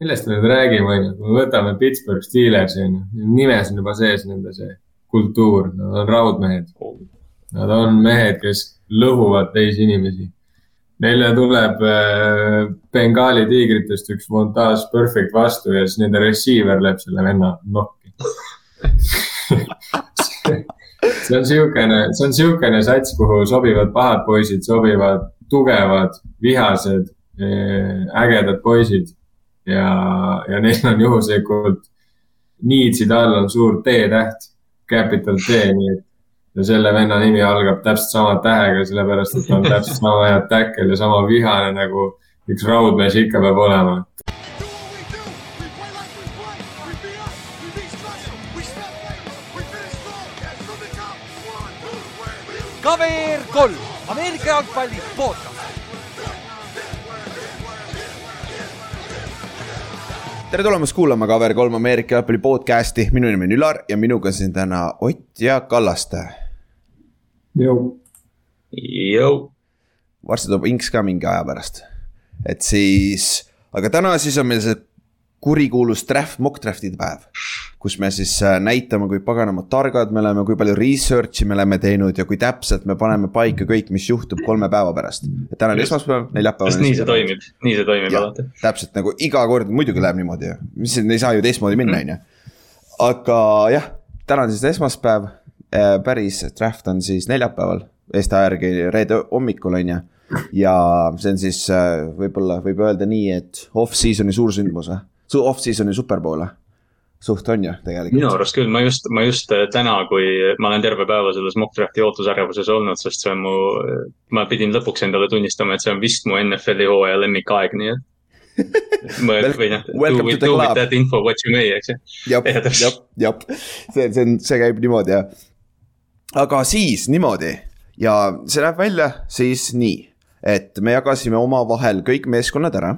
millest me nüüd räägime, on ju, kui me võtame Pittsburgh Steelersi, on ju, nimes on juba sees nende see kultuur, nad on raudmehed. Nad on mehed, kes lõhuvad teisi inimesi. Neile tuleb äh, Bengali tiigritest üks montaaž perfect vastu ja siis nende receiver lööb selle venna nokki see on siukene, see on siukene sats, kuhu sobivad pahad poisid, sobivad tugevad, vihased, äh, ägedad poisid ja, ja neil on juhuslikult niitside all on suur T-täht, capital T, nii et ja selle venna nimi algab täpselt sama tähega, sellepärast et ta on täpselt sama hea täkkel ja sama vihane nagu üks raudmees ikka peab olema. KVR kolm, Ameerika jalgpalli podcast. Tere tulemast kuulama KVR3 Ameerika jalgpalli podcast'i, minu nimi on Ülar ja minuga siin täna Ott ja Kallaste. varsti tuleb Inks ka mingi aja pärast, et siis, aga täna siis on meil see kurikuulus draft, mock draft'ide päev. kus me siis äh, näitame, kui paganama targad me oleme, kui palju research'i me oleme teinud ja kui täpselt me paneme paika kõik, mis juhtub kolme päeva pärast. et täna on esmaspäev, neljapäev. sest nii see toimib, nii see toimib alati. täpselt nagu iga kord muidugi läheb niimoodi ju, mis ei saa ju teistmoodi minna, on ju. aga jah, täna on siis esmaspäev, äh, päris draft on siis neljapäeval, Eesti aja järgi reede hommikul, on ju ja see on siis äh, võib-olla võib öelda nii, et off-season'i suursündmus või? Su off-season'i superpool'e suht on ju tegelikult. minu arust küll, ma just, ma just äh, täna, kui ma olen terve päeva selles mock draft'i ootusärjevuses olnud, sest see on mu, ma pidin lõpuks endale tunnistama, et see on vist mu NFL-i hooaja lemmikaeg, nii et. mõeld või noh, do with, do with that info what you may, eks ju. jep, jep, jep, see, see on, see käib niimoodi jah. aga siis niimoodi ja see näeb välja siis nii, et me jagasime omavahel kõik meeskonnad ära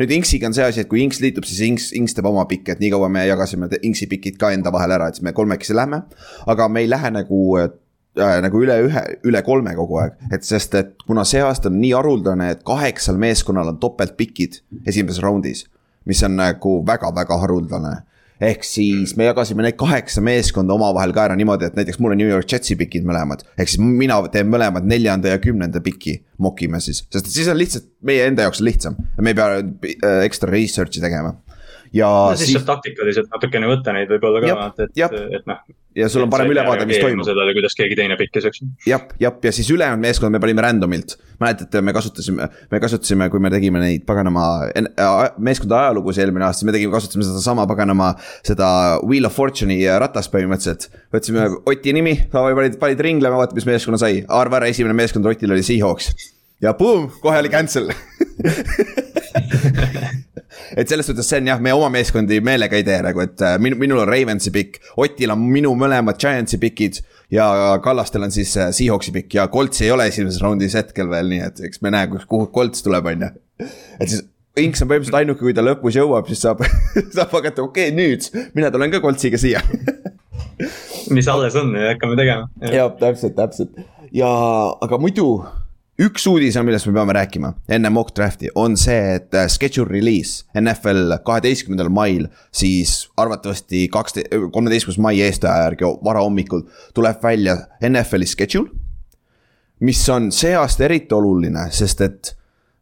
nüüd Inksiga on see asi, et kui Inks liitub, siis Inks, Inks teeb oma pikke, et nii kaua me jagasime Inksi pikid ka enda vahel ära, et siis me kolmekesi lähme. aga me ei lähe nagu äh, nagu üle ühe, üle kolme kogu aeg, et sest, et kuna see aasta on nii haruldane, et kaheksal meeskonnal on topeltpikid esimeses raundis. mis on nagu väga-väga haruldane ehk siis me jagasime need kaheksa meeskonda omavahel ka ära niimoodi, et näiteks mul on New York Jetsi pikid mõlemad. ehk siis mina teen mõlemad neljanda ja kümnenda piki, mokime siis, sest siis on lihtsalt meie enda jaoks lihtsam. me ei pea äh, ekstra research'i tegema ja no, siis, siis saab taktikaliselt natukene võtta neid võib-olla ka, et, et, et noh. ja sul on parem ülevaade, mis toimub. sellele, kuidas keegi teine pikkis, eks. jah, jah, ja siis ülejäänud meeskond me panime random'ilt. mäletate, me kasutasime, me kasutasime, kui me tegime neid paganama meeskondade ajalugusid eelmine aasta, me tegime, kasutasime sedasama paganama, seda Wheel of Fortune'i ratast põhimõtteliselt. võtsime Oti nimi, panid, panid ringlema, vaata, mis meeskonna sai, arva ära, esimene meeskond Otil oli Seahawks. ja boom, kohe oli cancel et selles suhtes see on jah, me oma meeskondi meelega ei tee nagu, et äh, minu, minul on Ravensi pikk, Otil on minu mõlemad Giantsi pikid. ja Kallastel on siis äh, Seahawksi pikk ja Coltsi ei ole esimeses raundis hetkel veel, nii et eks me näe, kuhu Colts tuleb, on ju. et siis Inks on põhimõtteliselt ainuke, kui ta lõpus jõuab, siis saab saab hakata, okei okay,, nüüd mina tulen ka Coltsiga siia mis alles on ja hakkame tegema. jah, täpselt, täpselt ja, aga muidu üks uudis on, millest me peame rääkima enne mock draft'i, on see, et äh, schedule release NFL kaheteistkümnendal mail, siis arvatavasti kakste-, kolmeteistkümnes mai eestaja järgi varahommikul tuleb välja NFL-i schedule. mis on see aasta eriti oluline, sest et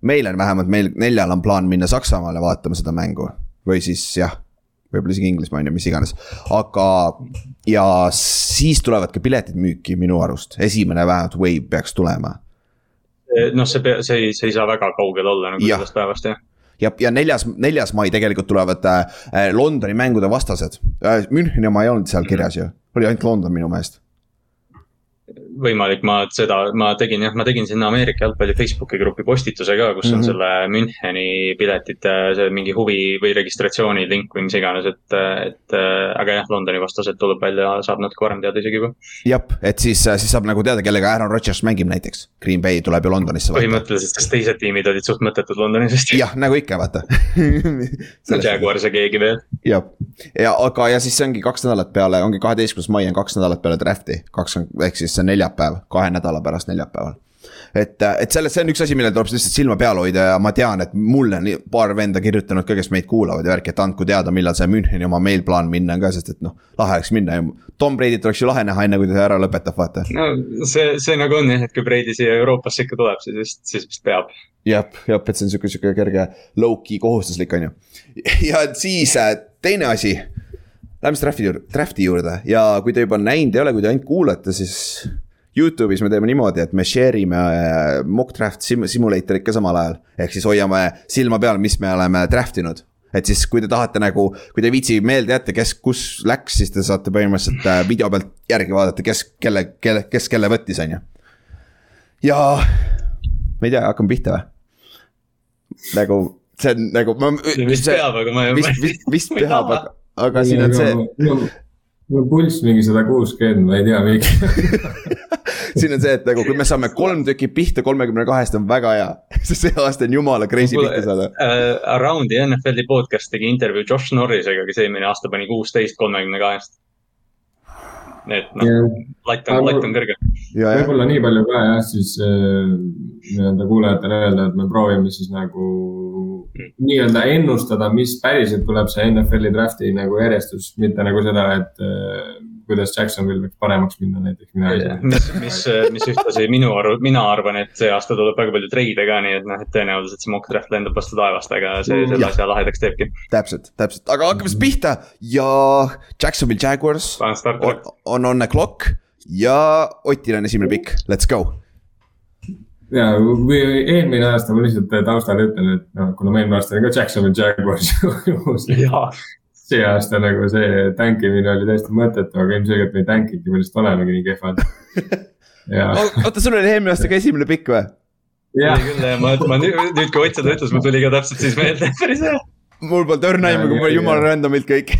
meil on vähemalt, meil neljal on plaan minna Saksamaale vaatama seda mängu. Või siis jah võib-olla isegi Inglismaa on ju, mis iganes, aga ja siis tulevad ka piletid müüki minu arust, esimene vähemalt wave peaks tulema noh, see, see ei, see ei saa väga kaugel olla nagu ja. sellest päevast jah ja, ja neljas, neljas mai tegelikult tulevad äh, Londoni mängude vastased äh,. Müncheni oma ei olnud seal kirjas ju, oli ainult London minu meelest võimalik, ma seda, ma tegin jah, ma tegin sinna Ameerika jalgpalli Facebooki grupi postituse ka, kus mm -hmm. on selle Müncheni piletite see mingi huvi või registratsiooni link või mis iganes, et, et aga jah, Londoni vastased tuleb välja, saab natuke varem teada isegi juba. jah, et siis, siis saab nagu teada, kellega Aaron Rodgers mängib näiteks. Green Bay tuleb ju Londonisse. põhimõtteliselt, sest teised tiimid olid suht mõttetud Londonis jah, nagu ikka, vaata Jaguars ja keegi veel. jah, ja aga, ja siis see ongi kaks nädalat peale, ongi kaheteistkümnes mai on kaks nädalat peale draft'i, kakskümmend, ehk siis see on neljapäev, kahe nädala pärast neljapäeval. et, et selles, see on üks asi, millele tuleb lihtsalt silma peal hoida ja ma tean, et mulle on paar venda kirjutanud ka, kes meid kuulavad ja värki, et andku teada, millal see Müncheni oma meil plaan minna on ka, sest et noh, lahe oleks minna ja. Tom Brady't oleks ju lahe näha, enne kui ta ära lõpetab, vaata. no see, see nagu on jah, et kui Brady siia Euroopasse ikka tuleb, siis vist, siis vist peab. jah, jah, et see on sihuke, sihuke kerge low-key kohustuslik, on ju. ja siis äh, teine asi Lähme siis draft'i juurde, draft'i juurde ja kui te juba näinud ei ole, kui te ainult kuulate, siis Youtube'is me teeme niimoodi, et me share ime äh, mock draft sim simulator'it ka samal ajal. ehk siis hoiame silma peal, mis me oleme draft inud. et siis, kui te tahate nagu, kui te ei viitsi meelde jätta, kes, kus läks, siis te saate põhimõtteliselt äh, video pealt järgi vaadata, kes, kelle, kelle, kes kelle võttis, on ju. ja ma ei tea, hakkame pihta või? nagu see on nagu. vist peab, aga ma ei. vist, vist, vist peab, aga aga siin on see. Mul pulss mingi sada kuuskümmend, ma ei tea, miks. Siin on see, et nagu kui me saame kolm tükki pihta kolmekümne kahest on väga hea, sest see aasta on jumala crazy pihta saada. uh,. Around'i NFL-i podcast tegi intervjuu Josh Norrisega, kes eelmine aasta pani kuusteist kolmekümne kahest et noh, latt on, latt on kõrge. võib-olla nii palju ka jah, siis äh, nii-öelda kuulajatele öelda, et me proovime siis nagu mm. nii-öelda ennustada, mis päriselt tuleb see NFL-i draft'i nagu järjestus, mitte nagu seda, et äh, kuidas Jacksonvil võiks paremaks minna näiteks. mis, mis, mis ühtlasi minu arv, mina arvan, et see aasta tuleb väga palju treide ka, nii et noh, et tõenäoliselt see mock draft lendab vastu taevast, aga see mm, selle asja lahedaks teebki. täpselt, täpselt, aga hakkame siis pihta ja Jacksonvil Jaguars on, on on the clock ja Otil on esimene pikk, let's go. Ja, või eelmine aasta ma lihtsalt taustale ütlen, et noh, kuna ma eelmine aasta olin ka Jacksonvil Jaguars. Juhus see aasta nagu see tankimine oli täiesti mõttetu, aga ilmselgelt me ei tankinudki, me lihtsalt olemegi nii kehvad. oota, sul oli eelmine aasta ka esimene pikk või? oli küll jah, ma, ma nüüd, nüüd kui Ott seda ütles, mul tuli ka täpselt siis meelde, päris hea. mul polnud õrna aimu, kui mul jumala random'ilt kõik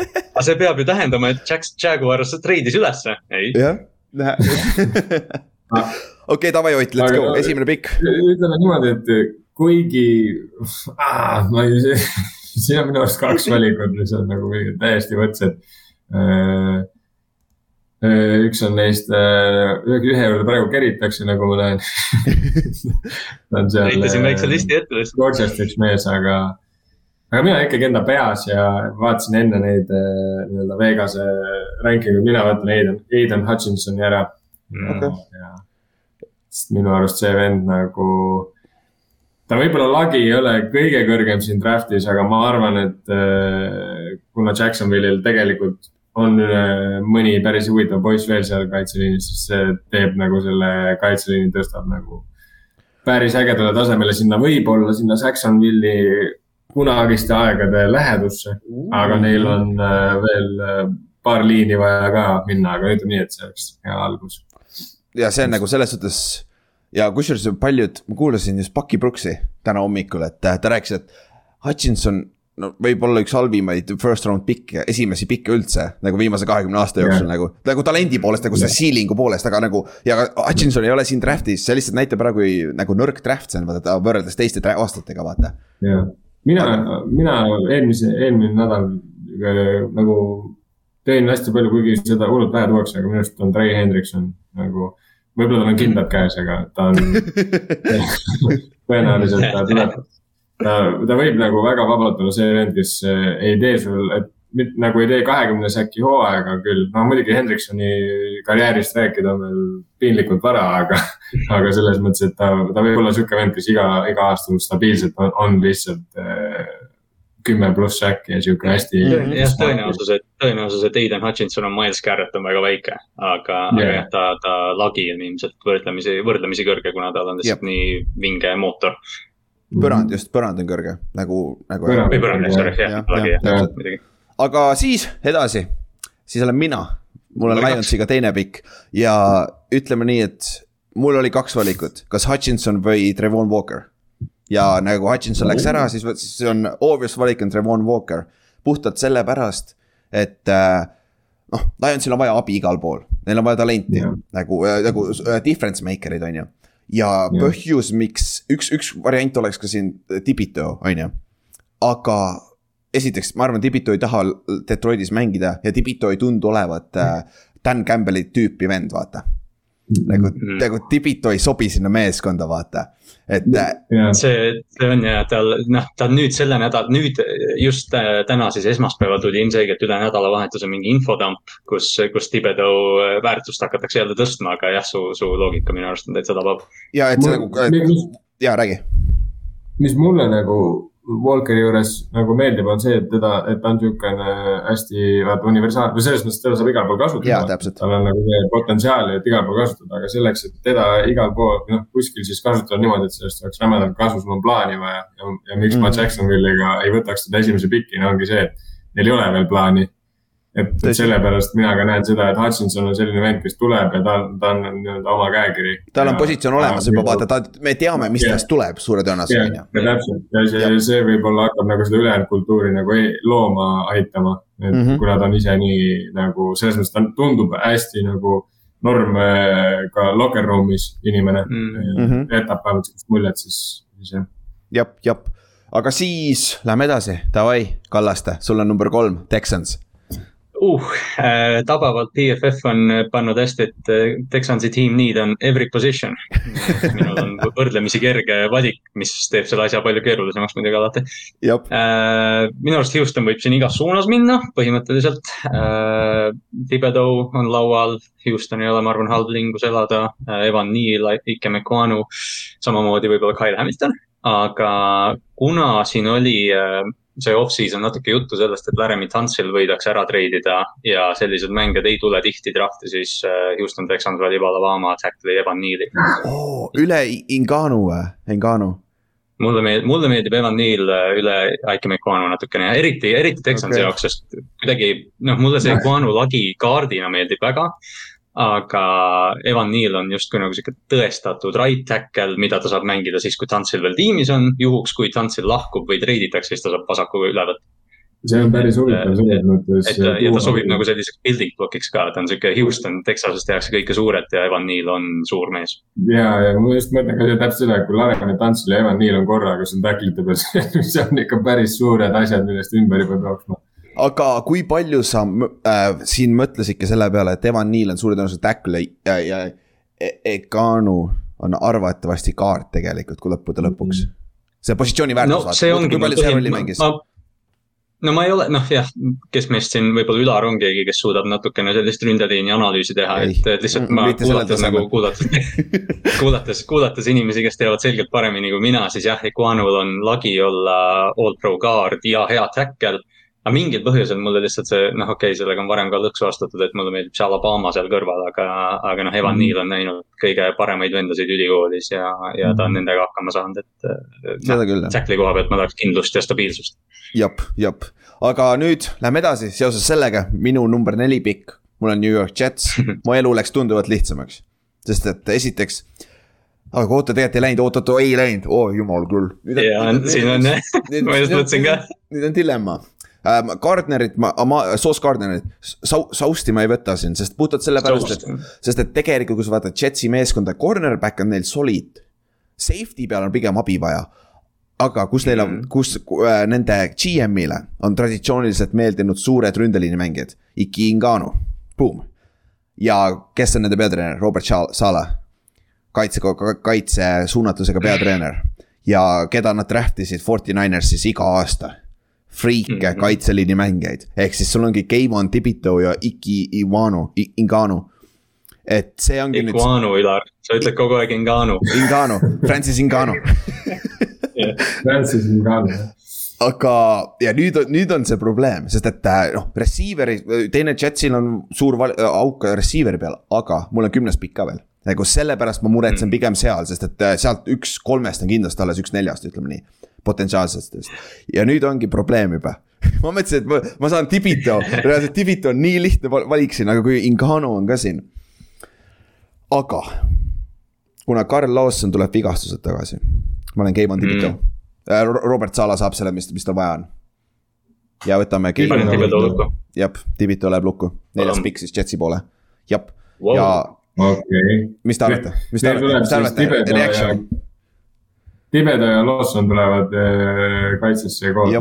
aga see peab ju tähendama, et Jack, Jaguars treidis ülesse, ei? jah, näe okei, davai Ott, let's go, esimene pikk. ütleme niimoodi, et kuigi ah,, ma ei siin on minu arust kaks valikut, mis on nagu täiesti võrdsed. Äh, äh, üks on neist, äh, ühe juurde praegu keritakse, nagu ma näen ta on seal. näitasin väikse listi ette lihtsalt. Rochester üks mees, aga, aga mina ikkagi enda peas ja vaatasin enne neid nii-öelda Vegase ranking uid, mina võtan Aiden, Aiden Hutchinsoni ära mm.. Okay. sest minu arust see vend nagu ta võib-olla lagi ei ole kõige kõrgem siin draft'is, aga ma arvan, et äh, kuna Jacksonville'il tegelikult on äh, mõni päris huvitav poiss veel seal kaitseliinis, siis see teeb nagu selle kaitseliini tõstab nagu päris ägedale tasemele sinna, võib-olla sinna Jacksonville'i kunagiste aegade lähedusse. aga neil on äh, veel paar liini vaja ka minna, aga ütleme nii, et see oleks hea algus. ja see on nagu selles suhtes ja kusjuures paljud, ma kuulasin just Bucky Brooksi täna hommikul, et ta rääkis, et Hutchinson no võib-olla üks halvimaid first round pick'e, esimesi pick'e üldse nagu viimase kahekümne aasta jooksul yeah. nagu. nagu talendi poolest, nagu yeah. see ceiling'u poolest, aga nagu. ja Hutchinson ei ole siin draft'is, see lihtsalt näitab ära, kui nagu nõrk draft see on, vaata võrreldes teiste aastatega, vaata. jah yeah., mina, mina eelmise, eelmine nädal äh, nagu teen hästi palju, kuigi seda hullult vähe tuuakse, aga minu arust on Trey Hendrikson nagu võib-olla tal on kindlad käes, aga ta on tõenäoliselt ta tuleb, ta, ta võib nagu väga vabalt olla see vend, kes eh, ei tee sul, et mit, nagu ei tee kahekümne säki hooaega küll, no muidugi Hendriksoni karjäärist rääkida on veel piinlikult vara, aga, aga selles mõttes, et ta, ta võib olla sihuke vend, kes iga, iga aasta stabiilselt on, on lihtsalt äh, kümme pluss äkki ja sihuke hästi. jah, tõenäosus, et tõenäosus, et Aiden Hutchinson on Miles Garrett on väga väike, aga yeah., aga jah, ta, ta lagi on ilmselt võrdlemisi, võrdlemisi kõrge, kuna tal on lihtsalt yep. nii vinge mootor. põrand, just põrand on kõrge nagu, nagu. või põrand, sorry, jah, lagi jah, täpselt muidugi. aga siis edasi, siis olen mina, mul on Lionsiga teine pikk ja ütleme nii, et mul oli kaks valikut, kas Hutchinson või Trevon Walker ja nagu Hutchinson läks ära, siis, siis see on obvious valik on Trevon Walker. puhtalt sellepärast, et äh, noh, Lionsil on vaja abi igal pool, neil on vaja talenti yeah. nagu äh,, nagu äh, difference maker'id, on ju. ja yeah. põhjus, miks üks, üks variant oleks ka siin Tibito, on ju. aga esiteks, ma arvan, Tibito ei taha Detroitis mängida ja Tibito ei tundu olevat äh, Dan Campbell'i tüüpi vend, vaata nagu Mhm., nagu Tibito ei sobi sinna meeskonda, vaata. et äh, jah, see, see on ja tal, noh, ta nüüd selle nädala, nüüd just äh, täna siis esmaspäeval tuli ilmselgelt üle nädalavahetuse mingi infodump, kus, kus Tibedo äh, väärtust hakatakse jälle tõstma, aga jah, su, su loogika minu arust on täitsa tabav. ja et see nagu, ja räägi. mis mulle nagu Walkeri juures nagu meeldib, on see, et teda, et ta on niisugune hästi vaata universaalne või selles mõttes, teda saab igal pool kasutada tal on nagu see potentsiaali, et igal pool kasutada, aga selleks, et teda igal pool, noh, kuskil siis kasutada niimoodi, et sellest oleks rämedalt kasu, sul on plaani vaja. ja, ja miks mm. ma Mhm. Jacksonville'iga ei võtaks teda esimese pikina, ongi see, et neil ei ole veel plaani. et, et sellepärast mina ka näen seda, et Hutchinson on selline vend, kes tuleb ja ta on, ta on nii-öelda oma käekiri. tal on positsioon olemas juba, vaata, ta, me teame, mis Jah. tast tuleb suure tõenäosusega, ja täpselt ja see Jah., see võib-olla hakkab nagu seda ülejäänud kultuuri nagu ei- looma aitama. et mm. -hmm. kuna ta on ise nii nagu selles mõttes, ta tundub hästi nagu norm äh, ka locker room'is inimene Mm. mm. Mhm.. jätab vähemalt sellist muljet, siis, siis jah. jep, jep, aga siis lähme edasi, davai, Kallaste, sul on number kolm, Texans. uh, äh, tabavalt PFF on pannud hästi, et äh, Texansi team need on every position. minul on võrdlemisi kerge valik, mis teeb selle asja palju keerulisemaks muidugi alati. jep, Äh, minu arust Houston võib siin igas suunas minna põhimõtteliselt äh,. Thibodeau on laual, Houston ei ole, ma arvan, halb linn, kus elada äh,. Evan Neal, Ike McConu, samamoodi võib-olla Kyle Hamilton. aga kuna siin oli äh, see off-season natuke juttu sellest, et Laramie Tunsil võidakse ära treidida ja sellised mängijad ei tule tihti drafti, siis äh, Houston Texans valib Alabama tackle'i Evan Neal'i. oh, üle Inganu või, Inganu. mulle meeldib, mulle meeldib Evan Neal äh, üle Ike McConu natukene ja eriti, eriti Texansi okay. jaoks, sest kuidagi noh, mulle see McConu lagi kaardina meeldib väga. Aga Evan Neal on justkui nagu sihuke tõestatud right tackle, mida ta saab mängida siis, kui Tantsil veel tiimis on, juhuks kui Tantsil lahkub või treiditakse, siis ta saab vasakuga üle võtta. see on päris huvitav selles mõttes. et ja ta sobib nagu selliseks building block'iks ka, ta on sihuke Houston, Texasest tehakse kõike suurelt ja Evan Neal on suur mees. ja, ja ma just mõtlen ka täpselt seda, et kui Laremann Tantsil ja Evan Neal on korraga seal tacklite peal, see on ikka päris suured asjad, millest ümber juba jooksma. Aga kui palju sa äh, siin mõtlesidki selle peale, et Evan Neal on suure tõenäosusega tackle ja, ja E- Eganu on arvatavasti kaart tegelikult, kui lõppude lõpuks. see positsiooni no väärtus see ongi. kui palju see rolli mängis? no ma ei ole, noh jah, kes meist siin võib-olla Ülar on keegi, kes suudab natukene sellist ründeliini analüüsi teha, et, et lihtsalt ma kuulates nagu kuulates, kuulates, kuulates inimesi, kes teavad selgelt paremini kui mina, siis jah, Iguanul on lagi olla all pro guard ja hea tackle. Aga mingil põhjusel mulle lihtsalt see, noh, okei okay,, sellega on varem ka lõksu astutud, et mulle meeldib see Alabama seal kõrval, aga, aga noh, Evan Mhm. Neal on näinud kõige paremaid vendasid ülikoolis ja, ja ta on nendega hakkama saanud, et noh, seda küll jah, tackle'i koha pealt ma tahaks kindlust ja stabiilsust. jep, jep, aga nüüd lähme edasi seoses sellega, minu number neli pikk, mul on New York Jets, mu elu läks tunduvalt lihtsamaks. sest et esiteks, aga oota, tegelikult ei läinud, oot-oot, ei läinud, oo jumal küll. ja siin on, ma just mõtlesin ka. nüüd on dilemma ähm,. Gardnerit ma, ma, Sauce Gardnerit, Sau-, Sausti ma ei võta siin, sest puhtalt sellepärast, et, sest et tegelikult, kui sa vaatad Jetsi meeskonda, cornerback on neil solid. Safety peal on pigem abi vaja. aga kus neil on Mhm., kus äh, nende GM-ile on traditsiooniliselt meeldinud suured ründeliini mängijad, Iki Inganu, boom. ja kes on nende peatreener, Robert Sala. kaitse, kaitse suunatusega peatreener ja keda nad draft isid Forty Ninersis iga aasta friike mm. -hmm. kaitseliini mängijaid, ehk siis sul ongi Keivan Tibito ja Iki Iwanu, Inganu. et see ongi nüüd Iguanu, Ülar, sa ütled kogu aeg Inganu. Inganu, Francis Inganu, Francis Ngannou, jah. aga ja nüüd on, nüüd on see probleem, sest et äh, noh, receiver'i, teine Jetsil on suur val- äh, auk receiver'i peal, aga mul on kümnes pikk ka veel. nagu sellepärast ma muretsen pigem seal, sest et äh, sealt üks kolmest on kindlasti alles üks neljast, ütleme nii. Potentsiaalsetest ja nüüd ongi probleem juba ma mõtlesin, et ma, ma saan Tibito, reaalselt Tibito on nii lihtne val- valik siin, aga kui Ingano on ka siin. aga kuna Karl Lawson tuleb vigastused tagasi, ma olen Keivan Tibito Mm. mm.. Robert Sala saab selle, mis, mis tal vaja on. ja võtame jah, Tibito läheb lukku, neljas pikk siis Jetsi poole, jah Wow. ja okei. mis te arvate, mis te arvate, mis te arvate, reaction,, Tibedo ja Lawson tulevad äh, kaitsesse koos.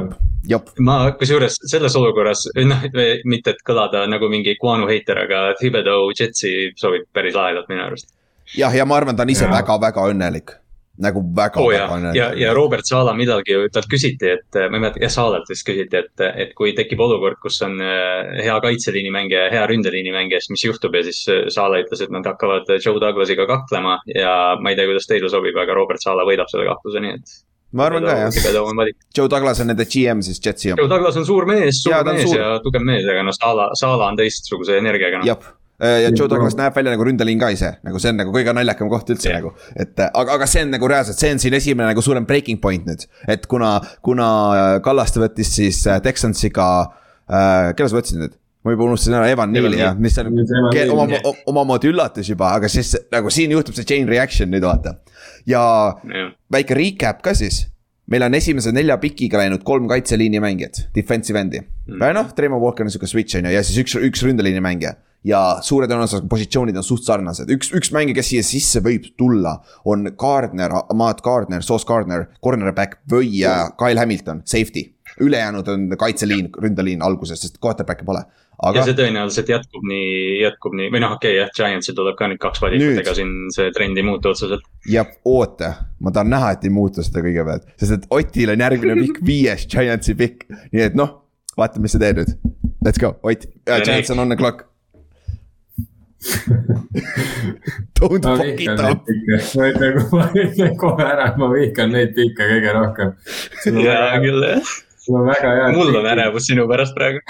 ma kusjuures selles olukorras, noh, mitte et kõlada nagu mingi Guanu heiter, aga Thibodeau Jetsi sobib päris lahedalt minu arust. jah, ja ma arvan, ta on ise väga-väga õnnelik. Nagu väga oh,, ja väga, õnnelik. ja, ja Robert Sala millalgi ju talt küsiti, et ma ei mäleta, jah, Salalt vist küsiti, et, et kui tekib olukord, kus on äh, hea kaitseliini mängija ja hea ründeliini mängija, siis mis juhtub ja siis äh, Sala ütles, et nad hakkavad Joe Douglasiga kaklema ja ma ei tea, kuidas teile sobib, aga Robert Sala võidab selle kahtluse, nii et. ma arvan ka jah. Joe Douglas on nende GM siis Jetsi Joe Douglas on suur mees, suur on mees suur. ja tugev mees, aga noh, Sala, Sala on teistsuguse energiaga noh. jah, ja Joe Douglas näeb välja nagu ründeliin ka ise, nagu see on nagu kõige naljakam koht üldse Jah. nagu. et aga, aga see on nagu reaalselt, see on siin esimene nagu suurem breaking point nüüd, et kuna, kuna Kallaste võttis siis äh, Texansiga äh,, kelle sa võtsid nüüd? ma juba unustasin ära, Evan Neali jah, mis on oma, omamoodi üllatus juba, aga siis nagu siin juhtub see chain reaction nüüd vaata. ja väike recap ka siis. Meil on esimese nelja pikiga läinud kolm kaitseliini mängijat, defensive end'i mm.. noh, Treimo Walker on sihuke switch on ju ja siis üks, üks ründeliini mängija. ja suure tõenäosusega positsioonid on suht sarnased, üks, üks mängija, kes siia sisse võib tulla, on Gardner, Matt Gardner, Sauce Gardner, cornerback või äh, Kyle Hamilton, safety. Ülejäänud on kaitseliin, ründeliin alguses, sest quarterback'i pole. ja aga see tõenäoliselt jätkub nii, jätkub nii või noh, okei okay, jah, Giantsil tuleb ka nüüd kaks valikut ega siin see trend ei muutu otseselt. ja oota, ma tahan näha, et ei muutu seda kõigepealt, sest et Otil on järgmine pikk viies Giantsi pikk, nii et noh, vaata, mis sa teed nüüd. Let's go, Ott Ja, Giants on on the clock. Don't ma fuck it neid up. ma ütlen, ma ütlen kohe ära, et ma vihkan neid pikke kõige rohkem. jaa, küll jah. Sul on väga hea. mul on. ärevus sinu pärast praegu.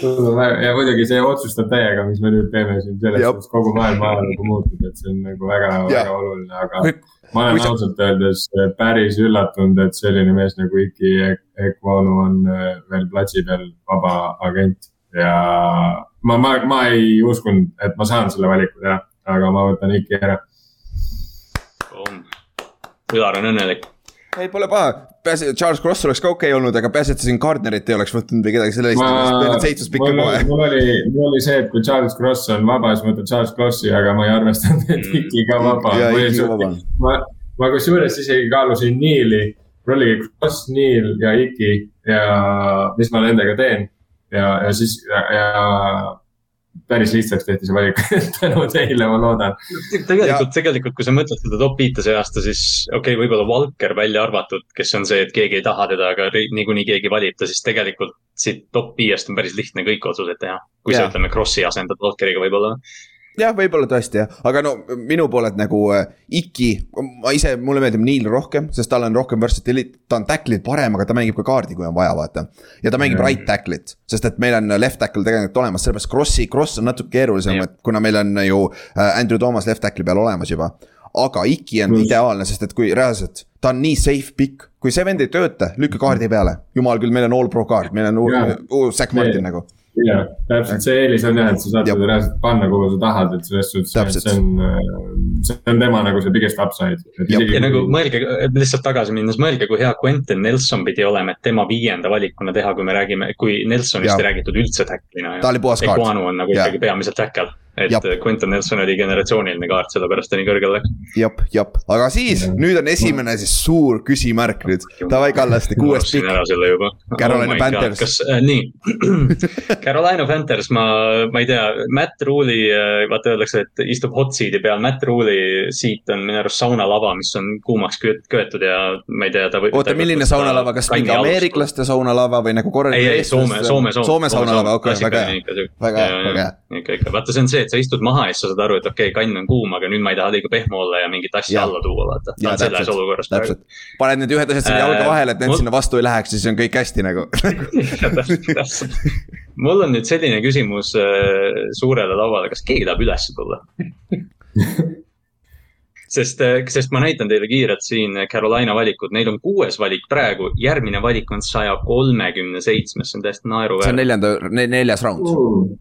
sul on väga ja muidugi see otsustab täiega, mis me nüüd teeme siin selles suhtes, kogu maailm ajalugu muutub, et see on nagu väga, väga oluline, aga Kui- ma kui olen sa- ausalt öeldes päris üllatunud, et selline mees nagu Iki Ekwonu on äh, veel platsi peal vaba agent ja ma, ma, ma ei uskunud, et ma saan selle valiku teha, aga ma võtan Iki ära. Ülar on õnnelik. ei, pole paha, et Charles Cross oleks ka okei okay olnud, aga peaasi, et sa siin Gardnerit ei oleks võtnud või kedagi selle eest, seitsmes pikka mul, kohe. mul oli, mul oli see, et kui Charles Cross on vaba, siis ma võtan Charles Crossi, aga ma ei arvestanud, et Mm. Iki ka vaba ma, ma kusjuures isegi kaalusin Neili, mul oligi Cross, Neil ja Iki ja mis ma nendega teen. ja, ja siis ja, ja päris lihtsaks tehti see valik tänu teile, ma loodan. tegelikult, tegelikult, kui sa mõtled seda top viite see aasta, siis okei okay,, võib-olla Valker välja arvatud, kes on see, et keegi ei taha teda, aga niikuinii keegi valib ta, siis tegelikult siit top viiest on päris lihtne kõik otsused teha. kui sa Jaa. ütleme Krossi asendad Valkeriga võib-olla. jah, võib-olla tõesti jah, aga no minu poolelt nagu äh, Iki, ma ise, mulle meeldib Neil rohkem, sest tal on rohkem versatility, ta on tackle'id parem, aga ta mängib ka kaardi, kui on vaja, vaata. ja ta mängib Mhm. right tackle'it, sest et meil on left tackle tegelikult olemas, sellepärast Krossi, Kross on natuke keerulisem Jah., et kuna meil on ju äh, Andrew Thomas left tackle'i peal olemas juba. aga Iki on Pluss- ideaalne, sest et kui reaalselt, ta on nii safe pikk, kui see vend ei tööta, lükka kaardi peale. jumal küll, meil on all pro kaart, meil on uus Zack Martin nagu. Ja täpselt see eelis on jah, et sa saad Jep. teda reaalselt panna, kuhu sa tahad, et selles suhtes, see on, see on tema nagu see biggest upside. Ja nagu mõelge, lihtsalt tagasi minnes, mõelge, kui hea Quentin Nelson pidi olema, et tema viienda valikuna teha, kui me räägime, kui Nelsonist Jaa. ei räägitud üldse tackle'ina. ta oli puhas kaart. Equanu on nagu ikkagi peamiselt tackle. Et Jap. Quentin Nelson oli generatsiooniline kaart, sellepärast ta nii kõrgel läks. jep, jep, aga siis Jah. nüüd on esimene siis suur küsimärk nüüd. Davai, Kallaste, kuues pikk. ära selle juba. Carolina Panthers. kas äh,, nii. Carolina Panthers, ma, ma ei tea, Matt Rule'i, vaata öeldakse, et istub hot seat'i peal, Matt Rule'i siit on minu arust saunalava, mis on kuumaks köet- köetud ja ma ei tea, ta võib. oota, milline saunalava, kas mingi ameeriklaste saunalava või nagu korralik ei, ei Soome, Soome, Soome. Soome saunalava, okei, väga hea, väga hea, väga hea. ikka, ikka, vaata, see on see, et sa istud maha ja siis sa saad aru, et okei okay,, kann on kuum, aga nüüd ma ei taha liiga pehme olla ja mingit asja Jaa. alla tuua, vaata. selles täpselt, olukorras praegu. täpselt, paned need ühed asjad sinna jalga Äh, vahele, et need mul- sinna vastu ei läheks, siis on kõik hästi nagu. mul on nüüd selline küsimus äh, suurele lauale, kas keegi tahab üles tulla? sest, sest ma näitan teile kiirelt siin Carolina valikud, neil on kuues valik praegu, järgmine valik on saja kolmekümne seitsmes, see on täiesti see on naeruväärne. neljanda, neljas round, jep.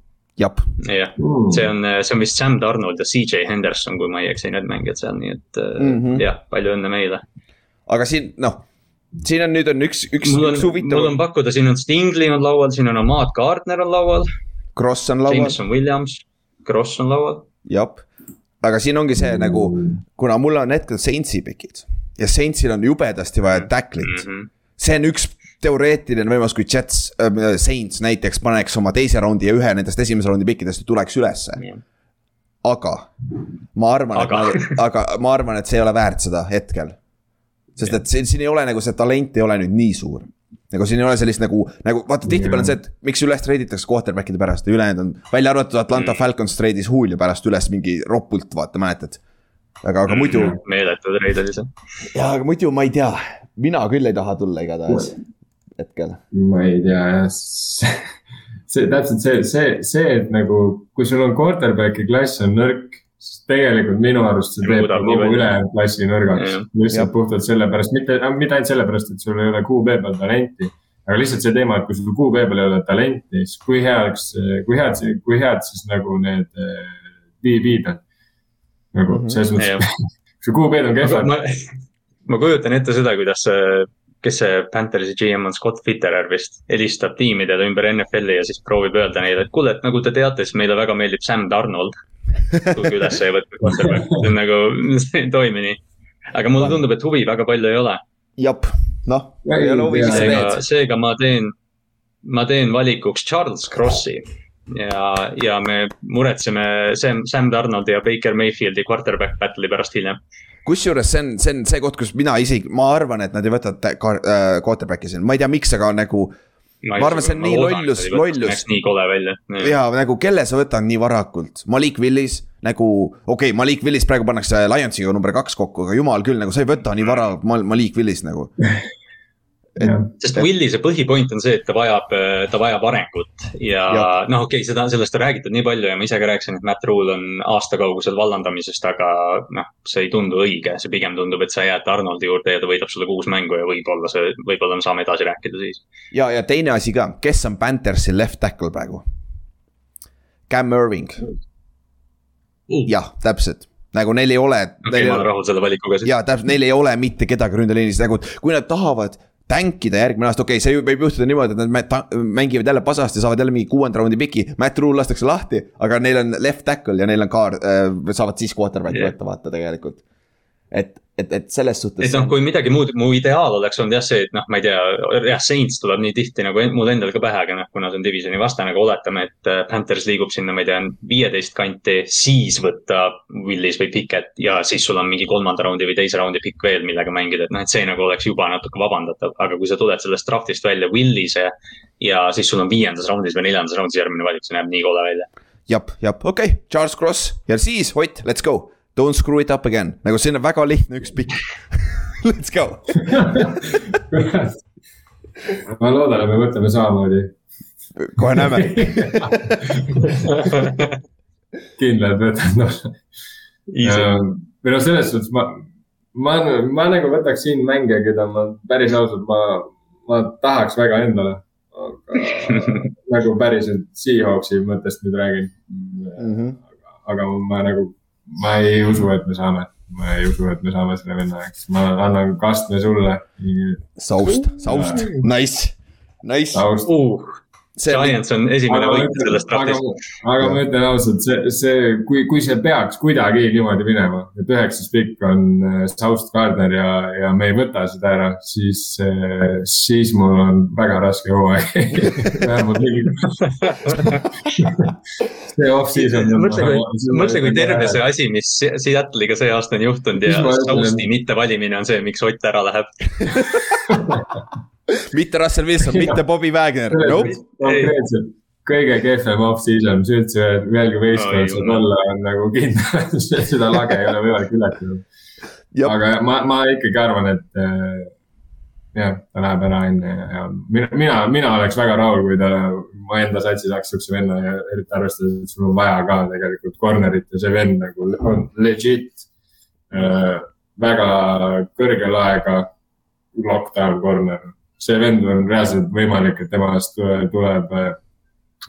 jah, see on, see on vist Sam Donald ja CJ Henderson, kui ma ei eksi, need mängijad seal, nii et mm Mhm. -hmm. jah, palju õnne meile. aga siin, noh, siin on nüüd on üks, üks, mul on üks, mul huvitav on, pakkuda, siin on Stingley on laual, siin on Ahmad Gardner on laual, Kross on laual, Jameson Williams, Kross on laual. jep. aga siin ongi see nagu, kuna mul on hetkel Saintsi pikid ja Saintsil on jubedasti vaja tacklit mm. Mhm. -hmm. see on üks teoreetiline võimalus, kui Jets äh,, Saints näiteks paneks oma teise raundi ja ühe nendest esimese raundi pikkidest ja tuleks ülesse. aga ma arvan, Aga. ma, aga ma arvan, et see ei ole väärt seda hetkel. sest et siin, siin ei ole nagu see talent ei ole nüüd nii suur. nagu siin ei ole sellist nagu, nagu vaata tihtipeale on see, et miks üles treiditakse quarterback'ide pärast ja ülejäänud on, välja arvatud Atlanta Falcons treidis Julio pärast üles mingi ropult, vaata mäletad. aga, aga muidu, meeletu treid oli see. jaa, aga muidu ma ei tea, mina küll ei taha tulla igatahes hetkel. ma ei tea jah, see täpselt see, see, see, et nagu, kui sul on quarterback'i klass on nõrk, siis tegelikult minu arust see teeb kogu ülejäänud klassi nõrgaks lihtsalt puhtalt sellepärast, mitte, mitte ainult sellepärast, et sul ei ole QB peal talenti. aga lihtsalt see teema, et kui sul QB peal ei ole talenti, siis kui heaks, kui head, kui head siis nagu need äh, DB-d on. nagu Mhm. selles Jah. mõttes, kui QB-d on kehvad, ma, ma kujutan ette seda, kuidas see, kes see Panthersi GM on, Scott Fitterer vist, helistab tiimidele ümber NFL-i ja siis proovib öelda neile, et kuule, et nagu te teate, siis meile väga meeldib Sam Donald. tulge üles ja võtke quarterback, see on nagu, see ei toimi nii. aga mulle tundub, et huvi väga palju ei ole. jep, noh, Ei ei ole huvi, mis sa teed. seega ma teen, ma teen valikuks Charles Crossi. ja, ja me muretseme Sam, Sam Donaldi ja Baker Mayfieldi quarterback battle'i pärast hiljem. Kusjuures see on, see on see koht, kus mina isegi, ma arvan, et nad ei võta äh, quarterback'i siin, ma ei tea, miks, aga nagu. Ma arvan, see on nii lollus- lollus. näeks nii kole välja. ja nagu kelle sa võtad nii varakult, Malik Willis nagu, okei okay,, Malik Willis praegu pannakse Lionsiga number kaks kokku, aga jumal küll, nagu sa ei võta nii vara Mal- Malik Willis nagu. Sest Willise põhipoint on see, et ta vajab, ta vajab arengut ja, Ja. noh, okei okay,, seda, sellest on räägitud nii palju ja ma ise ka rääkisin, et Matt Rule on aasta kaugusel vallandamisest, aga noh, see ei tundu õige, see pigem tundub, et sa jääd Arnoldi juurde ja ta võidab sulle kuus mängu ja võib-olla see, võib-olla me saame edasi rääkida siis. ja, ja teine asi ka, kes on Panthersi left tackle praegu? Cam Irving, jah, täpselt, nagu neil ei ole okei, ma olen rahul selle valikuga siis. ja täpselt, neil ei ole mitte kedagi ründeliinis, nagu kui nad tahavad tänkida järgmine aasta, okei okay,, see võib juhtuda niimoodi, et nad mängivad jälle pasasti, saavad jälle mingi kuuenda raundi piki, Matt Rule lastakse lahti, aga neil on left tackle ja neil on kaar äh,, saavad siis quarterback'i yeah. võtta, vaata tegelikult. et, et, et selles suhtes et noh, kui midagi muud, mu ideaal oleks olnud jah see, et noh, ma ei tea, jah, Saints tuleb nii tihti nagu mul endal ka pähe, aga noh, kuna see on divisioni vastane, aga oletame, et äh, Panthers liigub sinna, ma ei tea, viieteist kanti, siis võtta Willis või Pickett ja siis sul on mingi kolmanda raundi või teise raundi pikk veel, millega mängida, et noh, et see nagu oleks juba natuke vabandatav, aga kui sa tuled sellest draftist välja Willise ja siis sul on viiendas raundis või neljandas raundis järgmine valik, see näeb nii kole välja. jap, jap, okei okay., Charles Cross ja siis Ott, let's go. Don't screw it up again, nagu siin on väga lihtne üks pikk. Let's go. ma loodan, et me mõtleme samamoodi. kohe näeme. kindlalt võtan noh. või noh, selles suhtes ma, ma, ma nagu võtaks siin mänge, keda ma päris ausalt, ma, ma tahaks väga endale. aga nagu päriselt Seahawksi mõttest nüüd räägin. Mhm. aga ma nagu, ma ei usu, et me saame, ma ei usu, et me saame selle venna, eks ma annan kastme sulle. Saust, Saust, nice, nice. taust. See on, Giants on esimene võit sellest aga draftist., aga ma ütlen ausalt, see, see, kui, kui see peaks kuidagi niimoodi minema, et üheksas pikk on äh, South Gardner ja, ja me ei võta seda ära, siis, siis mul on väga raske hooaeg. vähemalt mingi. see off-season. mõtle, kui, mõtle, kui terve see asi, mis Se- Seattle'iga see aasta on juhtunud ja? Sousti mittevalimine on see, miks Ott ära läheb. mitte Russell Wilson, mitte Bobby Wagner, nope. kõige kehvem off-season, mis üldse ühelgi saab jumal. olla, on nagu kindel, seda lage ei ole võimalik ületada. Aga ma, ma ikkagi arvan, et äh, jah, ta läheb ära enne ja, ja mina, mina, mina oleks väga rahul, kui ta mu enda satsi saaks siukse venna ja eriti arvestades, et sul on vaja ka tegelikult corner'it ja see vend nagu on legit äh,. väga kõrge laega lockdown corner. See vend on reaalselt võimalik, et temast tule- tuleb äh,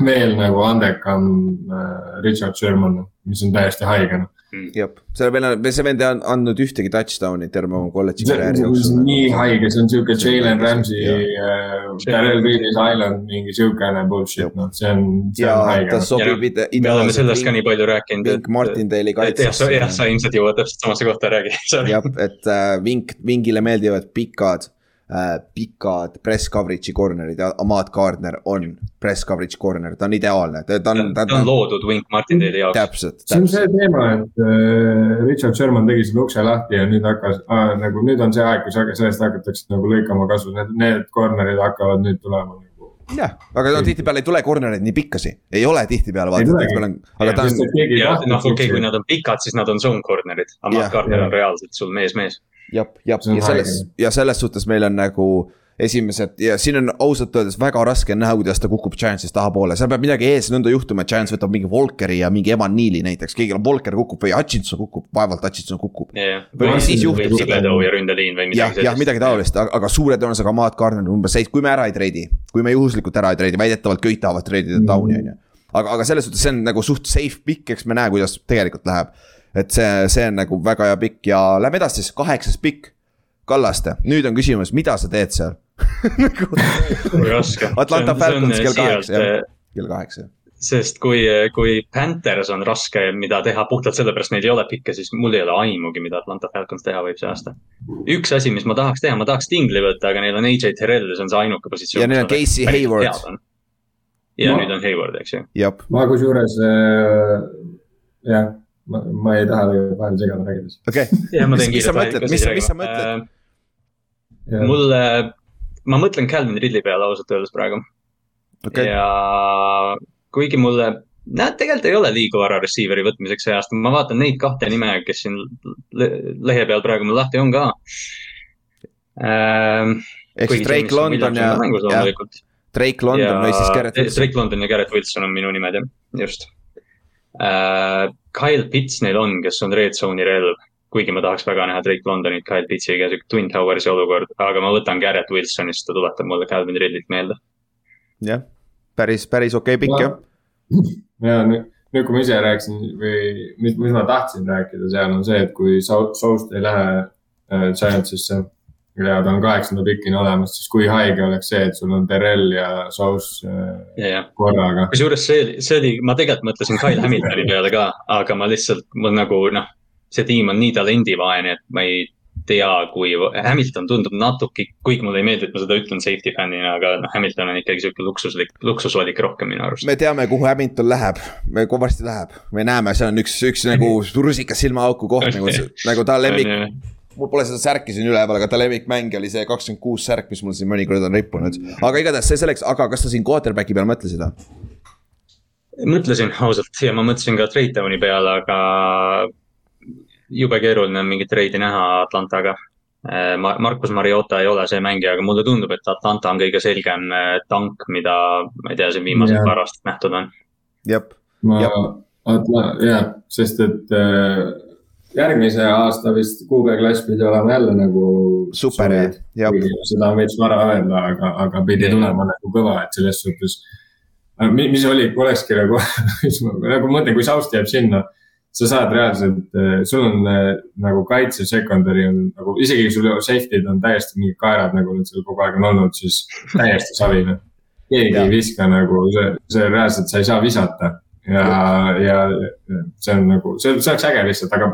veel nagu andekam äh, Richard Sherman. mis on täiesti haige noh. jah, selle on, see vend ei and- andnud ühtegi touchdown'i terve oma kolledži karjääri jooksul nii haige, see on siuke Jalen Ramsey Darrel Reedis Island, mingi siukene bullshit, noh, see on, see ja on haige ta noh. sobib ide- me oleme sellest ka nii palju rääkinud. Vink Martindale'i kaitsesse jah, sa ilmselt jõuad täpselt samasse kohta, räägi. jah, et äh, Vink, Vingile meeldivad pikad äh,, pikad press coverage'i corner'id ja Ahmad Gardner on press coverage'i corner, ta on ideaalne, ta ta on, ta on loodud Wink Martindale'i jaoks. täpselt, see on see täpselt, teema, et äh, Richard Sherman tegi selle ukse lahti ja nüüd hakkas äh,, nagu nüüd on see aeg, kus sellest hakatakse nagu lõikama kasu, need, need corner'id hakkavad nüüd tulema nagu. jah, aga no tihtipeale ei tule corner'id nii pikkasi, ei ole tihtipeale vaata, tulegi. tihtipeale on, aga ta on, noh, okei, kui nad on pikad, siis nad on zone corner'id, aga. Matt Gardner on reaalselt sul mees, mees. jah, jah, See on ja selles ja selles suhtes meil on nagu esimesed ja siin on ausalt öeldes väga raske näha, kuidas ta kukub Giantsist tahapoole, seal peab midagi ees nõnda juhtuma, et Giants võtab mingi Volkeri ja mingi Evan Neali näiteks, keegi, Volker kukub või Hutchinson kukub, vaevalt Hutchinson kukub. või siis juhtub ja ründeliin või jah midagi, jah, midagi taolist, aga, suure tõenäosusega Matt Gardner on umbes seis, kui me ära ei treidi, kui me juhuslikult ära ei treidi, väidetavalt kõik tahavad treidida down'i on ju. aga, aga selles suhtes see on nagu suht safe pikk, eks me näe, kuidas tegelikult läheb. Et see, see on nagu väga hea pikk ja lähme edasi siis, kaheksas pikk. Kallaste, nüüd on küsimus, mida sa teed seal? raske. Atlanta Falcons kell kaheksa, jah kell kaheksa. sest kui, kui Panthers on raske, mida teha puhtalt sellepärast neil ei ole pikke, siis mul ei ole aimugi, mida Atlanta Falcons teha võib see aasta. üks asi, mis ma tahaks teha, ma tahaks Stingli võtta, aga neil on AJ Terrell ja see on see ainuke positsioon. Ja neil on Casey Hayward.. ja Ma- nüüd on Hayward, eks ju. ma kusjuures äh, jah, ma, ma ei taha vahele segada rääkides. okei, ja ma Mis- teen mis sa mõtled? Mis- mis sa mõtled? Äh, mulle, ma mõtlen Calvin Ridley peale ausalt öeldes praegu okei, ja kuigi mulle, näed, tegelikult ei ole liiga vara receiver'i võtmiseks see aasta, ma vaatan neid kahte nime, kes siin le- lehe peal praegu mul lahti on ka ähm,. ehk siis Drake London ja, ja Drake London või siis Garrett Wilson. Drake London ja Garrett Wilson on minu nimed jah, just. Kyle Pitts neil on, kes on red zone'i relv, kuigi ma tahaks väga näha Drake Londonit Kyle Pittsiga, siuke Twin Towersi olukord, aga ma võtan Garrett Wilsonist, ta tuletab mulle Calvin Ridley't meelde. jah, päris, päris okei okay, pikk jah. ja nüüd, nüüd, kui ma ise rääkisin või mis, mis ma tahtsin rääkida seal on see, et kui Sau- Soust ei lähe äh, Giantsisse ja ta on kaheksanda pikini olemas, siis kui haige oleks see, et sul on Terrell ja Sous äh, ja, ja. korraga. kusjuures see see oli, ma tegelikult mõtlesin Kyle Hamiltoni peale ka, aga ma lihtsalt, mul nagu noh, see tiim on nii talendivaene, et ma ei tea, kui Hamilton tundub natuke, kuigi mulle ei meeldi, et ma seda ütlen safety fännina, aga noh, Hamilton on ikkagi sihuke luksuslik, luksusvalik rohkem minu arust. me teame, kuhu Hamilton läheb, me kui varsti läheb, me näeme, see on üks, üks nagu rusikas silmaauku koht nagu, nagu ta lemmik, mul pole seda särki siin üleval, aga ta lemmikmäng oli see kakskümmend kuus särk, mis mul siin mõnikord on rippunud. aga igatahes see selleks, aga kas sa siin quarterback'i peal mõtlesid või? mõtlesin ausalt ja ma mõtlesin ka trade down'i peale, aga jube keeruline on mingit treidi näha Atlantaga. Markus Mariota ei ole see mängija, aga mulle tundub, et Atlanta on kõige selgem eh, tank, mida ma ei tea, siin viimased Jah. paar aastat nähtud on. ma Jah., jah, sest et äh, järgmise aasta vist QB klass pidi olema jälle nagu. super, jah, seda on veits vara öelda, aga, aga pidi Jah. tulema nagu kõva, et selles suhtes. mis oli, olekski nagu, nagu ma mõtlen, kui Saust jääb sinna, sa saad reaalselt, sul on äh, nagu kaitse secondary on nagu isegi kui sul safety'd on täiesti mingid kaerad, nagu nad seal kogu aeg on olnud, siis täiesti savi noh. keegi ei viska nagu, see, see reaalselt, sa ei saa visata ja, ja ja see on nagu, see, see oleks äge lihtsalt, aga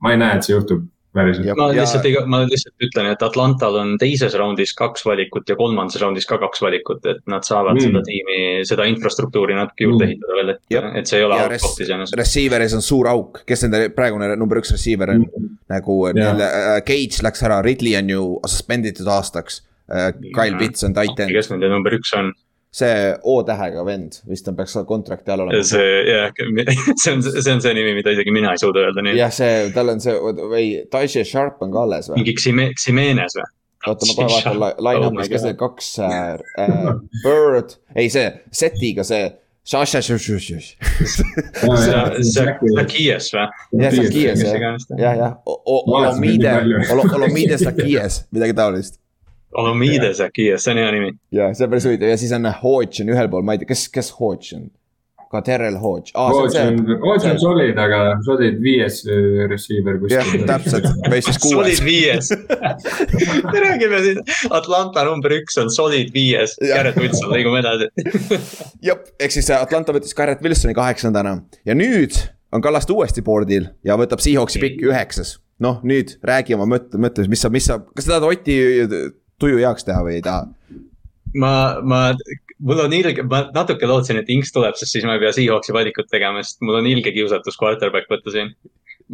ma ei näe, et see juhtub päriselt. Ma lihtsalt ei, ma lihtsalt ütlen, et Atlantal on teises raundis kaks valikut ja kolmandas raundis ka kaks valikut, et nad saavad Mm. mm. seda tiimi, seda infrastruktuuri natuke juurde Mm. ehitada veel, et et see ei ole res- koht iseenesest. receiver'is on suur auk, kes nende praegune number üks receiver on nagu Jaa. neil äh, Cage läks ära, Ridley on ju suspenditud aastaks äh,. Kyle Pitts on titan, kes nende number üks on? See O-tähega vend vist ta peaks kontrakti all olema. see, jah, see on, see on see nimi, mida isegi mina ei suuda öelda, nii. jah, see, tal on see või Taisha Sharp on ka alles või? mingi Xime-, Ximenez või? oota, ma kohe vaatan li- Oh line-up'is, my kes God. need kaks äh,, äh, Bird, ei see, setiga see. Sasha, Zakias või? jah, Zakias mis jah, iganes ta. jah, jah, Olomide. Olomide Zakias, midagi taolist. Olomide Zakias, see on hea nimi. ja see on päris huvitav ja siis on Hodge on ühel pool, ma ei tea, kes, kes Hodge on? ka Terrel Hodge ah,. Hodge on, Hodge on solid, aga solid viies äh, receiver jah, kuskil. täpselt, või siis kuues solid. viies. me räägime siin, Atlanta number üks on solid viies, Jah. Garrett Wilson, liigume edasi. jah, ehk siis Atlanta võttis Garrett Wilsoni kaheksandana ja nüüd on Kallaste uuesti board'il ja võtab Seahawksi pikki üheksas. noh, nüüd räägi oma mõtte, mõtte, mis sa, mis sa, kas sa tahad Oti tuju heaks teha või ei taha? ma, ma, mul on ilge, ma natuke lootsin, et Inks tuleb, sest siis ma ei pea Seahawksi valikut tegema, sest mul on ilge kiusatus quarterback võtta siin.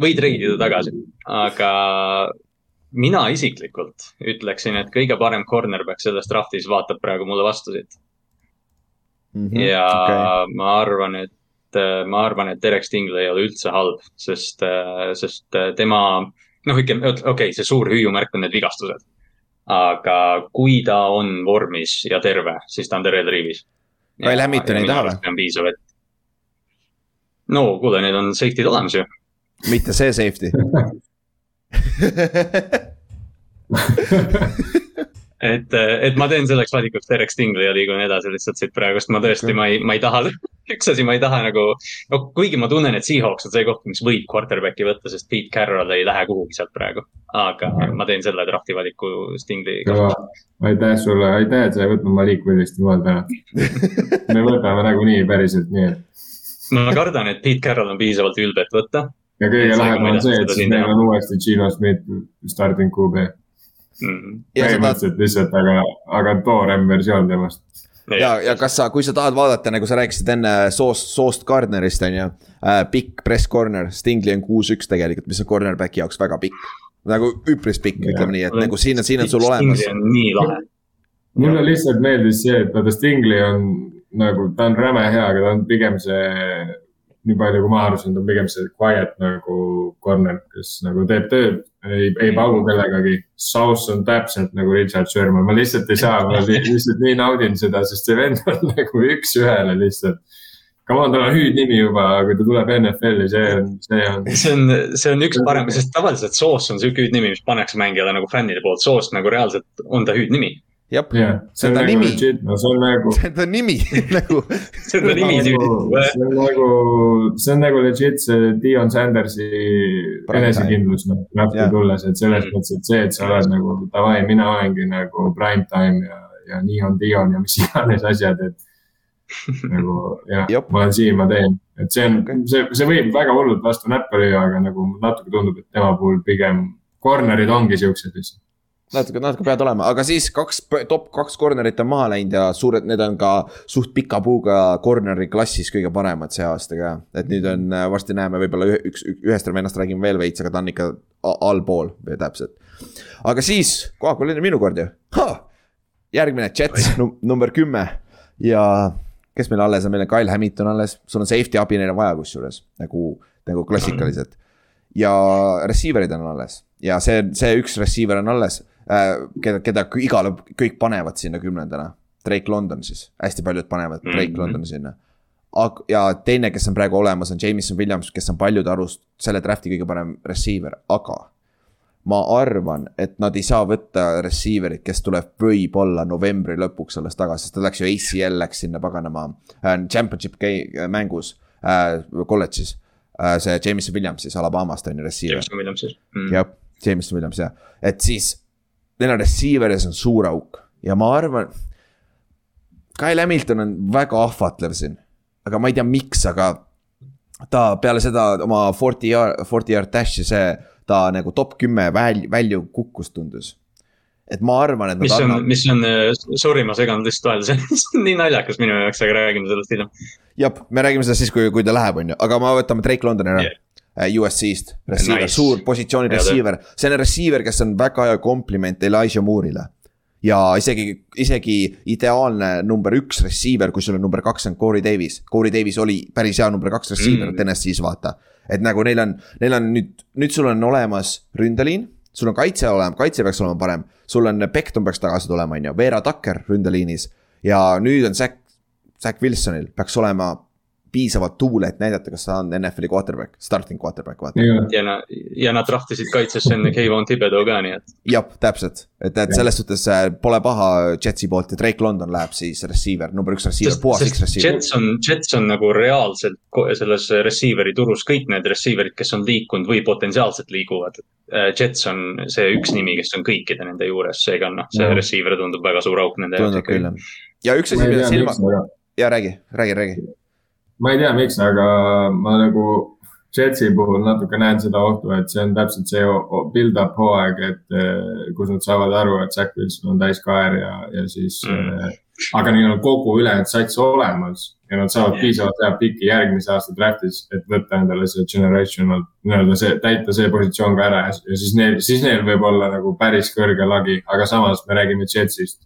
või treidida tagasi, aga mina isiklikult ütleksin, et kõige parem cornerback selles draftis vaatab praegu mulle vastu siit. ja okay. ma arvan, et, ma arvan, et Derek Stingley ei ole üldse halb, sest, sest tema, noh, ütleme, okei okay,, see suur hüüumärk on need vigastused. Aga kui ta on vormis ja terve, siis ta on terve triivis. Kyle Hamilton ei taha või? on piisav, et. no kuule, need on safety'd olemas ju. mitte see safety. et, et ma teen selleks valikuks Derek Stingley ja liigun edasi lihtsalt siit praegust, ma tõesti, ma ei, ma ei taha, üks asi, ma ei taha nagu. no kuigi ma tunnen, et Seahawks on see koht, mis võib quarterback'i võtta, sest Pete Carroll ei lähe kuhugi sealt praegu. aga ma teen selle drafti valiku kõva, aitäh sulle, aitäh, et sa ei võtnud Malik Willist, jumal tänatud. me võtame nagunii päriselt nii, et. ma kardan, et Pete Carroll on piisavalt ülbe, et võtta ja kõige lahedam on see, et siis meil on uuesti Gino Schmidt starting QB. Põhimõtteliselt lihtsalt, aga, aga toorem versioon temast. ja, ja kas sa, kui sa tahad vaadata, nagu sa rääkisid enne soost, soost Gardnerist on ju äh,. pikk press corner, Stingley on kuus-üks tegelikult, mis on cornerback'i jaoks väga pikk. nagu üpris pikk, ütleme nii, et nagu siin on, siin on sul olemas. Nii lahe. mulle lihtsalt meeldis see, et vaata Stingley on nagu, ta on räme hea, aga ta on pigem see, nii palju kui ma aru saan, ta on pigem see quiet nagu corner, kes nagu teeb tööd, ei, ei paugu kellegagi. South on täpselt nagu Richard Sherman, ma lihtsalt ei saa, ma li- lihtsalt nii naudin seda, sest see vend on nagu üks-ühele lihtsalt. Come on, tal on hüüdnimi juba, kui ta tuleb NFL-i, see on, see on. see on, see on üks parem, sest tavaliselt Soos on siuke hüüdnimi, mis pannakse mängijale nagu fännide poolt, Soost nagu reaalselt on ta hüüdnimi. jah, jah, see on ta nagu nimi. legit, no see on nagu. see on ta nimi nagu. see on ta nimi nagu, nüüd. see on nagu, see on nagu legit see Dion Sandersi enesekindlus noh, drafti Jah. tulles, et selles Mm. mõttes, et see, et sa oled nagu davai, mina olengi nagu prime time ja, ja nii on Dion ja mis iganes asjad, et. nagu jah Jop., ma olen siin, ma teen, et see on Okei., see, see võib väga hullult vastu näppe lüüa, aga nagu natuke tundub, et tema puhul pigem corner'id ongi siuksed lihtsalt. natuke, natuke peavad olema, aga siis kaks, top kaks corner'it on maha läinud ja suured, need on ka suht pika puuga corner'i klassis kõige paremad see aasta ka. et nüüd on, varsti näeme võib-olla ühe- üks, ühest vennast räägime veel veits, aga ta on ikka allpool või täpselt. aga siis, kohe oli minu kord ju. järgmine Jets num, number kümme ja kes meil alles on, meil on Kyle Hamilton alles, sul on safety abi neil on vaja kusjuures nagu, nagu klassikaliselt. ja receiver'id on alles ja see, see üks receiver on alles äh,, keda, keda kü- igale, kõik panevad sinna kümnendana. Drake London siis, hästi paljud panevad Drake Mhm. Londoni sinna. Ja teine, kes on praegu olemas, on Jameson Williams, kes on paljude arust selle draft'i kõige parem receiver, aga ma arvan, et nad ei saa võtta receiver'it, kes tuleb võib-olla novembri lõpuks alles tagasi, sest ta läks ju ACL läks sinna paganama äh, championship gay- mängus äh, kolledžis äh,. see Jameson Williams siis Alabamast on ju receiver. Jameson Williams siis mm.. jah, Jameson Williams jah, et siis on receiver'is on suur auk ja ma arvan. Kyle Hamilton on väga ahvatlev siin, aga ma ei tea, miks, aga ta peale seda oma forty yard, forty yard dash'i see, ta nagu top kümme väl-, välju kukkus, tundus. et ma arvan, et mis on, annavad, mis on, sorry, ma segan lihtsalt vahele, see on nii naljakas minu jaoks, aga räägime sellest hiljem. jah, me räägime seda siis, kui, kui ta läheb, on ju, aga ma võtame Drake Londoni ära Yeah. yeah.. USC-st, receiver Nice. suur positsiooni receiver, see on receiver, kes on väga hea kompliment Elijah Moore'ile. ja isegi, isegi ideaalne number üks receiver, kui sul on number kaks on Corey Davis, Corey Davis oli päris hea number kaks receiver Mm. TNS-is vaata. et nagu neil on, neil on nüüd, nüüd sul on olemas ründeliin, sul on kaitse olema, kaitse peaks olema parem. sul on Beckham peaks tagasi tulema, on ju, Vera Tucker ründeliinis ja nüüd on Zack, Zack Wilsonil peaks olema piisavalt tuule, et näidata, kas ta on NFL-i quarterback, starting quarterback, vaata. ja nad, ja nad trahtisid kaitsesse enne Kevon Thibodeau ka, nii et. jah, täpselt, et, et selles suhtes äh, pole paha Jetsi poolt ja Drake London läheb siis receiver, number üks receiver, puhas üks receiver. Jets on, Jets on nagu reaalselt selles receiver'i turus kõik need receiver'id, kes on liikunud või potentsiaalselt liiguvad. Äh, Jets on see üks nimi, kes on kõikide nende juures, seega noh, see mm. receiver tundub väga suur auk nende jaoks. jah. ja üks asi, mida silma, ja räägi, räägi, räägi. Ma ei tea, miks, aga ma nagu Jetsi puhul natuke näen seda ohtu, et see on täpselt see build-up hooaeg, et eh, kus nad saavad aru, et Zack Wilson on täis kaer ja, ja siis mm.. aga neil on kogu ülejäänud sats olemas ja nad saavad piisavalt head piki järgmise aasta draft'is, et võtta endale see generational, nii-öelda see, täita see positsioon ka ära ja siis neil, siis neil võib olla nagu päris kõrge lagi, aga samas me räägime Jetsist.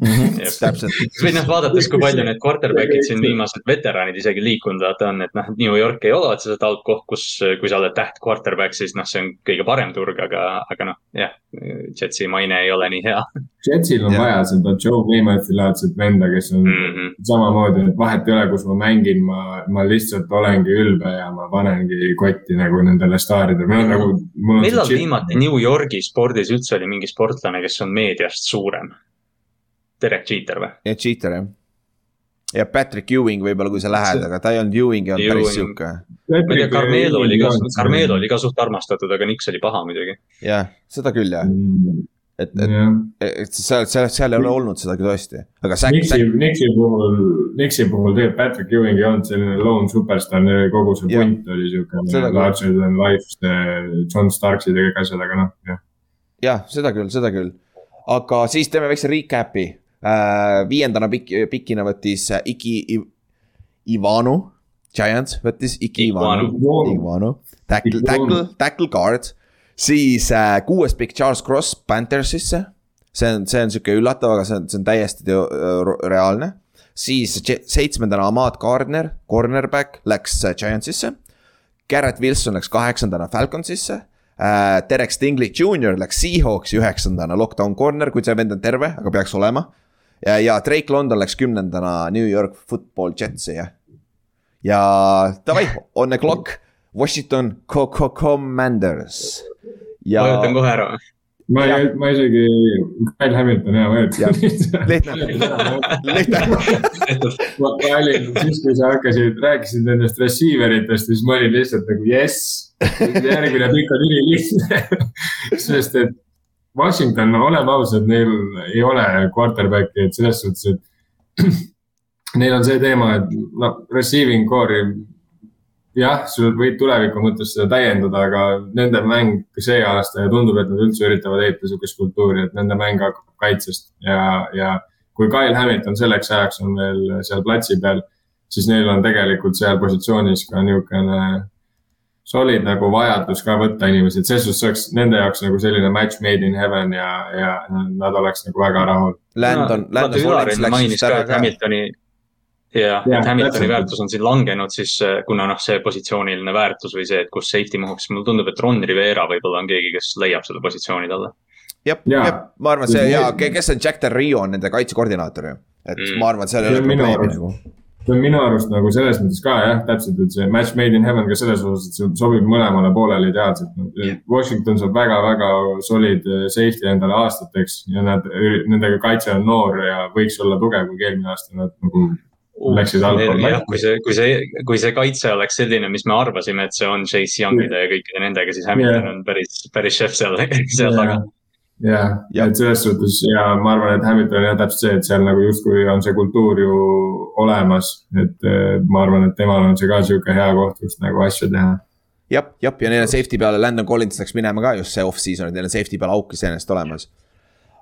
Täpselt. või noh, vaadates, kui palju need quarterback'id siin viimased veteranid isegi liikunud vaata on, et noh, New York ei ole seda tautkoht, kus, kui sa oled täht quarterback, siis noh, see on kõige parem turg, aga, aga noh, jah. Jetsi maine ei ole nii hea. Jetsil on ja. vaja seda Joe Namathi laadset venda, kes on mm -hmm. samamoodi, et vahet ei ole, kus ma mängin, ma, ma lihtsalt olengi ülbe ja ma panengi kotti nagu nendele staaridele, mul on nagu. millal viimati New Yorgi spordis üldse oli mingi sportlane, kes on meediast suurem? Derek Jeter või? jah, Jeter jah. ja Patrick Ewing võib-olla, kui sa lähed, aga ta ei olnud Ewing, ei olnud päris sihuke. ma ei tea, Carmelo oli ka, Carmelo oli ka suht armastatud, aga Nix oli paha muidugi. jah, seda küll jah mm. et, et, et seal, seal, seal ei ole olnud seda tõesti, aga. Nixi, Nixi puhul, Nixi puhul tegelikult Patrick Ewing ei olnud selline lone superstar, kogu see punt oli sihuke larger than life, John Starksid ja kõik asjad, aga noh, jah. jah, seda küll, seda küll, aga siis teeme väikse recap'i viiendana pik-, pikina võttis äh, Iki Ivanu, Giants võttis Iki Ivanu, Ivanu, tackle, tackle, tackle guard. siis äh, kuues pikk Charles Cross Panthersisse. see on, see on sihuke üllatav, aga see on, see on täiesti teo, reaalne. siis seitsmendana Ahmad Gardner, cornerback, läks Giantsisse. Garrett Wilson läks kaheksandana Falconsisse äh,. Derek Stingley Jr läks Seahawksi üheksandana, lockdown corner, kui see vend on terve, aga peaks olema ja, ja Drake London läks kümnendana New York Football Jetsi ja. ja davai, on the clock, Washington Commanders. ja. vajutan kohe ära ma ei, ma isegi, Kyle Hamilton ja vajutan. lihtne, lihtne. ma olin siis, kui sa hakkasid, rääkisid nendest receiver itest, siis ma olin lihtsalt nagu jess. järgmine pikk on ülilihtne sest et Washington, no oleme ausad, neil ei ole quarterback'i, et selles suhtes, et neil on see teema, et noh, receiving core'i. jah, sul võid tuleviku mõttes seda täiendada, aga nende mäng see aasta ja tundub, et nad üldse üritavad ehitada sihukest kultuuri, et nende mäng hakkab kaitsest ja, ja kui Kyle Hamilton selleks ajaks on veel seal platsi peal, siis neil on tegelikult seal positsioonis ka niisugune solid nagu vajadus ka võtta inimesi, et selles suhtes oleks nende jaoks nagu selline match made in heaven ja, ja nad oleks nagu väga rahul. Landon no,, Landon Collins läks vist ära ka. Hamiltoni, jah, et Hamiltoni väärtus on siin langenud, siis äh, kuna noh, see positsiooniline väärtus või see, et kus safety mahub, siis mulle tundub, et Ron Rivera võib-olla on keegi, kes leiab selle positsiooni talle. jah, jah, ma arvan, see ja kes on Jack Del Rio on nende kaitsekoordinaator ju, et mm. ma arvan, et seal ei ole probleemi nagu see on minu arust nagu selles mõttes ka jah, täpselt, et see match made in heaven ka selles osas, et see sobib mõlemale poolele ideaalselt. Washington saab väga-väga solid eh, safety endale aastateks ja nad, nendega kaitse on noor ja võiks olla tugev, kui eelmine aasta nad nagu läksid allpool. jah, kui see, kui see, kui see kaitse oleks selline, mis me arvasime, et see on Chase Youngide ja kõikide nendega, siis Hamilton yeah. on päris, päris šef seal, seal taga yeah jah ja., et selles suhtes ja ma arvan, et Hamilton jah, täpselt see, et seal nagu justkui on see kultuur ju olemas, et ma arvan, et temal on see ka sihuke hea koht, kus nagu asju teha jah, jah, ja neil on safety peale, Landon Collins läks minema ka just see off-season, et neil on safety peale auk iseenesest olemas.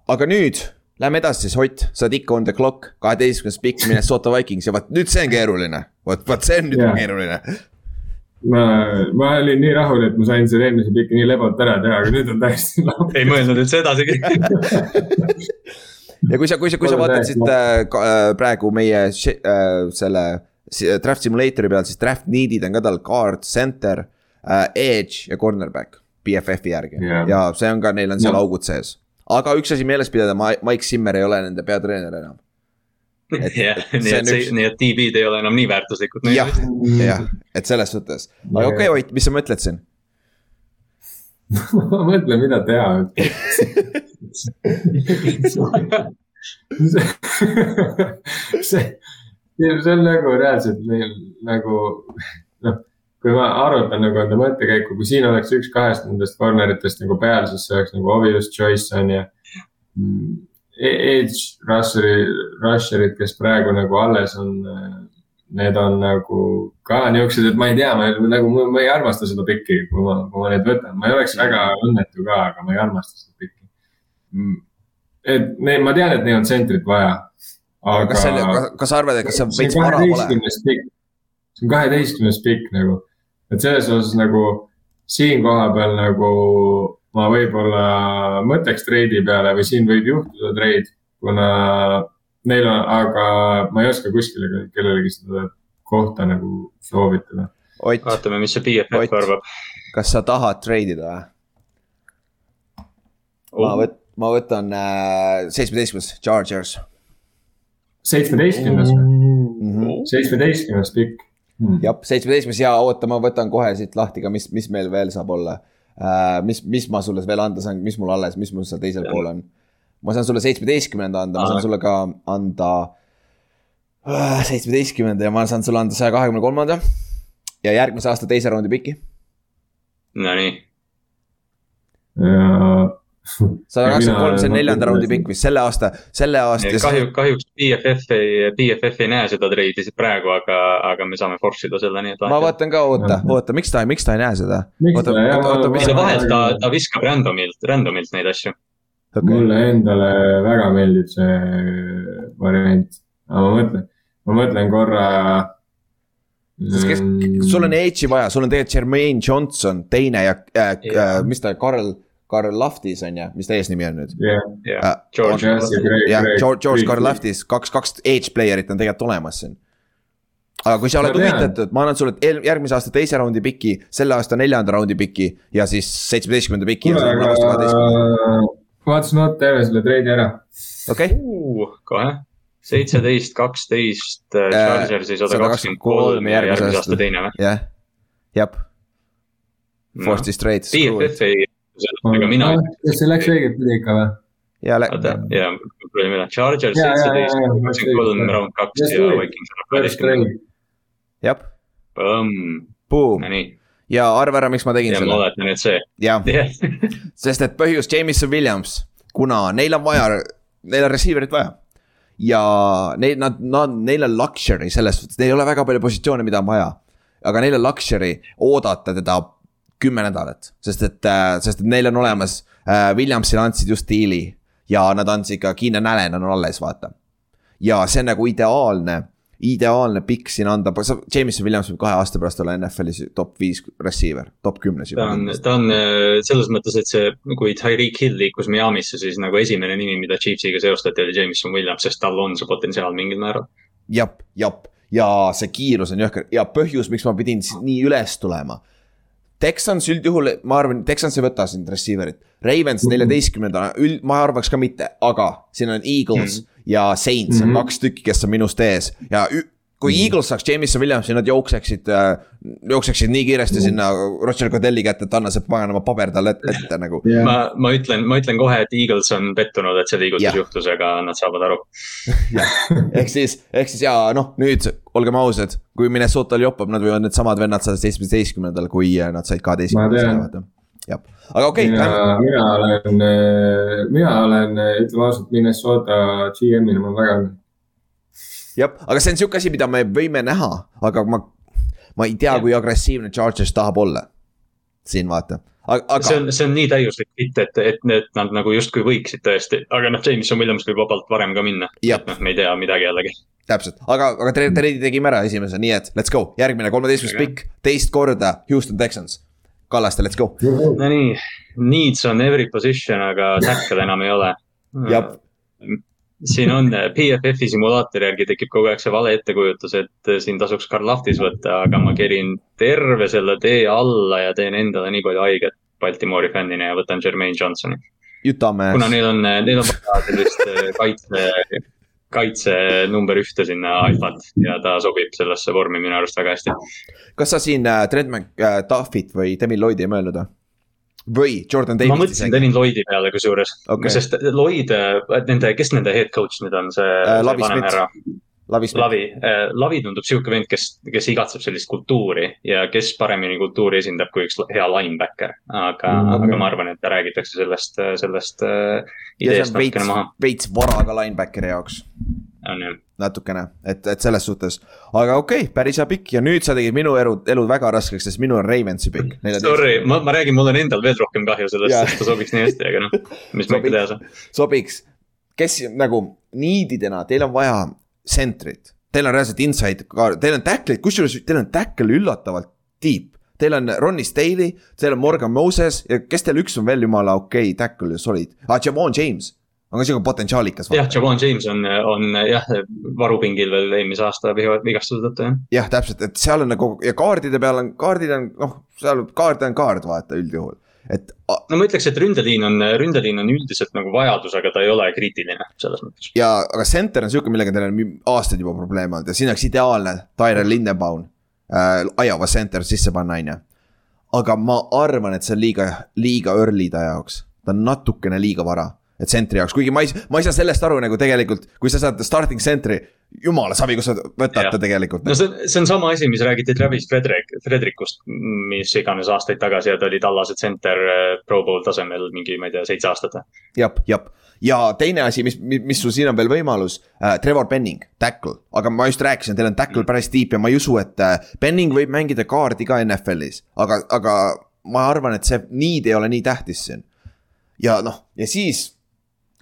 aga nüüd, lähme edasi siis, Ott, sa oled ikka on the clock, kaheteistkümnes pikk Minnesota Vikings ja vot nüüd see on keeruline. vot, vot see on nüüd yeah. keeruline ma, ma olin nii rahul, et ma sain selle eelmise piki nii lebalt ära teha, aga nüüd on täiesti lahti. ei mõelnud üldse edasigi ja kui sa, kui sa, kui sa vaatad siit äh, äh, praegu meie äh, selle draft simulator'i peal, siis draft need'id on ka tal guard, center äh,, edge ja cornerback. BFF-i järgi yeah. ja see on ka, neil on seal yeah. augud sees. aga üks asi meeles pidada, Mike Zimmer ei ole nende peatreener enam. Et- jah, et nii see et on see üks-, nii et DB-d ei ole enam nii väärtuslikud. jah, jah, et selles suhtes. aga okei okay,, Ott, mis sa mõtled siin? ma mõtlen, mida teha. see, see on nagu reaalselt neil nagu noh, kui ma arvutan nagu enda mõttekäiku, kui siin oleks üks kahest nendest corner'itest nagu peal, siis see oleks nagu obvious choice on ju. Edge rusheri, rusherid, kes praegu nagu alles on, need on nagu ka niuksed, et ma ei tea, ma nagu, ma ei armasta seda pikki, kui ma, kui ma neid võtan, ma ei oleks väga õnnetu ka, aga ma ei armasta seda pikki. et ne, ma tean, et neil on tsentrit vaja. aga kas selle, kas sa arvad, et kas see see veits on vara pole? see on kaheteistkümnes pikk nagu, et selles osas nagu siin koha peal nagu ma võib-olla mõtleks treidi peale või siin võib juhtuda treid, kuna neil on, aga ma ei oska kuskile kellelegi seda kohta nagu soovitada. Ott, vaatame, mis see BFF arvab. kas sa tahad treidida või? ma võt-, ma võtan äh, seitsmeteistkümnes, Chargers seitsmeteistkümnes, mm. -hmm. seitsmeteistkümnes pikk hmm.. jah, seitsmeteistkümnes ja oota, ma võtan kohe siit lahti ka, mis, mis meil veel saab olla äh,. mis, mis ma sulle veel anda saan, mis mul alles, mis mul seal teisel pool on? ma saan sulle seitsmeteistkümnenda anda, ma saan Aa. sulle ka anda äh, seitsmeteistkümnenda ja ma saan sulle anda saja kahekümne kolmanda. ja järgmise aasta teise raundi piki, Nonii, ja sada kakskümmend kolm, see on neljanda raundi pikk vist selle aasta, selle aasta. kahju, kahjuks BFF ei, BFF ei näe seda treidi siit praegu, aga, aga me saame force ida selle, nii et. ma vaatan ka, oota, oota, miks ta, miks ta ei näe seda? Vahel ta, ta viskab random'ilt, random'ilt neid asju. okay.? mulle endale väga meeldib see variant, aga ma mõtlen, ma mõtlen korra. sest kes, sul on edge'i vaja, sul on tegelikult Jermaine Johnson teine ja äh, äh, Jaa. mis ta, Karl, Karl Laftis on ju, mis ta eesnimi on nüüd? jah, jah, George Jah, see Greg- jah, Greg- George, George Karl Laftis, kaks, kaks edge player'it on tegelikult olemas siin. aga kui sa oled huvitatud, ma annan sulle järgmise aasta teise raundi piki, selle aasta neljanda raundi piki ja siis seitsmeteistkümnenda piki. vaatasin otsa terve selle treidi ära. okei, kohe, seitseteist, kaksteist, Äh, Chargersi sada kakskümmend kolm ja järgmise aasta teine või? jah, jah, no. straight. BFF ei, aga mina, kas see läks õiget pidi ikka või? ja läks, jaa, proovime üle, jaa, seitseteist kakskümmend kolm, round kaks ja. Vikings kaheteistkümnenda. trade. jah, Põmm, boom no nii, ja arva ära, miks ma tegin ja ma selle, oletan, et see, jah, sest et põhjus Jameson Williams, kuna neil on vaja, neil on receiver'it vaja. ja neil, nad, nad, neil on luxury selles suhtes, neil ei ole väga palju positsioone, mida on vaja. aga neil on luxury oodata teda kümme nädalat, sest et, sest et neil on olemas äh,, Williamsile andsid just diili ja nad andsid ka Keenan Allan on alles, vaata. ja see on nagu ideaalne, ideaalne pikk siin anda, Jameson Williams võib kahe aasta pärast olla NFL-is top viis receiver, top kümnes ta juba on, ta on äh, selles mõttes, et see, kui Tyreek Hill liikus Miami'sse, siis nagu esimene nimi, mida Chiefsiga seostati, oli Jameson Williams, sest tal on see potentsiaal mingil määral. jap, jap ja see kiirus on jõhker ja põhjus, miks ma pidin nii üles tulema. Texans üldjuhul, ma arvan, Texans ei võta siin receiver'it. Ravens neljateistkümnendana, üld, ma arvaks ka mitte, aga siin on Eagles mm -hmm. ja Saints on Mhm. kaks tükki, kes on minust ees ja kui Eagles saaks Jameson Williamsi, nad jookseksid äh,, jookseksid nii kiiresti sinna Roger Godelli kätte, et anna see paganama paber talle ette, ette nagu. ma, ma ütlen, ma ütlen kohe, et Eagles on pettunud, et see liigutus Jah. juhtus, aga nad saavad aru. ehk siis, ehk siis ja noh, nüüd olgem ausad, kui Minnesotal joppab, nad võivad needsamad vennad saada seitsmeteistkümnendal, kui äh, nad said Ma kaheteistkümnendal jah, aga okei okay,, mina, olen, mina olen, ütleme ausalt, Minnesota GM-ina mul väga. jah, aga see on sihuke asi, mida me võime näha, aga ma, ma ei tea, kui agressiivne Chargers tahab olla. siin vaata, aga see, on, see on nii täiuslik fit, et, et need nad nagu justkui võiksid tõesti, aga noh, Jameson Williams võib vabalt varem ka minna. Jah. noh, me ei tea midagi jällegi. täpselt, aga, aga tre- treidi tegime ära esimese, nii et let's go, järgmine kolmeteistkümnes pikk, teist korda Houston Texans. Kallaste, let's go. Nonii, needs on every position, aga tackle enam ei ole. Jah. Siin on PFF-i simulaatori järgi tekib kogu aeg see vale ettekujutus, et siin tasuks Karl Lahtis võtta, aga ma kerin terve selle tee alla ja teen endale nii palju haiget Baltimoori fännina ja võtan Jermaine Johnsoni. Kuna neil on, neil on vaja sellist äh, kaitse, kaitse number ühte sinna alfat ja ta sobib sellesse vormi minu arust väga hästi. kas sa siin äh, Trent McDuffit või Devin Lloydi ei mõelnud või? Või Jordan ma Davis mõtlesin Devin Lloydi peale kusjuures okay., sest Lloyd, nende, kes nende head coach nüüd on, see, Äh, Lavi Smith. härra, Lavi Smith, Lavi, Lavi tundub sihuke vend, kes, kes igatseb sellist kultuuri ja kes paremini kultuuri esindab kui üks hea linebacker. aga Mm, mm,, okei. aga ma arvan, et räägitakse sellest, sellest äh, see ideest natukene maha,, veits vara ka linebackeri jaoks on ju. natukene, et, et selles suhtes. aga okei okay,, päris hea pikk ja nüüd sa tegid minu elu, elu väga raskeks, sest minul on Ravensi pikk. Sorry, ma, ma räägin, mul on endal veel rohkem kahju sellest Jaa., sest ta sobiks nii hästi, aga noh, mis ma ikka teha saan. sobiks, kes nagu niididena, teil on vaja sentrit, teil on reaalselt inside, teil on tackle'id, kusjuures teil on tackle üllatavalt deep. Teil on Ronnie Staley, teil on Morgan Moses ja kes teil üks on veel jumala okei okay, tackle ja solid ah,, Javon James on ka siuke potentsiaalikas. jah, Javon James on, on jah, varupingil veel eelmise aasta viga- vigastuse tõttu jah. jah, täpselt, et seal on nagu ja kaardide peal on, kaardid on noh, seal kaart on kaart, vaata üldjuhul, et no ma ütleks, et ründeliin on, ründeliin on üldiselt nagu vajadus, aga ta ei ole kriitiline selles mõttes. ja, aga center on sihuke, millega teil on aastaid juba probleeme olnud ja siin oleks ideaalne Tyrell Lindenbaum äh,. Iowa center sisse panna, on ju. aga ma arvan, et see on liiga, liiga early ta jaoks, ta on natukene liiga vara. Et center'i jaoks, kuigi ma ei, ma ei saa sellest aru nagu tegelikult, kui sa saad starting center'i, jumala savi, kus sa võtad ta tegelikult. no see, see on sama asi, mis räägiti Travis Frederick, Frederickust, mis iganes aastaid tagasi ja ta oli Tallase center äh, Pro Bowl tasemel mingi, ma ei tea, seitse aastat. jep, jep ja teine asi, mis, mis sul siin on veel võimalus äh,, Trevor Penning, tackle, aga ma just rääkisin, teil on tackle päris deep ja ma ei usu, et äh, Penning võib mängida kaardi ka NFL-is, aga, aga ma arvan, et see need ei ole nii tähtis siin. ja noh, ja siis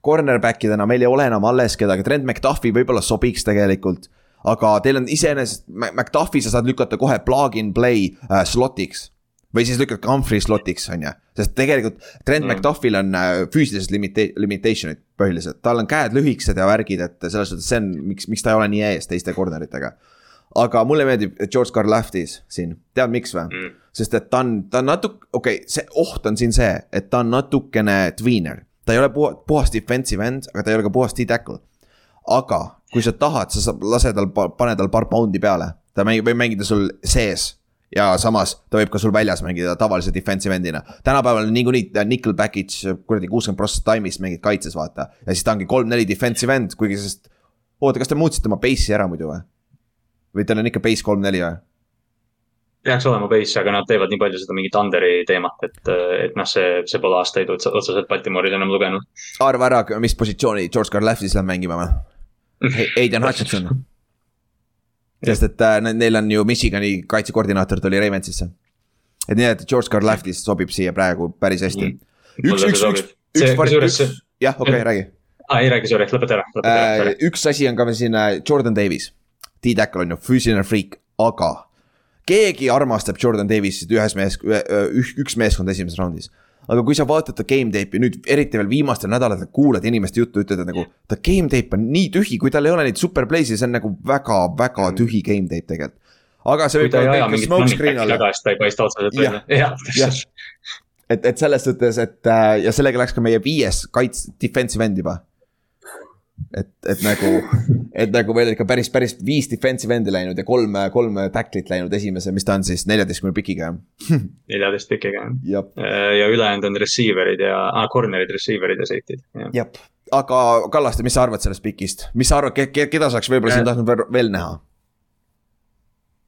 cornerback idena meil ei ole enam alles kedagi, Trent McDuffi võib-olla sobiks tegelikult. aga teil on iseenesest, McDuffi sa saad lükata kohe plug and play äh, slot'iks. või siis lükkad ka Humphrey slot'iks, on ju, sest tegelikult Trent mm. McDuffil on äh, füüsilised limita-, limitation'id põhiliselt, tal on käed lühikesed ja värgid, et selles suhtes see on, miks, miks ta ei ole nii ees teiste corner itega. aga mulle meeldib George Karlaftis siin, tead miks või mm.? sest et ta on, ta on natuke, okei okay,, see oht on siin see, et ta on natukene tweener. Ta ei ole puha-, puhas defensive end, aga ta ei ole ka puhas D-tackle. aga kui sa tahad, sa saad, lase tal, pane tal paar pound'i peale, ta mängib, võib mängida sul sees ja samas ta võib ka sul väljas mängida tavalise defensive end'ina. tänapäeval niikuinii nickel package kuradi kuuskümmend prossa time'ist mängid kaitses, vaata. ja siis ta ongi kolm-neli defensive end, kuigi sest. oota, kas te muutsite oma base'i ära muidu või? või teil on ikka base kolm-neli või? Peaks olema base, aga nad teevad nii palju seda mingit underi teemat, et, et noh, see, see pole aastaid otse- otseselt Baltimooris enam lugenud. arva ära, mis positsiooni George Karlaftis läheb mängima või? Aiden Hutchinson. sest et äh, ne- neil on ju Michigani kaitsekoordinaator tuli Ravensisse. et nii, et George Karlaftis sobib siia praegu päris hästi. üks, üks, üks üks üks jah, okei, räägi. aa, ei räägi, sorry, lõpeta ära, lõpeta ära, Äh, üks asi on ka veel siin äh, Jordan Davis, D-tackle on ju füüsiline friik, aga keegi armastab Jordan Davisit ühes mees, üks meeskond esimeses raundis. aga kui sa vaatad ta game tape'i nüüd eriti veel viimastel nädalatel kuulad inimeste juttu, ütled, et nagu ta game tape on nii tühi, kui tal ei ole neid super play'si, see on nagu väga-väga tühi game tape tegelikult. aga see võib olla taga, siis ta ei paista otseselt välja. jah, jah, et, et selles suhtes, et äh, ja sellega läks ka meie viies kaits-, defensive end juba. et, et nagu, et nagu meil ikka päris, päris viis defensive end'i läinud ja kolm, kolm tackle'it läinud esimese, mis ta on siis neljateistkümne pikiga. neljateist pikiga jah. jah, ja ülejäänud on receiver'id ja ah,, corner'id, receiver'id ja safety'd, jah. aga Kallaste, mis sa arvad sellest pikist, mis sa arvad, keda sa oleks võib-olla siin tahtnud veel- veel näha?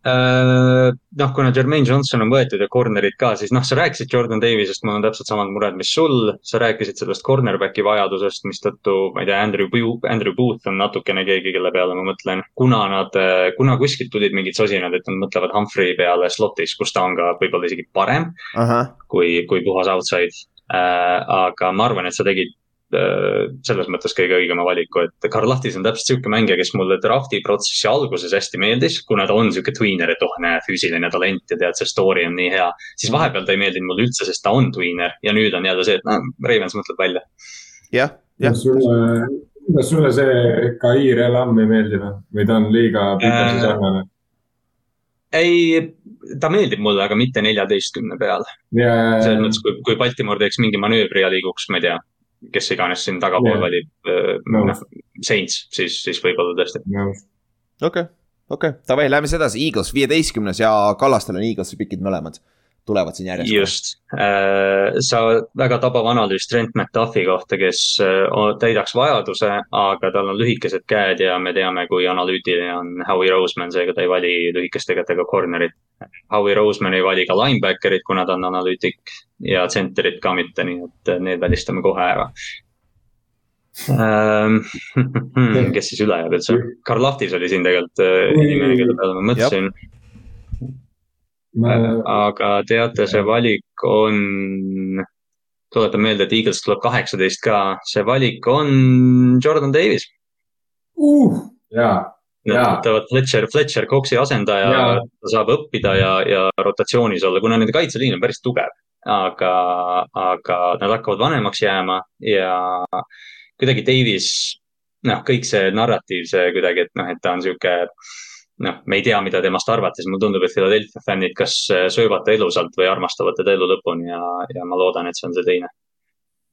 Äh, noh, kuna Jermaine Johnson on võetud ja corner'id ka, siis noh, sa rääkisid Jordan Davisest, mul on täpselt samad mured, mis sul. sa rääkisid sellest cornerback'i vajadusest, mistõttu ma ei tea, Andrew Booth, Andrew Booth on natukene keegi, kelle peale ma mõtlen. kuna nad, kuna kuskilt tulid mingid sosinad, et nad mõtlevad Humphrey peale slot'is, kus ta on ka võib-olla isegi parem kui, kui puhas outside äh,. aga ma arvan, et sa tegid äh, selles mõttes kõige õigema valiku, et Karl Lahtis on täpselt sihuke mängija, kes mulle draft'i protsessi alguses hästi meeldis, kuna ta on sihuke tweener, et oh näe, füüsiline talent ja tead, see story on nii hea. siis vahepeal ta ei meeldinud mulle üldse, sest ta on tweener ja nüüd on jälle see, et noh, Ravens mõtleb välja. jah, jah kas, sulle, kas sulle see Kair Elam ei meeldi või, või ta on liiga pikalt Äh, sarnane? ei, ta meeldib mulle, aga mitte neljateistkümne peal. ja, selles mõttes, kui, kui Baltimore teeks mingi manöövri ja liiguks, ma ei tea, kes iganes siin tagapool Jah. valib, noh, Saints, siis, siis võib-olla tõesti. okei, okei, davai, lähme siis edasi, Eagles viieteistkümnes ja Kallastel on Eaglesi pikid mõlemad. Tulevad siin järjest. just, sa väga tabav analüüs Trent McDuffi kohta, kes äh, täidaks vajaduse, aga tal on lühikesed käed ja me teame, kui analüütiline on Howie Roseman, seega ta ei vali lühikeste kätega corner'it. Howie Roseman ei vali ka linebacker'it, kuna ta on analüütik ja center'it ka mitte, nii et äh, need välistame kohe ära. kes siis üle jääb üldse? Karl Lahtis oli siin tegelikult äh, inimene, kelle peale ma mõtlesin. Aga teate, see valik on, tuletan meelde, et Eagles tuleb kaheksateist ka, see valik on Jordan Davis. uh,. jaa, Nad võtavad Fletcher, Fletcher Coxi asendaja ta saab õppida ja, ja rotatsioonis olla, kuna nende kaitseliin on päris tugev. aga, aga nad hakkavad vanemaks jääma ja kuidagi Davis, noh, kõik see narratiiv, see kuidagi, et noh, et ta on sihuke noh, me ei tea, mida temast arvata, siis mulle tundub, et Philadelphia fännid kas söövad ta elusalt või armastavad teda elu lõpuni ja, ja ma loodan, et see on see teine.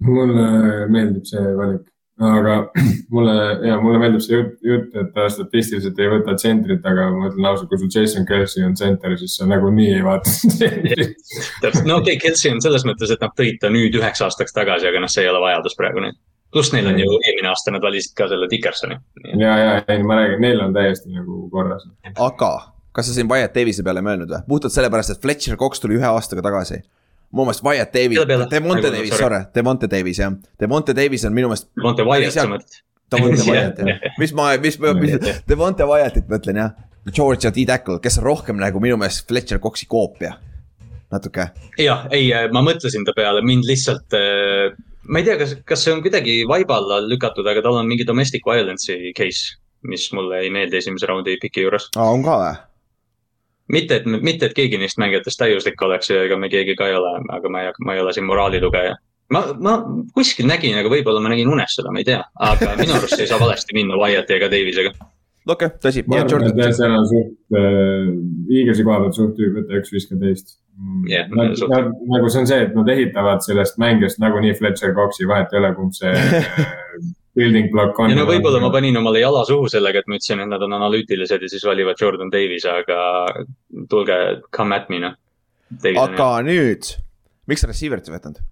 mulle meeldib see valik, aga mulle ja mulle meeldib see jutt, jutt, et ta statistiliselt ei võta tsentrit, aga ma ütlen ausalt, kui sul Jason Kelsey on tsenter, siis sa nagunii ei vaata tsentrit. täpselt, no okei okay,, Kelsey on selles mõttes, et nad tõid ta nüüd üheks aastaks tagasi, aga noh, see ei ole vajadus praegu nüüd. Pluss neil on ju eelmine aasta nad valisid ka selle Dickersoni. ja, ja ei, ma räägin, neil on täiesti nagu korras. aga kas sa siin Wyatt Davise peale ei mõelnud või? puhtalt sellepärast, et Fletcher Cox tuli ühe aastaga tagasi. mu meelest Wyatt Davis Demonte Davis, sorry. Demonte Davis jah, Demonte Davis on minu meelest. Monte Wyatt, sa mõtled? Demonte Wyatt jah, mis ma, mis, mis, Demonte Wyattit mõtlen jah. Georgia D-Tackle, kes on rohkem nagu minu meelest Fletcher Coxi koopia. natuke, jah, ei, ma mõtlesin ta peale, mind lihtsalt, ma ei tea, kas, kas see on kuidagi vaiba alla lükatud, aga tal on mingi domestic violence'i case, mis mulle ei meeldi esimese raundi piki juures. aa on ka või? mitte, et, mitte, et keegi neist mängijatest täiuslik oleks ja ega me keegi ka ei ole, aga ma ei, ma ei ole siin moraalilugeja. ma, ma kuskil nägin, aga võib-olla ma nägin unes seda, ma ei tea, aga minu arust ei saa valesti minna Wyatt'i ega Davisega. Okei okay,, tõsi. ma arvan, et seal on suht äh,, Eaglesi koha pealt suht tüüp, võtta üks viiskümmend Jah, teist. suht- nagu see on see, et nad ehitavad sellest mängijast nagunii Fletcher Coxi, vahet ei ole, kumb see building block on. ja no võib-olla ma panin omale jala suhu sellega, et ma ütlesin, et nad on analüütilised ja siis valivad Jordan Davis, aga tulge, come at me noh. aga nüüd, miks sa receiver'it ei võtnud?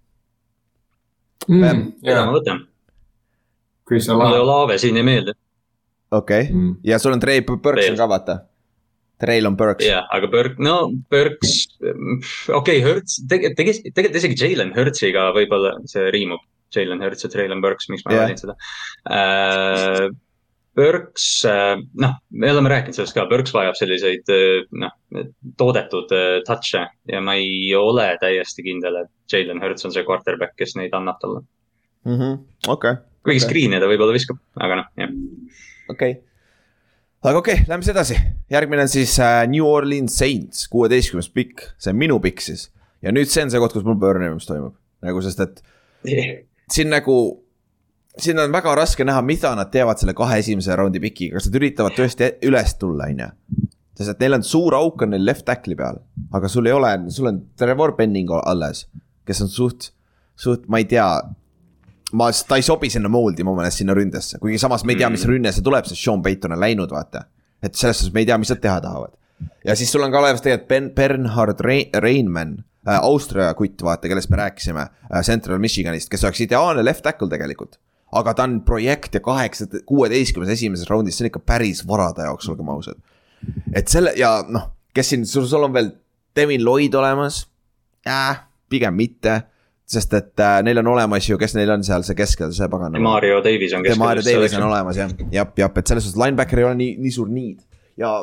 mm,. mida jaa ma, võtan? Chris mulle Olave. Olave siin ei meeldi. Okei okay., Mm. ja sul on Trey Burks on ka vaata. Trail on Burks. jah, aga Burke, no Burks, okei okay,, Hertz, tegelikult, tegelikult isegi Jalen Hertziga võib-olla see riimub. Jalen Hertz ja Traylon Burks, miks ma Jah. valin seda uh,. Burks, noh, me oleme rääkinud sellest ka, Burks vajab selliseid äh, noh, toodetud äh, touch'e ja ma ei ole täiesti kindel, et Jalen Hertz on see quarterback, kes neid annab talle. Mhm. okei, kuigi Okei. screen'e ta võib-olla viskab, aga noh, jah. okei. aga okei okay,, lähme siis edasi, järgmine on siis äh, New Orleans Saints, kuueteistkümnes pikk, see on minu pikk siis. ja nüüd see on see koht, kus mul pöörnemus toimub, nagu sest, et siin nagu, siin on väga raske näha, mida nad teevad selle kahe esimese raundi pikiga, kas nad üritavad tõesti üles tulla, on ju. sest et neil on suur auk on neil left tackle'i peal, aga sul ei ole, sul on Trevor Penning alles, kes on suht, suht, ma ei tea. ma, ta ei sobi sinna mold'i mu meelest sinna ründesse, kuigi samas me ei tea, mis rünne see tuleb, sest Sean Payton on läinud, vaata. et selles suhtes me ei tea, mis nad teha tahavad. ja siis sul on ka olemas tegelikult Ben, Bernhard Rein- Reinmann äh,, Austria kutt, vaata, kellest me rääkisime äh,, Central Michiganist, kes oleks ideaalne left tackle tegelikult. aga ta on projekt ja kaheksa, kuueteistkümnes esimeses raundis, see on ikka päris vara ta jaoks, olgem ausad. et selle ja noh, kes siin, sul, sul on veel Devin Lloyd olemas äh,. pigem mitte, sest et äh, neil on olemas ju, kes neil on seal see keskel, see pagan. Mario Davis on Demario Davis on olemas jah, jah, jah, et selles suhtes linebacker ei ole nii, nii suur need ja.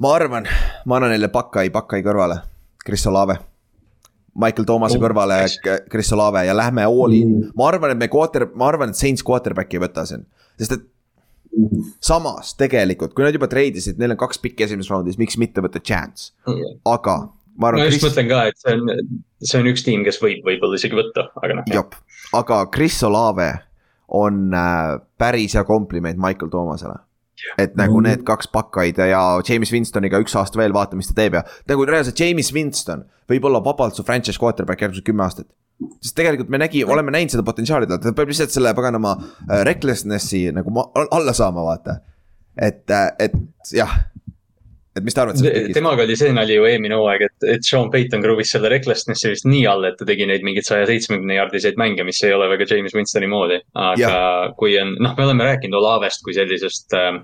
ma arvan, ma annan neile Pakai, Pakai kõrvale, Chris Olave. Michael Thomas'e Oh, kõrvale Chris Olave ja lähme all in, ma arvan, et me quarter, ma arvan, et Saints quarterback'i ei võta siin, sest et. samas tegelikult, kui nad juba treidisid, neil on kaks pikki esimeses raundis, miks mitte võtta chance, aga ma ma arvan. just mõtlen ka, et see on, see on üks tiim, kes võib võib-olla isegi võtta, aga noh. jop, aga Chris Olave on äh, päris hea kompliment Michael Thomasele. et nagu Mhm. need kaks pakkaid ja James Winstoniga üks aasta veel, vaata, mis ta teeb ja nagu reaalselt James Winston võib olla vabalt su franchise quarterback järgmised kümme aastat. sest tegelikult me nägi, oleme näinud seda potentsiaali tal, ta peab lihtsalt selle paganama äh, recklessness'i nagu ma, alla saama, vaata. et, äh, et jah, et mis te arvate sellest pikist? temaga oli see nali ju eelmine hooaeg, et, et Sean Payton kruvis selle recklessness'i vist nii all, et ta tegi neid mingeid saja seitsmekümne jaardiseid mänge, mis ei ole väga James Winstoni moodi. aga ja. kui on, noh, me oleme rääkinud Olavest kui sellisest äh,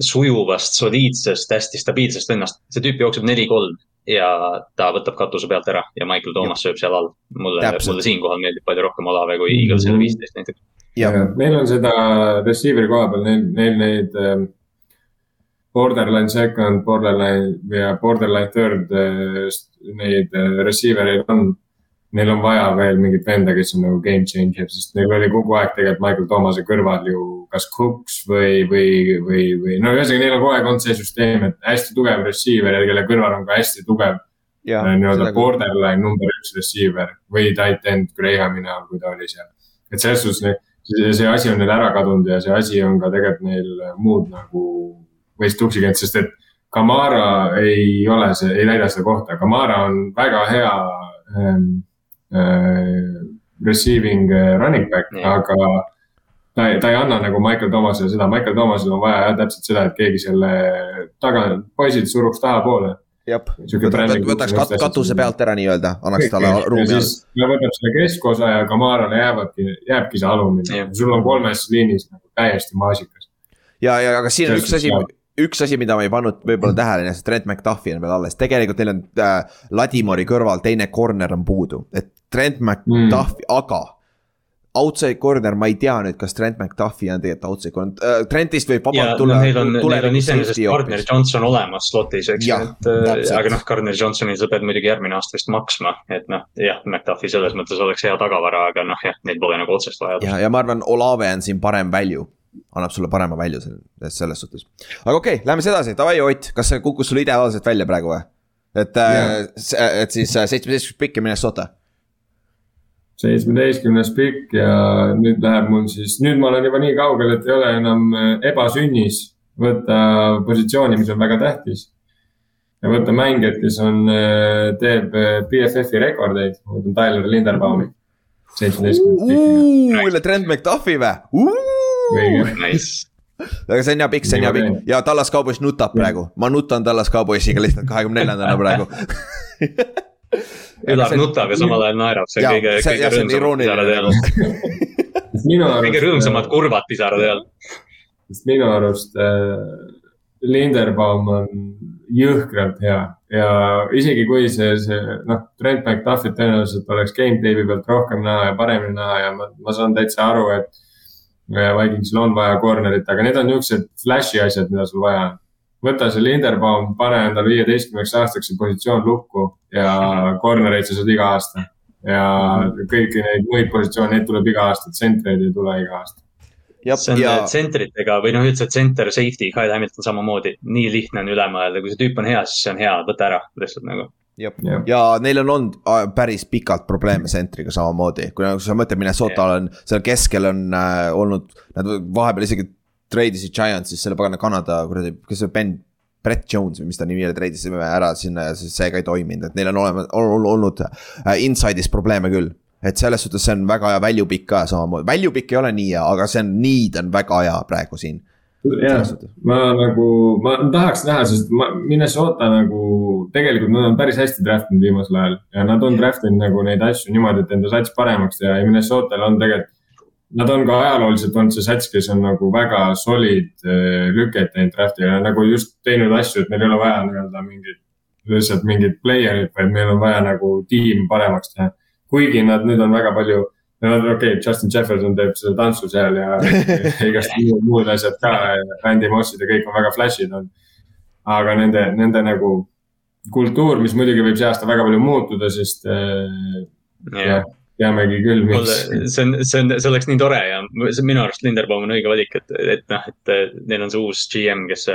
sujuvast, soliidsest, hästi stabiilsest vennast. see tüüp jookseb neli-kolm ja ta võtab katuse pealt ära ja Michael Thomas sööb seal all. mulle, mulle siinkohal meeldib palju rohkem Olave kui Eaglesile mhm. viisteist näiteks. Neil on seda receiver'i koha peal, neil, neil neid ähm, borderline second, borderline ja borderline third äh, neid äh, receiver eid on neil on vaja veel mingit venda, kes on nagu game changer, sest neil oli kogu aeg tegelikult Michael Thomas'e kõrval ju kas Cooks või, või, või, või no ühesõnaga, neil on kogu aeg olnud see süsteem, et hästi tugev receiver, kelle kõrval on ka hästi tugev. Äh, nii-öelda borderline number üks receiver või tight end Grahami näol, kui ta oli seal. et selles suhtes see, see asi on neil ära kadunud ja see asi on ka tegelikult neil muud nagu veits tuksi käinud, sest et Kamara ei ole see, ei täida seda kohta, Kamara on väga hea ähm, Äh, receiving äh, running back mm., aga ta ei, ta ei anna nagu Michael Thomasele seda, Michael Thomasel on vaja jah täpselt seda, et keegi selle taga, poisid suruks tahapoole. jah, võtaks kat, katuse pealt ära nii-öelda, annaks talle ruumi. ta võtab selle keskosa ja Kamarale jäävadki, jääbki see alumine, sul on kolmes liinis nagu täiesti maasikas. ja, ja aga siin on üks asi üks asi, mida ma ei pannud võib-olla tähele, see Trent McDuffi on veel alles, tegelikult neil on äh, Ladimori kõrval teine corner on puudu, et Trent McDuffi mm., aga outside corner, ma ei tea nüüd, kas Trent McDuffi on tegelikult outside corner uh,, Trentist võib vabalt tulla. Neil on, neil on iseenesest Gardner Johnson olemas slotis, eks ju, et äh, aga noh, Gardner Johnsonil sa pead muidugi järgmine aasta vist maksma, et noh, jah, McDuffi selles mõttes oleks hea tagavara, aga noh, jah, neil pole nagu otsest vajadust. ja, ja ma arvan, Olave on siin parem value annab sulle parema välju selles suhtes. aga okei okay,, lähme siis edasi, davai Ott, kas see kukkus sul ideaalselt välja praegu või? et, et siis seitsmeteistkümnes pikk ja Minnesota seitsmeteistkümnes pikk ja nüüd läheb mul siis, nüüd ma olen juba nii kaugel, et ei ole enam äh, ebasünnis võtta positsiooni, mis on väga tähtis. ja võtta mängijat, kes on, äh, teeb BFF-i äh, rekordeid, ma võtan Tyler Linderbaumi. üle Trent McDuffi või? Nice. Aga see on hea pikk, see on hea pikk. Ja Tallas Cowboys nutab praegu, ma nutan Tallas Cowboysiga lihtsalt kahekümne neljandana praegu. Ülar nutab ja samal ajal naerab, see on kõige, kõige rõõmsam pisarad jälle. kõige rõõmsamad kurvad pisarad jälle. sest minu arust äh, Linderbaum on jõhkralt hea. Ja isegi kui see, see noh, Trent McDuffit tõenäoliselt oleks gametape'i pealt rohkem näha ja paremini näha ja ma, ma saan täitsa aru, et Vikingsil on vaja corner'it, aga need on niisugused flash'i asjad, mida sul vaja on. Võta see Linderbaum, pane endale viieteistkümneks aastaks see positsioon lukku ja corner'eid sa saad iga aasta. ja kõiki neid muid positsioone, neid tuleb iga aasta, tsentreid ei tule iga aasta. see on ja... tsentritega või noh, üldse center safety, Kyle Hamilton samamoodi, nii lihtne on üle mõelda, kui see tüüp on hea, siis see on hea, võta ära lihtsalt nagu ja, ja neil on olnud päris pikalt probleeme tsentriga samamoodi, kui nagu sa mõtled, Minnesotal on, seal keskel on äh, olnud, nad vahepeal isegi treidisid Giantsis selle pagana Kanada kuradi, kes see Ben. Brett Jones või mis ta nimi oli, treidisime ära sinna ja siis see ka ei toiminud, et neil on olemas, olnud äh, inside'is probleeme küll. Et selles suhtes see on väga hea value pick ka samamoodi, value pick ei ole nii hea, aga see on, need on väga hea praegu siin. Jah, ma nagu, ma tahaks näha, sest ma, Minnesota nagu tegelikult nad on päris hästi draft inud viimasel ajal ja nad on draft inud nagu neid asju niimoodi, et enda sats paremaks teha ja Minnesotal on tegelikult Nad on ka ajalooliselt olnud see sats, kes on nagu väga solid eh, lüket teinud draft'i ja nagu just teinud asju, et meil ei ole vaja nii-öelda mingit, lihtsalt mingit player'it, vaid meil on vaja nagu tiim paremaks teha. kuigi nad nüüd on väga palju, no okei okay,, Justin Jefferson teeb seda tantsu seal ja igast muud, asjad ka, Randy Mossid ja kõik on väga flash'id olnud. aga nende, nende nagu kultuur, mis muidugi võib see aasta väga palju muutuda, sest äh, jah teamegi küll, miks. see on, see on, see oleks nii tore ja see minu arust Linderbaum on õige valik, et, et noh, et neil on see uus GM, kes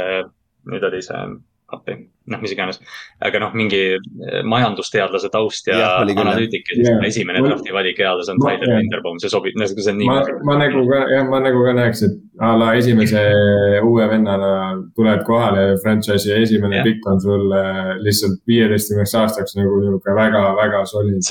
nüüd oli see, appi, noh, mis iganes. aga noh, mingi eh, majandusteadlase taust ja, ja analüütik ja siis Jah. esimene drafti valik eales on Tyler. Linderbaum, see sobib, see on nii ma, ma nagu ka, jah, ma nagu ka näeks, et a la esimese uue vennana tuled kohale ja franchise'i esimene Jah. pikk on sul äh, lihtsalt viieteistkümneks aastaks nagu nihuke väga, väga solid.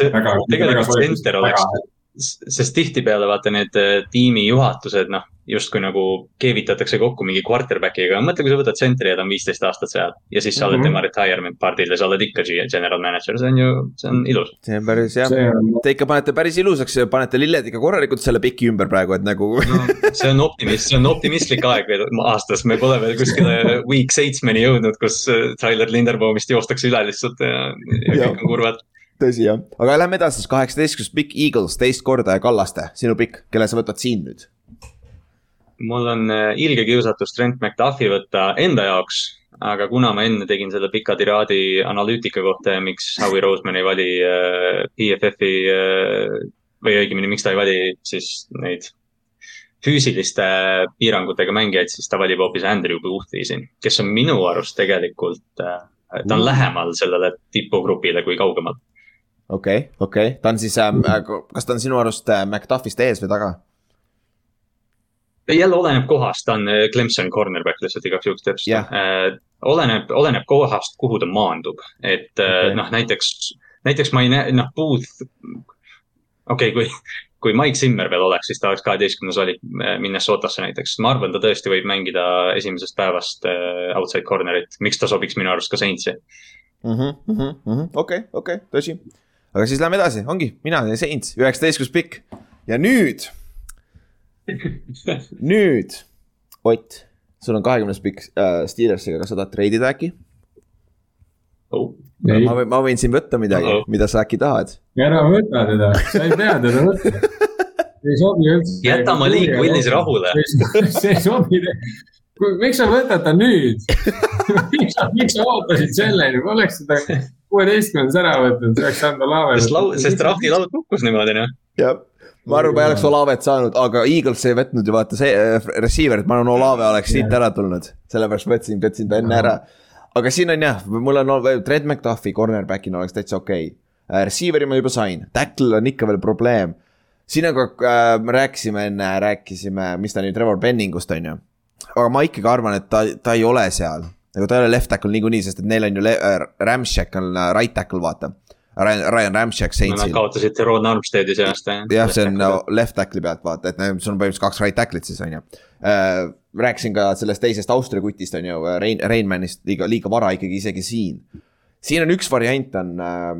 Tegelikult center oleks- sest tihtipeale vaata need eh, tiimi juhatused, noh, justkui nagu keevitatakse kokku mingi quarterback'iga, mõtle, kui sa võtad tsentri ja ta on viisteist aastat seal ja siis sa oled Mhm. tema retirement party'l ja sa oled ikka general manager, see on ju, see on ilus. see on päris jah. on, Te ikka panete päris ilusaks, panete lilled ikka korralikult selle piki ümber praegu, et nagu no see on optimist, see on optimistlik aeg veel aastas, me pole veel kuskile week seitsmeni jõudnud, kus eh, Tyler Linderbaumist joostakse üle lihtsalt ja, ja Jah. kõik on kurvad. tõsi jah, aga lähme edasi siis kaheksateistkümnes pikk Eagles teist korda ja Kallaste, sinu pikk, kelle sa võtad siin nüüd? Mul on eh, ilge kiusatus Trent McDuffi võtta enda jaoks, aga kuna ma enne tegin selle pika tiraadi analüütika kohta ja miks Howie Roseman ei vali äh, PFF-i äh, või õigemini, miks ta ei vali siis neid füüsiliste piirangutega mängijaid, siis ta valib hoopis Andrew Booth'i siin, kes on minu arust tegelikult, ta on lähemal sellele tipugrupile kui kaugemal. okei okay,, okei okay., ta on siis ähm,, kas ta on sinu arust äh, McDuffist ees või taga? Jälle oleneb kohast, ta on äh, Clemson cornerback lihtsalt igaks juhuks täpsustan. oleneb, oleneb kohast, kuhu ta maandub, et Okei. okay. noh, näiteks, näiteks ma ei näe, noh, Booth. okei okay,, kui, kui Mike Zimmer veel oleks, siis ta oleks kaheteistkümnes valik äh, Minnesotasse näiteks. ma arvan, ta tõesti võib mängida esimesest päevast äh, outside corner'it, miks ta sobiks minu arust ka Saintsi. Mhm, okei, okei, tõsi. aga siis lähme edasi, ongi mina ja Saints, üheksateistkümnes pikk ja nüüd, nüüd, Ott, sul on kahekümnes pikk äh, Steelersiga, kas sa tahad treidida äkki? Oh. ma võin, ma võin siin võtta midagi Uh-oh., mida sa äkki tahad. ära võta teda, sa ei pea teda võtma. ei sobi üldse. jäta Malik Willis rahule. see ei sobi. miks sa võtad ta nüüd? miks sa, miks sa ootasid selleni, oleks seda kuueteistkümnendas ära võtnud, see oleks saanud Olave. sest lau-, sest drafti laud kukkus niimoodi noh. jah, ma arvan, ma ei oleks Olavet saanud, aga Eagles ei võtnud ju vaata see äh, receiver'it, ma arvan, Olave oleks siit ära tulnud. sellepärast võtsin, võtsin ta enne ära. aga siin on jah, mul on Trent McDuffi cornerback'ina oleks täitsa okei okay.. Receiver'i ma juba sain, tackle on ikka veel probleem. siin on ka äh,, me rääkisime enne, rääkisime, mis ta nüüd, Trevor Benningust on ju. aga ma ikkagi arvan, et ta, ta ei ole seal. nagu ta ei ole left tackle niikuinii, sest et neil on ju äh, Ramshack on äh, right tackle, vaata. Ryan, Ryan Ramshack Nad Saintsil. kaotasid Teron Armsteadi seast. jah, see on no, left tackle'i pealt vaata, et sul on põhimõtteliselt kaks right tackle'it siis on ju äh,. rääkisin ka sellest teisest Austria kutist on ju, Rein, Reinmannist liiga, liiga vara ikkagi isegi siin. siin on üks variant on äh,,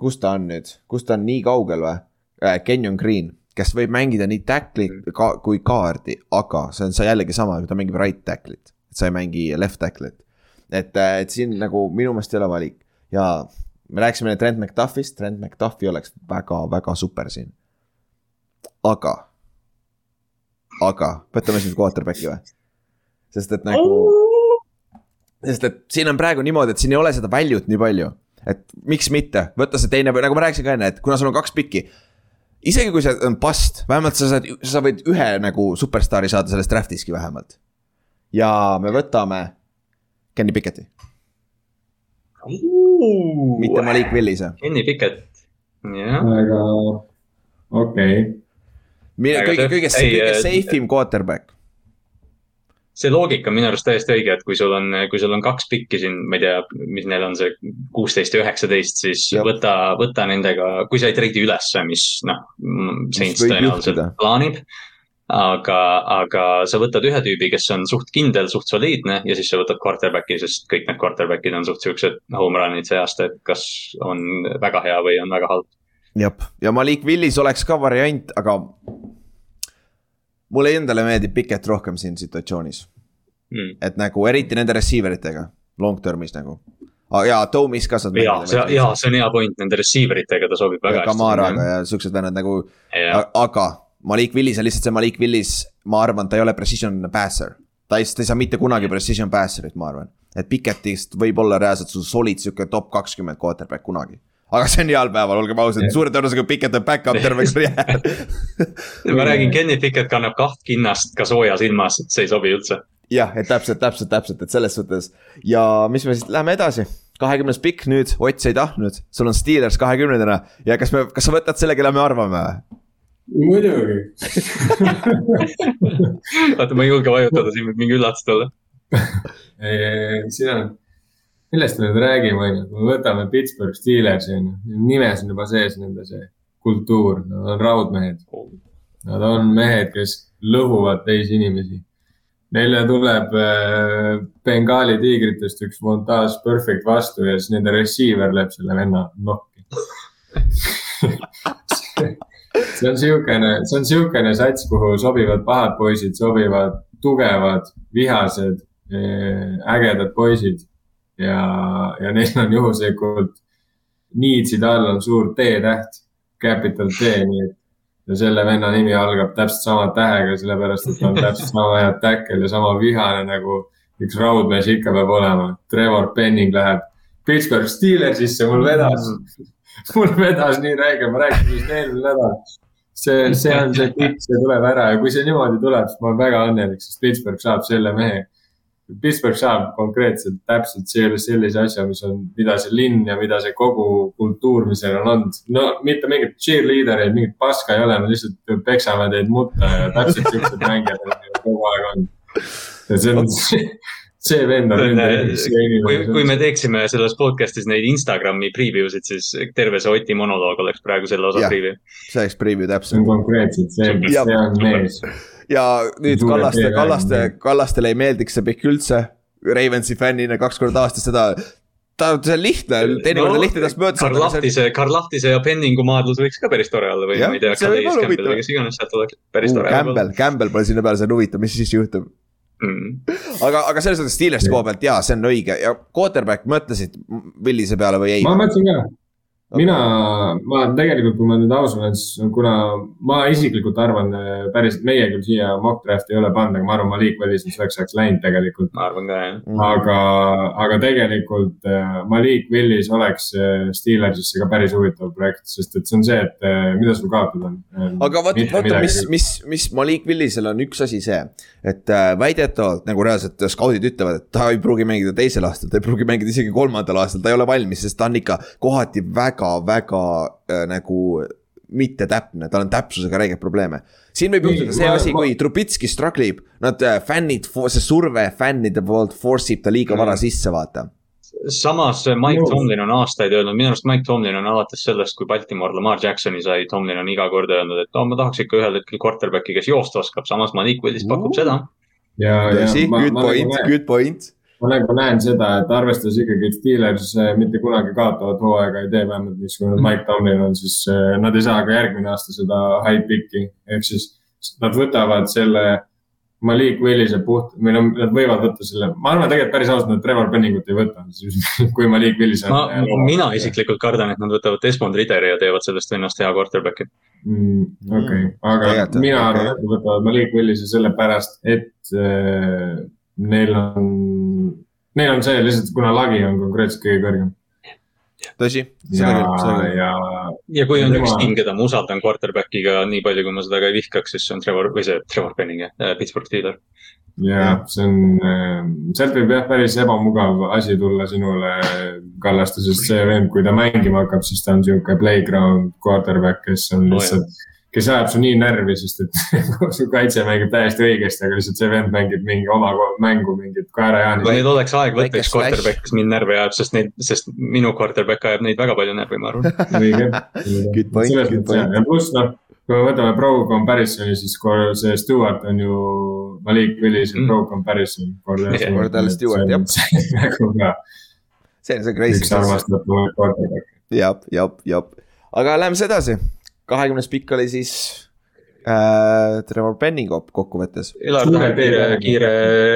kus ta on nüüd, kus ta on nii kaugel või äh,? Kenyon Green, kes võib mängida nii tackle'i ka, kui kaardi, aga see on see jällegi sama, ta mängib right tackle'it, sa ei mängi left tackle'it. et, et siin nagu minu meelest ei ole valik ja me rääkisime Trent McDuffist, Trent McDuffi oleks väga-väga super siin. aga, aga võtame siis quarterback'i või? sest et nagu, sest et siin on praegu niimoodi, et siin ei ole seda value't nii palju. et miks mitte, võtta see teine või nagu ma rääkisin ka enne, et kuna sul on kaks pikki. isegi kui see on bust, vähemalt sa saad, sa võid ühe nagu superstaari saada sellest draft'iski vähemalt. ja me võtame Kenny Pickett'i, mitte Malik Willise. Kenny Pickett, jah. aga okei okay., kõige, kõige, ei, kõige äh, safe im quarterback. see loogika on minu arust täiesti õige, et kui sul on, kui sul on kaks pikki siin, ma ei tea, mis neil on see kuusteist ja üheksateist, siis Jah. võta, võta nendega, kui sa ei treidi ülesse, mis noh, Saints tõenäoliselt plaanib. aga, aga sa võtad ühe tüübi, kes on suht kindel, suht soliidne ja siis sa võtad quarterback'i, sest kõik need quarterback'id on suht siuksed home run'id see aasta, et kas on väga hea või on väga halb. jah, ja Malik Willis oleks ka variant, aga mulle endale meeldib Pickett rohkem siin situatsioonis, Mm. et nagu eriti nende receiver itega, long term'is nagu. ja Tomis ka saad ja, see, ja see on hea point, nende receiver itega ta sobib väga ja Kamaraga ja siuksed vennad nagu, ja, aga Malik Willis on lihtsalt see Malik Willis, ma arvan, ta ei ole precision passer. ta ei, ta ei saa mitte kunagi precision passer'it, ma arvan. et Pikettist võib olla reaalselt sul solid sihuke top kakskümmend quarterback kunagi. aga see on heal päeval, olgem ausad, suure tõenäosusega Pikett on back-up terve karjäär. ma räägin, Kenny Pickett kannab kaht kinnast ka soojas ilmas, et see ei sobi üldse. jah, et täpselt, täpselt, täpselt, et selles suhtes ja mis me siis, lähme edasi. kahekümnes pikk nüüd, Ott sa ei tahtnud, sul on Steelers kahekümnendana ja kas me, kas sa võtad selle, kelle me arvame või? Muidugi vaata, ma ei julge vajutada, siin võib mingi üllatus tulla. siin on, millest me nüüd räägime, on ju, kui me võtame Pittsburgh Steelersi, on ju, nimes on juba sees nende see kultuur, nad on raudmehed. Nad on mehed, kes lõhuvad teisi inimesi. Neile tuleb äh, Bengali tiigritest üks montaaž perfect vastu ja siis nende receiver lööb selle venna nokki. see on siukene, see on siukene sats, kuhu sobivad pahad poisid, sobivad tugevad, vihased, ägedad poisid. ja, ja neil on juhuslikult niitside all on suur T-täht, capital T, nii et ja selle venna nimi algab täpselt sama tähega, sellepärast et ta on täpselt sama hea täkkel ja sama vihane nagu üks raudmees ikka peab olema. Trevor Penning läheb Pittsburgh Steelersisse, mul vedas, mul vedas nii räige, ma rääkisin just eelmine nädal. see, see on see pikk, see tuleb ära ja kui see niimoodi tuleb, siis ma olen väga õnnelik, sest Pittsburgh saab selle mehe. Pittsburgh saab konkreetselt täpselt selle, sellise asja, mis on, mida see linn ja mida see kogu kultuur, mis seal on olnud. no mitte mingit cheerleader'eid, mingit paska ei ole, me lihtsalt peksame teid mutta ja täpselt siuksed mängijad kogu aeg on. ja see on, see vend on nende kui, kui me teeksime selles podcast'is neid Instagrami preview sid, siis terve see Oti monoloog oleks praegu selle osa Jah. preview. see oleks preview see on täpselt konkreetselt see, Ja- see on mees. ja nüüd Suure Kallaste. Kallaste, Kallastele ei meeldiks see pikk üldse. Ravensi fännina kaks korda aastas seda, ta, see on lihtne, teinekord on lihtne tast mööda saada. Lahtise, Karl Lahtise ja Penningu maadlus võiks ka päris tore olla või Jah, ma ei tea, Calais Campbell või kes iganes sealt oleks päris tore. Campbell, Campbell pole sinna peale, see on huvitav, mis siis juhtub. Mm. aga, aga selles suhtes Steelersi koha pealt jaa, see on õige ja quarterback mõtlesid Willise peale või ei? ma mõtlesin ka, mina, ma tegelikult, kui ma nüüd aus olen, siis kuna ma isiklikult arvan äh, päris, meie küll siia mock draft'i ei ole pannud, aga ma arvan, Malik Willis on selleks ajaks läinud tegelikult. ma arvan ka jah. Mm. aga, aga tegelikult äh, Malik Willis oleks äh, Steelersisse ka päris huvitav projekt, sest et see on see, et mida sul kaotada on. aga vaata, vaata, mis, mis, mis Malik Willisel on üks asi see, et väidetavalt nagu reaalselt skaudid ütlevad, et ta ei pruugi mängida teisel aastal, ta ei pruugi mängida isegi kolmandal aastal, ta ei ole valmis, sest ta on ikka kohati väga-väga äh, nagu mittetäpne, tal on täpsusega räigeid probleeme. siin võib juhtuda see asi, kui Trubitski struggle ib, nad äh, fännid, see surve fännide poolt force ib ta liiga vara Mm. sisse, vaata. samas Mike Nõus. Tomlin on aastaid öelnud, minu arust Mike Tomlin on alates sellest, kui Baltimore Lamar Jacksoni sai, Tomlin on iga kord öelnud, et no ma tahaks ikka ühel hetkel quarterback'i, kes joosta oskab, samas Malik Willis pakub Uh. seda. ja, ja tõsi, good point good point. Ma nagu näen seda, et arvestades ikkagi, et Steelers äh, mitte kunagi kaotavat hooaega ei tee, vähemalt niisugune Mike Tomlin on, siis äh, nad ei saa ka järgmine aasta seda high pick'i, ehk siis nad võtavad selle Malik Willise puht, või no nad võivad võtta selle, ma arvan tegelikult päris ausalt, nad Trevor Penningut ei võta, kui Malik Willis on. ma, mina isiklikult kardan, et nad võtavad Desmond Ridderi ja teevad sellest vennast hea quarterback'i. mm,. okei okay., aga Tegelikult, mina okei. arvan, et nad võtavad Malik Willise sellepärast, et äh, neil on, neil on see lihtsalt, kuna lagi on konkreetselt kõige kõrgem. tõsi, ja seda küll, seda, küll. ja ja kui on Tema- üks tiim, keda ma usaldan quarterback'iga nii palju, kui ma seda ka ei vihkaks, siis see on Trevor või see Trevor Penning, Pittsburgh Steeler. ja see on, sealt võib jah, päris ebamugav asi tulla sinule, Kallaste, sest see vend, kui ta mängima hakkab, siis ta on sihuke playground quarterback, kes on lihtsalt, kes ajab su nii närvi, sest et su kaitse mängib täiesti õigesti, aga lihtsalt see vend mängib mingi oma mängu, mingit kui kaerajaani. neil oleks aeg võtta üks quarterback, kes mind närvi ajab, sest neid, sest minu quarterback ajab neid väga palju närvi, ma arvan. õige. Good point, good point. ja pluss noh, kui me võtame pro comparison'i, siis see Stewart on ju Malik Willis ja Mm. pro comparison. Cordell Stewart, jah. nagu see on see crazy üks. armastatumaid quarterback'e. jap, jap, jap, aga läheme siis edasi. Kahekümnes pikk oli siis äh, Trevor Penning kop- kokkuvõttes. Ülar tahab kiire, kiire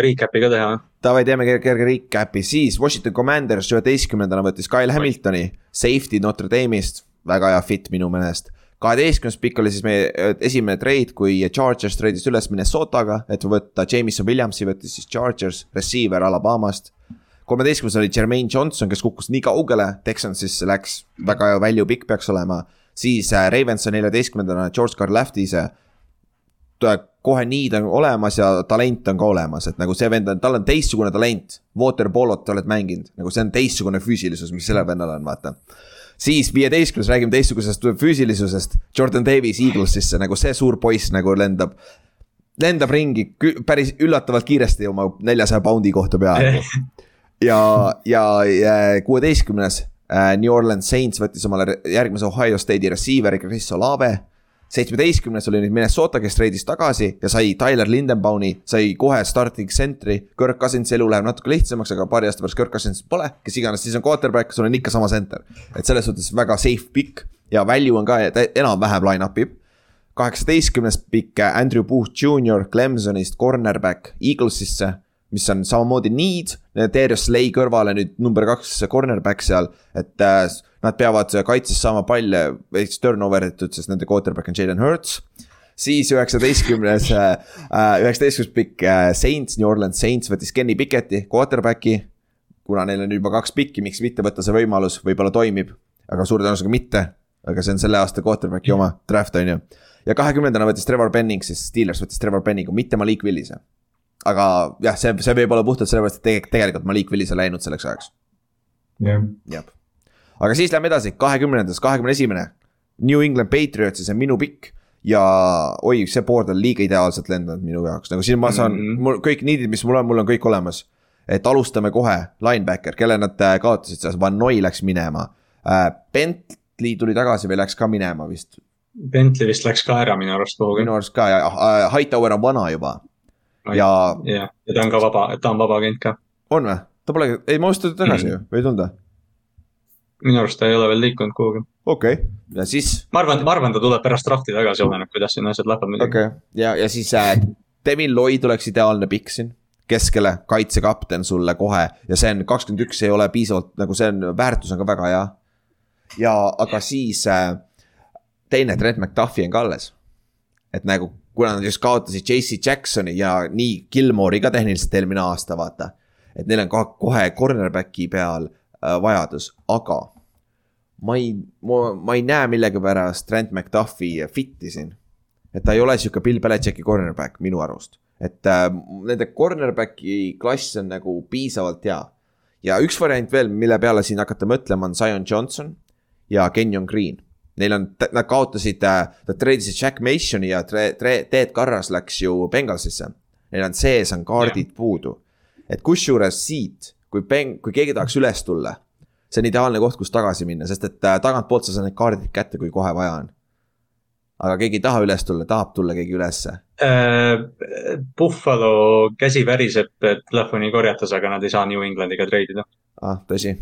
recap'i ka teha. Davai, teeme kerge, kerge recap'i, siis Washington Commanders üheteistkümnendana võttis Kyle Hamiltoni, safety Notre Dame'ist, väga hea fit minu meelest. kaheteistkümnes pikk oli siis meie äh, esimene trade, kui Chargers treidis üles Minnesotaga, et võtta Jameson Williamsi, võttis siis Chargers, receiver Alabamast. kolmeteistkümnes oli Jermaine Johnson, kes kukkus nii kaugele, Texansisse läks, väga hea value pikk peaks olema. Siis äh, Ravens on neljateistkümnendana George Karlaftis. kohe need on olemas ja talent on ka olemas, et nagu see vend on, tal on teistsugune talent. Waterpolot oled mänginud, nagu see on teistsugune füüsilisus, mis sellel vennal on, vaata. siis viieteistkümnes räägime teistsugusest füüsilisusest, Jordan Davis Eaglesisse, nagu see suur poiss nagu lendab. lendab ringi päris üllatavalt kiiresti oma neljasaja poundi kohta peaaegu. ja, ja, kuueteistkümnes New Orleans Saints võttis omale järgmise Ohio State'i receiver'i Chris Olave seitsmeteistkümnes oli nüüd Minnesota, kes treidis tagasi ja sai Tyler Lindenbaumi, sai kohe starting center'i. Kirk Cousinsi elu läheb natuke lihtsamaks, aga paari aasta pärast Kirk Cousins pole, kes iganes siis on quarterback, sul on ikka sama center. et selles suhtes väga safe pick ja value on ka enam-vähem line-up ib kaheksateistkümnes pikk Andrew Booth Jr Clemsonist, cornerback Eaglesisse mis on samamoodi need, Darius Slay kõrvale nüüd number kaks cornerback seal, et äh, nad peavad kaitses saama palle veits turnover itud, sest nende quarterback on Jalen Hurts. siis üheksateistkümnes, äh, äh, üheksateistkümnes pikk Saints, New Orleans Saints võttis Kenny Pickett'i, quarterback'i. kuna neil on juba kaks pikki, miks mitte võtta see võimalus, võib-olla toimib, aga suure tõenäosusega mitte. aga see on selle aasta quarterback'i oma draft on ju. ja kahekümnendana võttis Trevor Penning, siis Steelers võttis Trevor Penningu, mitte Malik Willise aga jah, see, see võib olla puhtalt sellepärast, et tegelikult Malik Willis on läinud selleks ajaks. jah. jah, aga siis lähme edasi, kahekümnendas, kahekümne esimene. New England Patriotsi, see on minu pikk ja oi, see board on liiga ideaalselt lendanud minu jaoks, nagu siin ma saan mm, -hmm. mul kõik need'id, mis mul on, mul on kõik olemas. et alustame kohe, linebacker, kelle nad äh, kaotasid, see Van Noi läks minema äh,. Bentley tuli tagasi või läks ka minema vist? Bentley vist läks ka ära minu arust kuhugi. minu arust ka ja uh, Hightower on vana juba ja. ja ta on ka vaba, ta on vaba agent ka. on või? ta pole, ei ma ostsin ta tagasi mm. ju, või ei tulnud või? minu arust ta ei ole veel liikunud kuhugi. okei okay., ja siis. ma arvan, ma arvan, ta tuleb pärast drafti tagasi, oleneb, kuidas siin asjad lähevad muidugi. okei okay., ja, ja siis äh, Devin Lloyd oleks ideaalne pikk siin keskele, kaitsekapten sulle kohe ja see on kakskümmend üks, ei ole piisavalt nagu see on, väärtus on ka väga hea. ja, aga siis äh, teine Trent McDuffi on ka alles. et nagu kuna nad just kaotasid JC Jacksoni ja nii Gilmore'i ka tehniliselt eelmine aasta, vaata. et neil on ka kohe cornerback'i peal äh, vajadus, aga ma ei, ma, ei näe millegipärast Trent McDuffi fit'i siin. et ta ei ole sihuke Bill Belichicki cornerback minu arust, et äh, nende cornerback'i klass on nagu piisavalt hea. ja üks variant veel, mille peale siin hakata mõtlema, on Zion Johnson ja Kenyon Green Neil on, nad kaotasid, äh, nad treidisid Jack Masoni ja tre-, tre-, Ted Carras läks ju Bengalsisse. Neil on sees on kaardid ja. puudu. et kusjuures siit, kui Beng-, kui keegi tahaks üles tulla, see on ideaalne koht, kus tagasi minna, sest et äh, tagantpoolt sa saad need kaardid kätte, kui kohe vaja on. Aga keegi ei taha üles tulla, tahab tulla keegi ülesse äh,. Buffalo käsi väriseb, telefoni korjates, aga nad ei saa New Englandiga treidida ah, tõsi,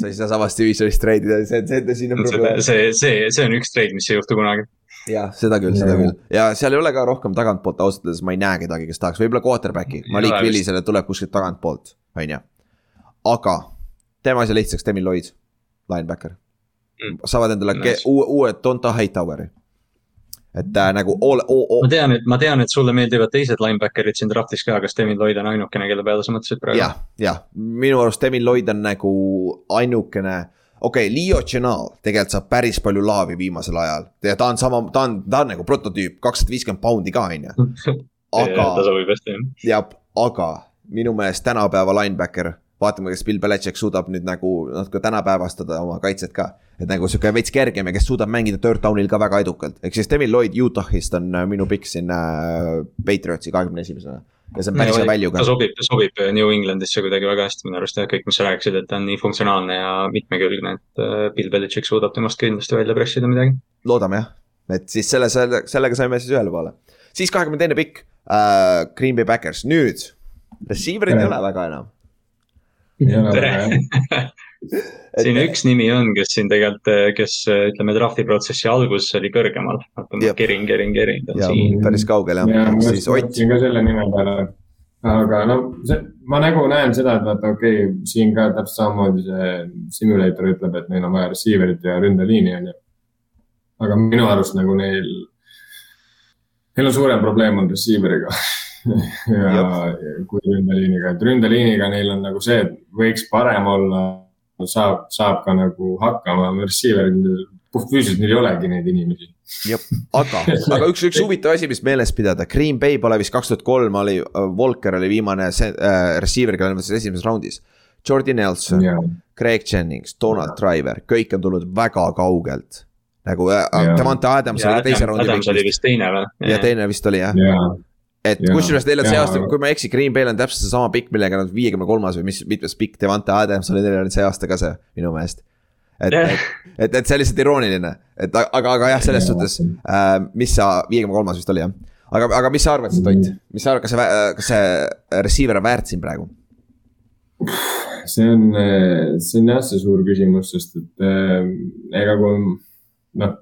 sa ei saa samast ühisölist treidida, see, see tõsine probleem. see, see, see on üks treid, mis ei juhtu kunagi. jah, seda küll, seda küll ja seal ei ole ka rohkem tagantpoolt, ausalt öeldes ma ei näe kedagi, kes tahaks, võib-olla quarterback'i, Malik Willisele tuleb kuskilt tagantpoolt, on ju. aga teeme asja lihtsaks, Demi Lloyd, linebacker mm.. saavad endale nice. uue, uue Donta Hightoweri et äh, nagu all, all, all. ma tean, et ma tean, et sulle meeldivad teised linebacker'id siin draft'is ka, kas Devin Lloyd on ainukene, kelle peale sa mõtlesid praegu? jah, jah, minu arust Devin Lloyd on nagu ainukene okei okay,, Leo Chenal tegelikult saab päris palju laavi viimasel ajal ja ta on sama, ta on, ta on nagu prototüüp, kakssada viiskümmend poundi ka, on ju. aga. jah, aga minu meelest tänapäeva linebacker vaatame, kas Bill Belichik suudab nüüd nagu natuke tänapäevastada oma kaitset ka. et nagu sihuke veits kergem ja kes suudab mängida third down'il ka väga edukalt, ehk siis Devin Lloyd Utah'ist on äh, minu pikk siin äh, Patriotsi kahekümne esimesena. ja see on päris hea value ka. ta sobib, ta sobib New Englandisse kuidagi väga hästi minu arust jah, kõik, mis sa rääkisid, et ta on nii funktsionaalne ja mitmekülgne, et äh, Bill Belichik suudab temast kindlasti välja pressida midagi. loodame jah, et siis selle, selle, sellega saime siis ühele poole. siis kahekümne teine pikk uh,, Green Bay Backers, nüüd receiver'id ei ole väga enam siin üks nimi on, kes siin tegelikult, kes ütleme, draft'i protsessi alguses oli kõrgemal. Kerin, Kerin, Kerin. päris kaugel jah ja,. ma mõtlesin ka selle nime peale. aga no see, ma nagu näen seda, et vaata, okei okay,, siin ka täpselt samamoodi see simulator ütleb, et neil on vaja receiver'it ja ründeliini on ju. aga minu arust nagu neil, neil on suurem probleem on receiver'iga ja kui ründeliiniga, et ründeliiniga neil on nagu see, et võiks parem olla, saab, saab ka nagu hakkama, receiver'id puhtfüüsiliselt neil ei olegi neid inimesi. jah, aga, aga üks, üks huvitav asi, mis meeles pidada, Green Bay pole vist kaks tuhat kolm oli, Walker oli viimane se- äh, receiver, kellel on esimeses raundis. Jordi Nelson, ja, Craig Jennings, Donald Driver, kõik on tulnud väga kaugelt. nagu äh, Jaa. Devante Adams ja oli ka teise raundi Adams oli vist teine või? ja teine vist oli jah, ja, et kusjuures neil on see aasta, kui ma ei eksi, Green Bay'l on täpselt seesama pikk, millega nad viiekümne kolmas või mis, mitmes pikk Devante Adams oli, neil oli see aasta ka see minu meelest. et, et, et, et see on lihtsalt irooniline, et aga, aga, jah, selles suhtes äh,, mis sa, viiekümne kolmas vist oli jah. aga, aga mis sa arvad, see Toit, mis sa arvad, kas see, kas see receiver on väärt siin praegu? see on, see on jah, see suur küsimus, sest et äh, ega kui noh,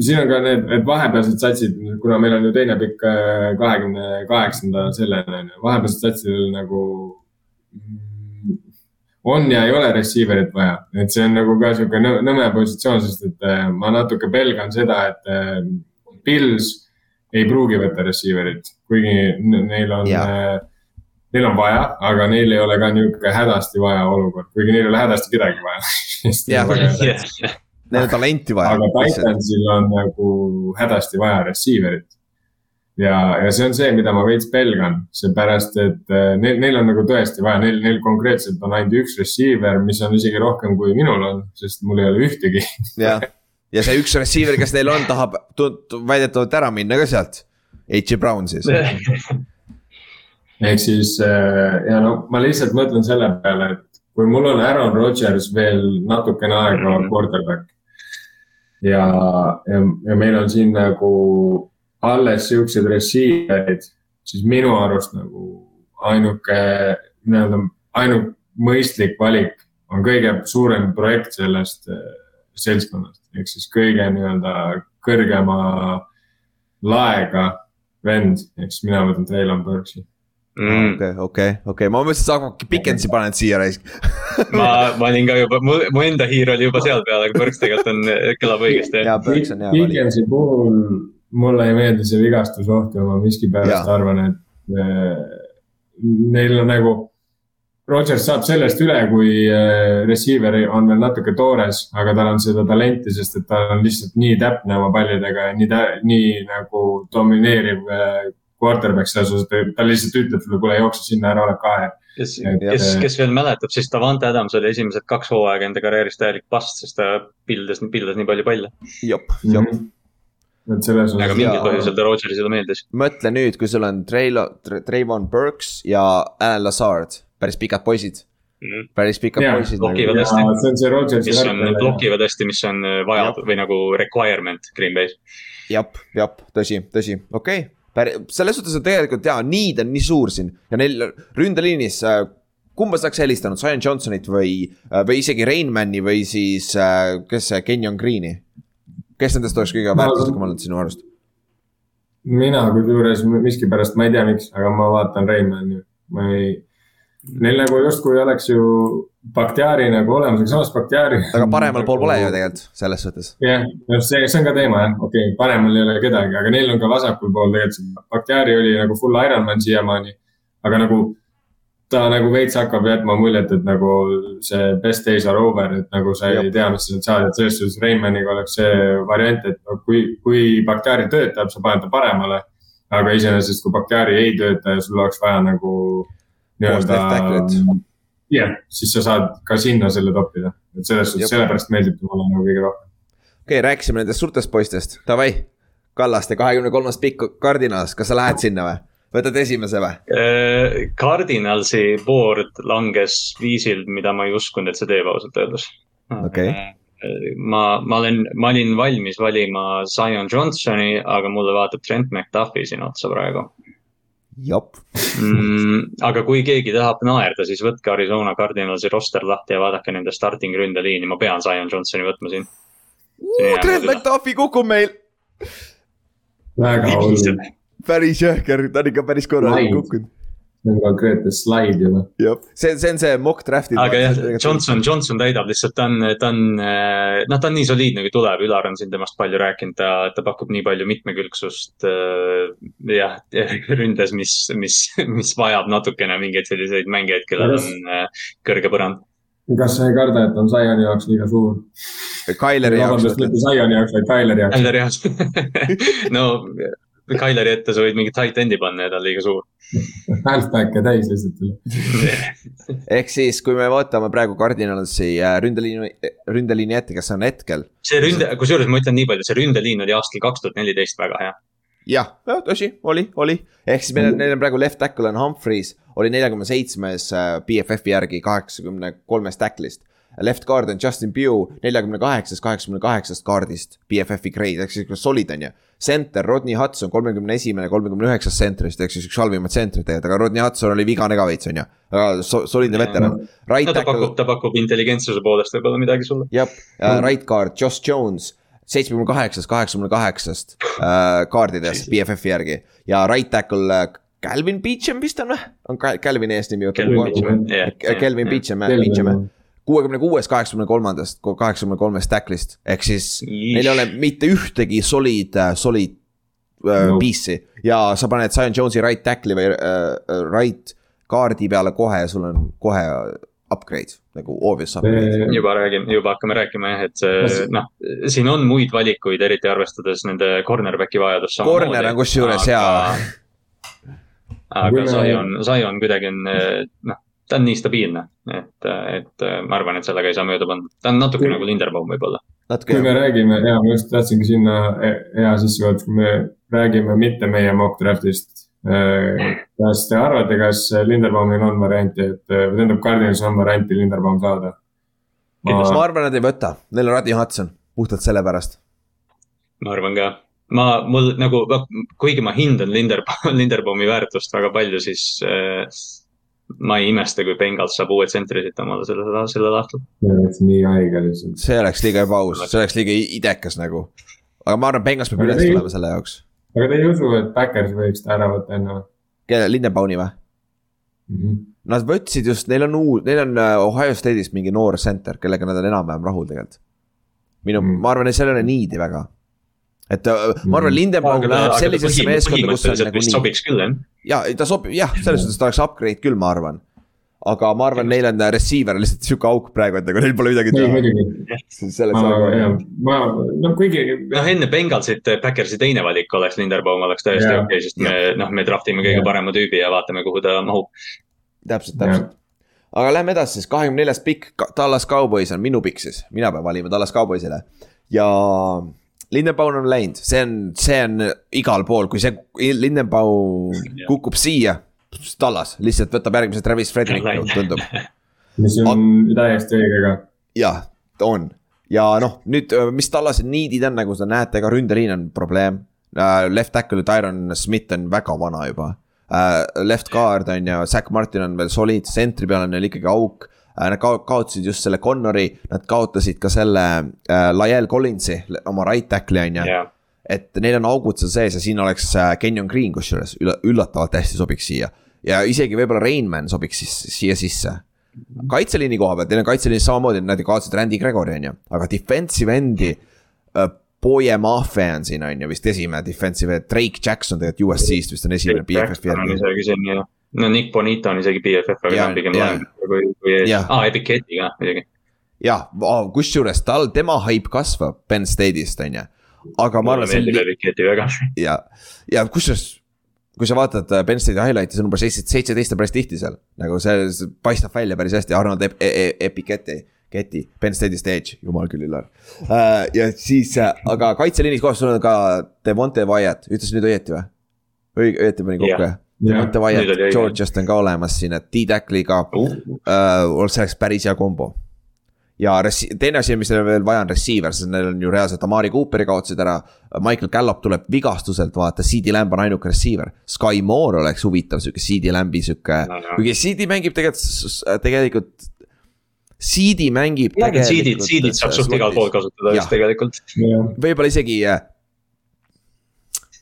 siin on ka need, need vahepealsed satsid, kuna meil on ju teine pikk äh, kahekümne kaheksanda sellele on ju, vahepealsed satsidel nagu mm, on ja ei ole receiver'it vaja, et see on nagu ka sihuke nõ- nõme positsioon, sest et äh, ma natuke pelgan seda, et äh, Pils ei pruugi võtta receiver'it, kuigi neil on äh, neil on vaja, aga neil ei ole ka niisugune hädasti vaja olukord, kuigi neil ei ole hädasti kedagi vaja. Jah. Aga Neil on talenti vaja. Titansil on nagu hädasti vaja receiver'it. ja, ja see on see, mida ma veits pelgan, seepärast et äh, neil, neil on nagu tõesti vaja, neil, neil konkreetselt on ainult üks receiver, mis on isegi rohkem kui minul on, sest mul ei ole ühtegi. jah, ja see üks receiver, kes neil on, tahab väidetavalt ära minna ka sealt. H.J. Brown siis. ehk siis äh, ja no ma lihtsalt mõtlen selle peale, et kui mul on Aaron Rodgers veel natukene aega Mhm. quarterback. ja, ja, ja meil on siin nagu alles siuksed receiver'id, siis minu arust nagu ainuke nii-öelda ainult mõistlik valik on kõige suurem projekt sellest äh, seltskonnast, ehk siis kõige nii-öelda kõrgema laega vend, ehk siis mina võtan Traylon Burks'i. Mm. okei, okei, okei, ma mõtlesin, et sa Pikensi paned siia raisk. ma, ma olin ka juba, mu, mu enda hiir oli juba seal peal, aga Põrks tegelikult on, kõlab õigesti. jaa, Burks on hea valik. Pikensi puhul mulle ei meeldi see vigastusoht ja ma miskipärast arvan, et äh, neil on nagu. Rodgers saab sellest üle, kui äh, receiver on veel natuke toores, aga tal on seda talenti, sest et ta on lihtsalt nii täpne oma pallidega ja nii, nii nagu domineeriv äh, quarterback selles osas, et ta lihtsalt ütleb sulle, kuule jookse sinna ära, ole kahe. kes, kes kes veel mäletab, siis Davante Adams oli esimesed kaks hooaega enda karjääris täielik past, sest ta pildas, pildas nii palju palle. jop, jop. et selles aga osas. mingil Jaa. põhjusel ta Rodgersile meeldis. mõtle nüüd, kui sul on Traylo-, Trayvon Burks ja Alan Lazard, päris pikad poisid, päris pikad Jaa, poisid. blokivad ja hästi. see on see Rodgersi mis on, blokivad hästi, mis on vaja või nagu requirement Green Bay's. jep, jep, tõsi, tõsi, okei okay.. Selles suhtes on tegelikult jaa, need on nii suur siin ja neil ründeliinis äh, kumba sa oleks helistanud, Zion Johnsonit või, või isegi Rainmani või siis, kes see, Kenyon Green'i? kes nendest oleks kõige väärtuslikum olnud sinu arust? mina kusjuures miskipärast, ma ei tea, miks, aga ma vaatan Raimani, ma ei. Neil nagu justkui oleks ju Bakhtiari nagu olemas, aga samas Bakhtiari. aga paremal pool pole ju. tegelikult, selles suhtes. jah, just see, see on ka teema jah, okei okay,, paremal ei ole kedagi, aga neil on ka vasakul pool tegelikult Bakhtiari oli nagu full Ironman siiamaani. aga nagu ta nagu veits hakkab jätma muljet, et nagu see best days are over, et nagu sa ei Jep. tea, mis sa sealt saad, et selles suhtes Raimaniga oleks see variant, et no kui, kui Bakhtiari töötab, sa paned ta paremale. aga iseenesest, kui Bakhtiari ei tööta ja sul oleks vaja nagu nii-öelda jah, siis sa saad ka sinna selle toppida, et selles suhtes, sellepärast meeldib mulle nagu kõige rohkem. okei okay,, rääkisime nendest suurtest poistest, davai. Kallaste kahekümne kolmas pikk kardinalas, kas sa lähed sinna või? võtad esimese või? Cardinalsi board langes viisil, mida ma ei uskunud, et see teeb ausalt öeldes. Okei. ma, ma olen, ma olin valmis valima Zion Johnsoni, aga mulle vaatab Trent McDuffi siin otsa praegu mm,. aga kui keegi tahab naerda, siis võtke Arizona Cardinalsi roster lahti ja vaadake nende starting ründeliini, ma pean Zion Johnsoni võtma siin. Trent McDuffi kukub meil. väga hull, päris jõhker, ta on ikka päris korralik Nice. kukkunud. See on konkreetne slaid juba. jah, see, see on see mock draft'i. aga jah, Johnson, Johnson täidab lihtsalt, ta on, ta on, noh, ta on nii soliidne, kui tuleb, Ülar on siin temast palju rääkinud, ta, ta pakub nii palju mitmekülgsust. jah, ründes, mis, mis, mis vajab natukene mingeid selliseid mängijaid, kellel on äh, kõrge põrand. kas sa ei karda, et on Zioni jaoks liiga suur? Tyleri jaoks vabandust, mitte? Zioni jaoks, vaid Tyleri jaoks. Tyleri jaoks. no Tyleri ette sa võid mingi tight end'i panna ja ta on liiga suur. Halfback'e täis lihtsalt. ehk siis, kui me vaatame praegu Cardinalsi äh, ründeliini, ründeliini ette, kes on hetkel. see ründe, kusjuures ma ütlen nii palju, see ründeliin oli aastal kaks tuhat neliteist väga hea. jah, tõsi, oli, oli. ehk siis meil on, neil on praegu left tackle on Humphreys, oli neljakümne seitsmes äh, BFF-i järgi kaheksakümne kolmest tacklist. Left guard on Justin Pugh neljakümne kaheksast, kaheksakümne kaheksast kaardist BFF-i grade ehk siis solid on ju. Center Rodney Hudson kolmekümne esimene, kolmekümne üheksast tsentrist ehk siis üks halvimaid tsentreid tegelikult, aga Rodney Hudson oli vigane ka veits on ju. aga so, solidne veteran. Right no ta tackle pakub, ta pakub intelligentsuse poolest võib-olla midagi sulle. jah uh,, right guard Josh Jones, seitsmekümne kaheksast, kaheksakümne kaheksast uh, kaardides BFF-i järgi ja right tackle uh, Calvin Beecham vist on või? on Cal- Calvini eesnimi Kelvin Beecham, jah. Äh, Kelvin Beecham, Beecham, kuuekümne kuues, kaheksakümne kolmandast, kaheksakümne kolmest tacklist, ehk siis Yeesh. neil ei ole mitte ühtegi solid, solid uh, Nope. piece'i ja sa paned Zion Jones'i right tackle'i või uh, right kaardi peale kohe ja sul on kohe upgrade nagu obvious upgrade. juba räägime, juba hakkame rääkima jah, et see noh, siin on muid valikuid, eriti arvestades nende cornerback'i vajadust. Corner on kusjuures hea.. aga Zion, Zion kuidagi on noh, ta on nii stabiilne, et, et ma arvan, et sellega ei saa mööda panna. ta on natuke Kui- nagu Linderbaum võib-olla. kui me räägime, ja ma just tahtsingi sinna he- hea sissejuhatus, kui me räägime mitte meie mock draft'ist. kas te arvate, kas Linderbaumil on varianti, et või tähendab, Cardinalis on varianti Linderbaum saada? ma arvan, nad ei võta, neil on Rodney Hudson, puhtalt sellepärast. ma arvan ka. ma, mul nagu, kuigi ma hindan Linderbaum, Linderbaumi väärtust väga palju, siis äh, ma ei imesta, kui Bengals saab uue tsentri siit omale selle, sellel aastal. see oleks nii haige lihtsalt. see oleks liiga ebaaus, see oleks liiga idekas nagu. aga ma arvan, Bengals peab üles ei- tulema selle jaoks. aga te ei usu, et Backers võiks ta ära võtta enne kelle, Lindenbaumi või? või? Nad võtsid just, neil on uus, neil on äh, Ohio State'ist mingi noor center, kellega nad on enam-vähem rahul tegelikult. minu mm., Mm. ma arvan, et sellel on niidi väga. Et äh, ma arvan, Mm. Lindenbaum läheb sellisesse meeskonda, kus on küll jah. ja ta sobib, jah, selles suhtes ta oleks upgrade küll, ma arvan. aga ma arvan, neil on äh, receiver lihtsalt sihuke auk praegu, et nagu neil pole midagi teha. selles ma, nagu. ma, no kuigi. noh, enne Bengalsit Backersi teine valik oleks Linderbaum oleks täiesti okei okay,, sest me noh, me draft ime kõige Jaa. parema tüübi ja vaatame, kuhu ta mahub. täpselt, täpselt. aga lähme edasi siis, kahekümne neljas pikk, Dallas Cowboys on minu pikk siis, mina pean valima Dallas Cowboysile. ja Lindenbaum on läinud, see on, see on igal pool, kui see Lindenbaum kukub siia, Dallas lihtsalt võtab järgmise Travis Frederick Läinud., tundub. mis on täiesti õige ka. jah, on ja noh, nüüd, mis Tallase niidid on, nagu te näete, ka ründeliin on probleem uh,. Left tackle Tyron Smith on väga vana juba uh,. Left guard on ju, Zack Martin on veel solid, sentri peal on neil ikkagi auk. Nad kao- kaotasid just selle Connori, nad kaotasid ka selle uh, Lael Collinsi, oma right tackle'i on ju ja, et neil on augud seal sees ja siin oleks äh, Kenyon Green kusjuures ülla- üllatavalt hästi sobiks siia. ja isegi võib-olla Rainman sobiks siis siia sisse. kaitseliini koha pealt, neil on kaitseliinis samamoodi, nad ju kaotasid Randy Gregori on ju, aga defensive endi äh,. Boye Mafe on siin on ju vist esimene defensive end, Drake Jackson tegelikult USC-st vist on esimene BFF-i on no Nick Bonito on isegi BFF, aga Jaa, ta on pigem laen kui, kui, Jah. aa, Epiceti ka muidugi. jah, kusjuures tal, tema haip kasvab Penn State'ist on ju. aga ma mulle arvan, on meeldib Epiceti väga. ja, ja kusjuures, kui sa vaatad äh, Penn State'i highlight'i, see number seitse, seitseteist on päris tihti seal. nagu see, see paistab välja päris hästi, Arnold Ep- e e Epiketi, Keti, Penn State'ist edge, jumal küll, Illar uh,. ja siis uh,, aga kaitseliinis kohe sul on ka Devonte Wyatt, ütlesin nüüd õieti või? õige, õieti panin kokku Jah. Oli õige., Georgiast on ka olemas siin, et D-Tackliga Uh, uh,, see oleks päris hea kombo. ja resi- teine asi, mis neil veel vaja on receiver, sest neil on ju reaalselt Amari Cooperi kaotasid ära. Michael Gallup tuleb vigastuselt, vaata, CD Lamb on ainuke receiver. Sky Moore oleks huvitav sihuke CD Lamb'i sihuke No, no. kuigi CD mängib tegelikult, tegelikult. CD mängib. siidid, siidid saab suht igal pool kasutada just tegelikult. võib-olla isegi.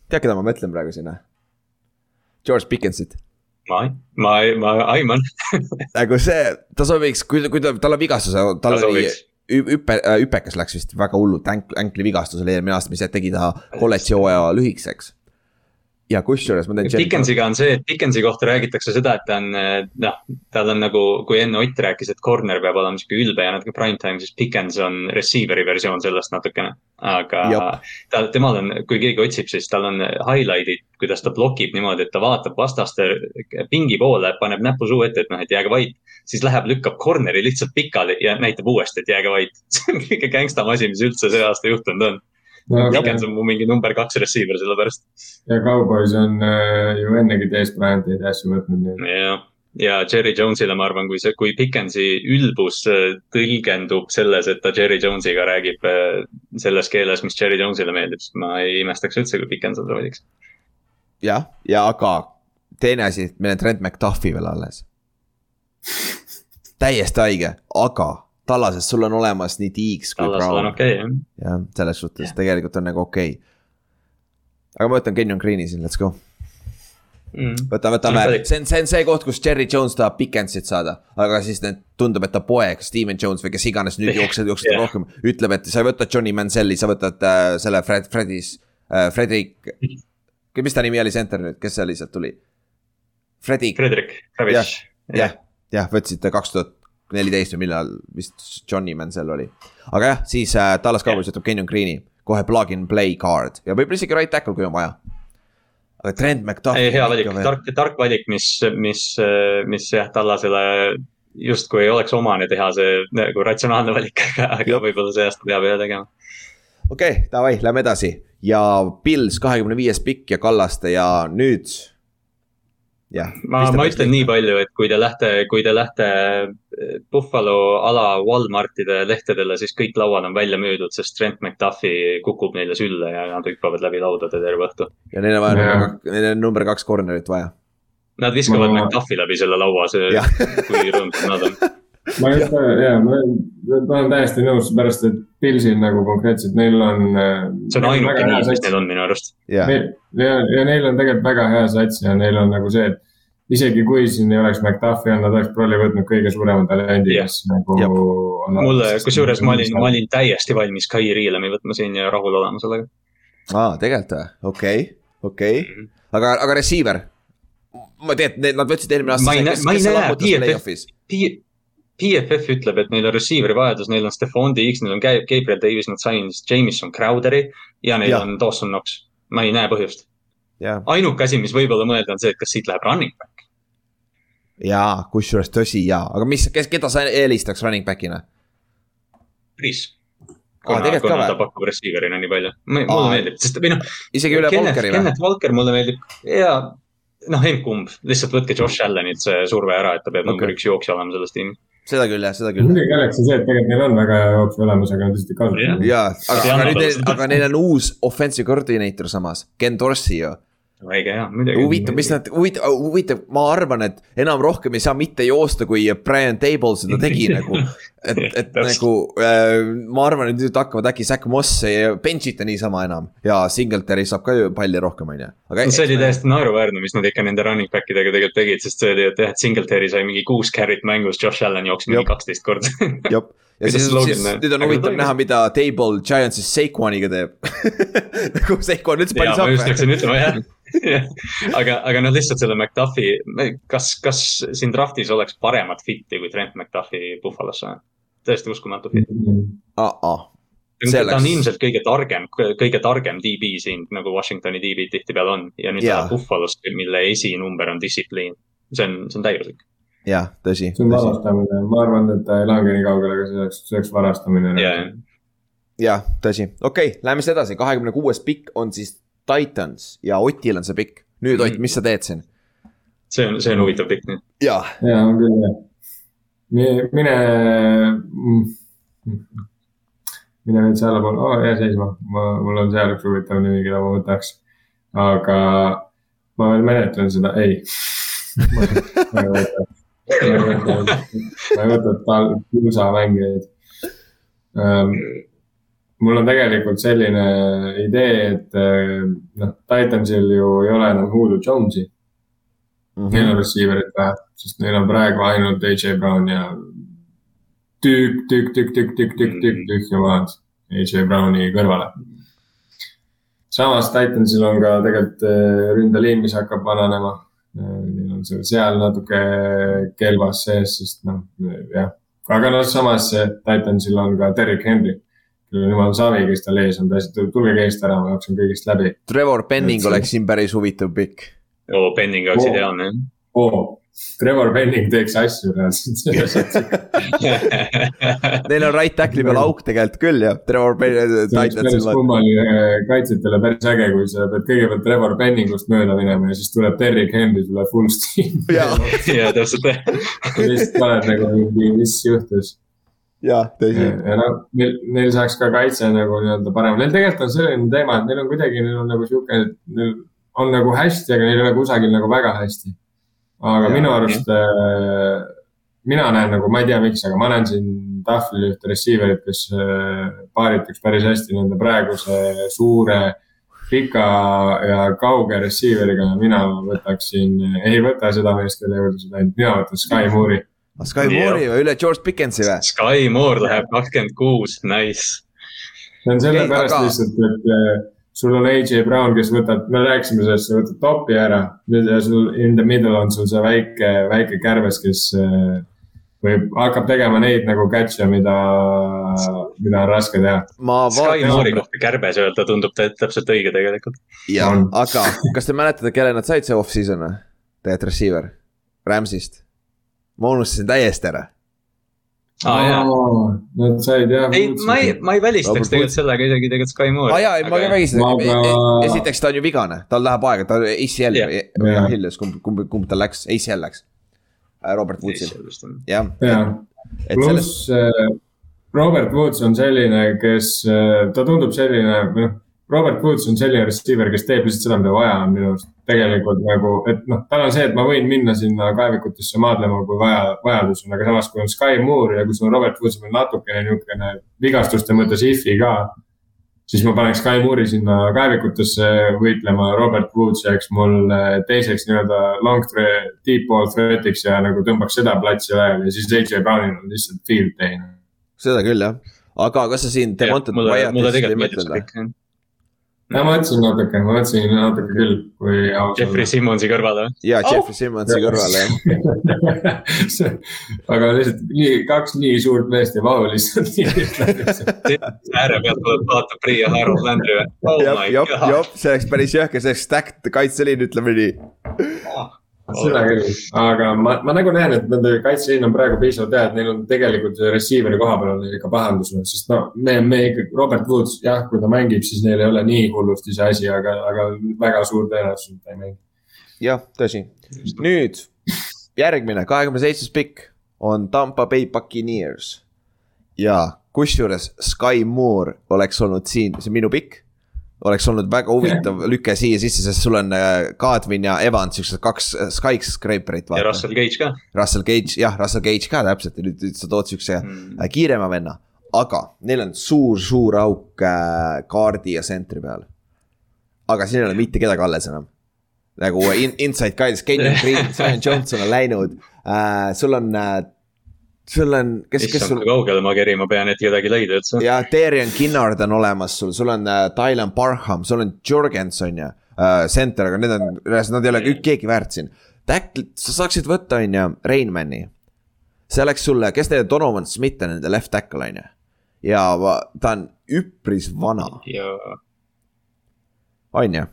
tead, keda ma mõtlen praegu sinna? George Pickensit ma, ma, ma aiman. nagu see, ta sobiks, kui, kui ta, tal on vigastus, tal Ta oli hüpe, hüpekas läks vist väga hullult änk-, änkli vigastusele eelmine aasta, mis tegi ta kolledži hooaja lühikeseks. Ja kusjuures ma teen. Dickensiga on see, et Dickensi kohta räägitakse seda, et ta on noh, tal on nagu, kui enne Ott rääkis, et corner peab olema sihuke ülbe ja natuke prime time, siis Dickens on receiver'i versioon sellest natukene. aga Jop. tal, temal on, kui keegi otsib, siis tal on highlight'id, kuidas ta blokib niimoodi, et ta vaatab vastaste pingi poole, paneb näpu suu ette, et noh, et jääge vait. siis läheb, lükkab corner'i lihtsalt pikali ja näitab uuesti, et jääge vait. see on kõige gängstam asi, mis üldse see aasta juhtunud on. Dickens on mu mingi number kaks receiver selle pärast. ja Cowboys on äh, ju ennegi Bryanteid ja asju võtnud, jah, ja Jerry Jones'ile ma arvan, kui see, kui Dickensi ülbus äh, tõlgendub selles, et ta Jerry Jones'iga räägib äh, selles keeles, mis Jerry Jones'ile meeldib, siis ma ei imestaks üldse, kui Dickens seda valiks. jah, ja aga teine asi, meil on Trent McDuffi veel alles. täiesti haige, aga Tallases sul on olemas nii Deeks kui Tallasel on Brown. okei okay,, jah. jah, selles suhtes tegelikult on nagu okei okay.. aga ma võtan Kenyon Green'i siin, let's go. Mm. võtame, võtame See on see on, see koht, kus Jerry Jones tahab Pickensit saada, aga siis need tundub, et ta poeg, Steven Jones või kes iganes nüüd jookseb, jookseb Jah. rohkem, ütleb, et sa ei võta Johnny Manziel'i, sa võtad äh, selle Fred, Fredis äh,, Fredrik. mis ta nimi oli, center nüüd, kes see lihtsalt tuli? Fredik, Frederick Kravitš. jah, jah, võtsite kaks tuhat neliteist või millal vist Johnny Manziel oli. aga jah, siis äh, Tallas Cowboys võtab Kenyon Green'i, kohe plug and play card ja võib-olla isegi right tackle, kui on vaja. aga Trent McDuff. ei, hea valik, tark, tark valik, mis, mis, mis jah, Tallasele justkui ei oleks omane teha see nagu ratsionaalne valik, aga, võib-olla see aasta peab ühe tegema. okei okay,, davai, lähme edasi ja Pils kahekümne viies pikk ja Kallaste ja nüüd. jah. ma, ma ütlen nii palju, et kui te lähete, kui te lähete eh, Buffalo ala Walmartide lehtedele, siis kõik lauad on välja müüdud, sest Trent McDuffi kukub neile sülle ja nad hüppavad läbi laudade terve õhtu. ja neil on vaja number, neil on number kaks corner'it vaja. Nad viskavad Ma-. McDuffi läbi selle laua, see kui rõõmsad nad on. ma just, jaa, ma ma olen täiesti nõus, seepärast et Pilsil nagu konkreetselt neil on. see on ainuke nii, mis neil on minu arust. ja, ja, ja neil on tegelikult väga hea sats ja neil on nagu see, et isegi kui siin ei oleks McDuffi on, nad oleks probably võtnud kõige suurema talendi, kes nagu mulle, kusjuures ma olin, ma olin täiesti valmis Kai Riilemi võtma siin ja rahul olema sellega. aa, tegelikult või, okei, okei, aga, aga receiver. ma tean, et nad võtsid eelmine aasta. Ma ei näe- ma ei näe PFF play-off'is. PFF ütleb, et neil on receiver'i vajadus, neil on Stefan Diggs, neil on Ga- Gabriel Davis, nad said Jameson Crowderi ja neil ja. on Dawson Knox. ma ei näe põhjust. ainuke asi, mis võib-olla mõelda, on see, et kas siit läheb running back. ja kusjuures tõsi ja, aga mis, kes, keda sa eelistaks running back'ina? Priis. Kuna, ka kuna ta pakub receiver'ina nii palju. mulle meeldib, sest või noh, isegi üle Walkeri või? Kenneth Walker mulle meeldib ja noh, emb-kumb, lihtsalt võtke Josh Allenilt see surve ära, et ta peab Okei. number üks jooksja olema selles tiimis. Seda küll jah, seda küll. muidugi oleks see see, et tegelikult neil on väga hea jooksu olemas, aga nad lihtsalt ei kasuta ja, aga, aga nüüd aga neil on uus offensive coordinator samas, Ken Dorsey ju. Õige hea, muidugi. huvitav, mis nad, huvitav, huvitav, ma arvan, et enam rohkem ei saa mitte joosta, kui Brian Table seda tegi nagu. et, et nagu äh, ma arvan, et nüüd hakkavad äkki Zack Moss ei bench ita niisama enam ja Singletary saab ka ju palli rohkem, on ju. aga see oli täiesti naeruväärne, mis nad ikka nende running back idega tegelikult tegid, sest see oli, et jah, et Singletary sai mingi kuus carry't mängus, Josh Allan jooksis mingi kaksteist korda. Ja siis, siis nüüd on huvitav näha, mida Table Giantsis Saquoniga teeb. nagu Saquon üldse ja palju ma just läksin ütlema jah. aga, aga noh, lihtsalt selle McDuffi, kas, kas siin draft'is oleks paremat fit'i kui Trent McDuffi Buffalosse? täiesti uskumatu fit. See ta oleks- on ilmselt kõige targem, kõige targem DB siin nagu Washingtoni DB-d tihtipeale on ja nüüd Jaa. läheb Buffalosse, mille esinumber on distsipliin. see on, see on täiuslik. jah, tõsi, see on tõsi, varastamine, ma arvan, et ta ei lange nii kaugele, aga see oleks, see oleks varastamine. ja, jah, tõsi, okei okay,, lähme siis edasi, kahekümne kuues pikk on siis Titans ja Otil on see pikk. nüüd Ott, mis sa teed siin? see on, see on huvitav pikk nüüd. jaa, ja on küll jah. mine, mine veits allapoole oh,, jää seisma, ma, mul on seal üks huvitav nimi, keda ma võtaks. aga ma veel menetlen seda, ei. ma ma ei võta, ma ei võta tal- kiusamängijaid um,. mul on tegelikult selline idee, et eh, noh, Titansil ju ei ole enam Hulu Jonesi Neil on receiver'it vähe, sest neil on praegu ainult AJ Brown ja tükk, tükk, tükk, tükk, tükk, tükk, tükk, tühja maad AJ Browni kõrvale. samas Titansil on ka tegelikult äh, ründeliin, mis hakkab vananema. On seal, seal natuke kelvas sees, sest noh, jah. aga noh, samas Titansil on ka Derek Henry kellel on jumal savi, kes tal ees on, täiesti, tulge eest ära, ma jooksen kõigist läbi. Trevor Penning oleks siin päris huvitav pikk. oo, Penning oleks ideaalne jah. oo, Trevor Penning teeks asju selles Neil on right tackle'i peal auk tegelikult küll jah, Trevor Penning. see oleks päris kummaline kaitsjatele päris äge, kui sa pead kõigepealt Trevor Penningust mööda minema ja siis tuleb Derrick Henry sulle full steam. ja, ja täpselt. ja lihtsalt oled nagu mingi, mis juhtus. ja tõsi. ja noh, neil, neil saaks ka kaitse nagu nii-öelda parem, neil tegelikult on selline teema, et neil on kuidagi, neil on nagu sihuke, neil on nagu hästi, aga neil ei ole kusagil nagu väga hästi aga ja, minu arust äh,, mina näen nagu, ma ei tea, miks, aga ma näen siin tahvlil ühte receiver'it, kes äh, paarituks päris hästi nende praeguse suure, pika ja kauge receiver'iga ja mina võtaksin, ei võta seda meest, kelle juurde sa läinud, mina võtan Sky Moore'i. Sky Moore'i või üle George Pickensi või? Sky Moore läheb kakskümmend kuus, nice. see on sellepärast aga... lihtsalt, et äh, sul on AJ Brown, kes võtab, me rääkisime sellest, sa võtad topi ära. nüüd ja sul in the middle on sul see väike, väike kärbes, kes äh, võib, hakkab tegema neid nagu catch'e, mida, mida on raske teha. Moore'i kohta kärbes öelda tundub täpselt õige tegelikult. jah, aga kas te mäletate, kelle nad said see off-season või? Tegelikult receiver, Rams'ist. ma unustasin täiesti ära aa oh, Nad said jah. ei, ma ei, ma ei välistaks tegelikult sellega isegi tegelikult Sky Moore. aa jaa, ei ma ka välistaks aga... E-, e-, esiteks ta on ju vigane, tal läheb aega, ta ACL yeah. või Achilles, kumb, kumb, kumb tal läks, ACL läks. Robert Woodsil, jah. pluss selles... Äh, Robert Woods on selline, kes, äh, ta tundub selline, või noh Robert Woods on selline receiver, kes teeb lihtsalt seda, mida vaja on minu arust. Tegelikult nagu, et noh, tal on see, et ma võin minna sinna kaevikutesse maadlema, kui vaja, vajadus on, aga samas, kui on Sky Moore ja kui sul on Robert Woods veel natukene niisugune vigastuste mõttes if'i ka. siis ma paneks Sky Moore'i sinna kaevikutesse võitlema, Robert Woods jääks mul teiseks nii-öelda long deep ball threat'iks ja nagu tõmbaks seda platsi laiali ja siis AJ Brownil on lihtsalt field day. seda küll jah, aga kas sa siin Demontet Wyattist ei mõtelnud või? Ma mõtlesin natuke, ma mõtlesin natuke küll, kui aus olla. Jeffrey Simmonsi kõrvale või? jaa, Jeffrey Simmonsi kõrvale jah aga lihtsalt nii, kaks nii suurt meest ei mahu lihtsalt nii ääre pealt tuleb vaata Priia Harold Landry või? oh jop, jop, jop, see oleks päris jõhker, see oleks stacked kaitseliin, ütleme nii ah seda küll, aga ma, ma nagu näen, et nende kaitseliin on praegu piisavalt hea, et neil on tegelikult receiver'i koha peal on ikka pahandus, sest no me, me ikkagi, Robert Woods, jah, kui ta mängib, siis neil ei ole nii hullusti see asi, aga, aga väga suur tõenäosus, et ta ei mängi. jah, tõsi. nüüd järgmine, kahekümne seitsmes pikk on Tampa Bay Buccaneers. ja kusjuures Sky Moore oleks olnud siin, see on minu pikk oleks olnud väga huvitav lüke siia sisse, sest sul on Kadvin äh, ja Evans, siuksed kaks äh, skyscraper'it. ja Russell Gage ka. Russell Gage, jah, Russell Gage ka täpselt nüüd, nüüd sa tood siukse mm. Äh, kiirema venna. aga neil on suur-suur auk kaardi ja sentri peal. aga siin ei ole mitte kedagi alles enam. nagu in, inside guys, Kenyon Green, Simon Johnson on läinud äh,, sul on äh, sul on, kes, kes sul. kaugele ma kerima pean, et kedagi leida üldse. ja Darian Kinnard on olemas sul, sul on äh, Dylan Parham, sul on Jorgenson ja äh, center, aga need on, nad ei ole keegi väärt siin. Tackl, sa saaksid võtta, on ju, Rainmani. see oleks sulle, kes on, Donovan Smith on nende left tackle, on ju. ja ta on üpris vana. on ju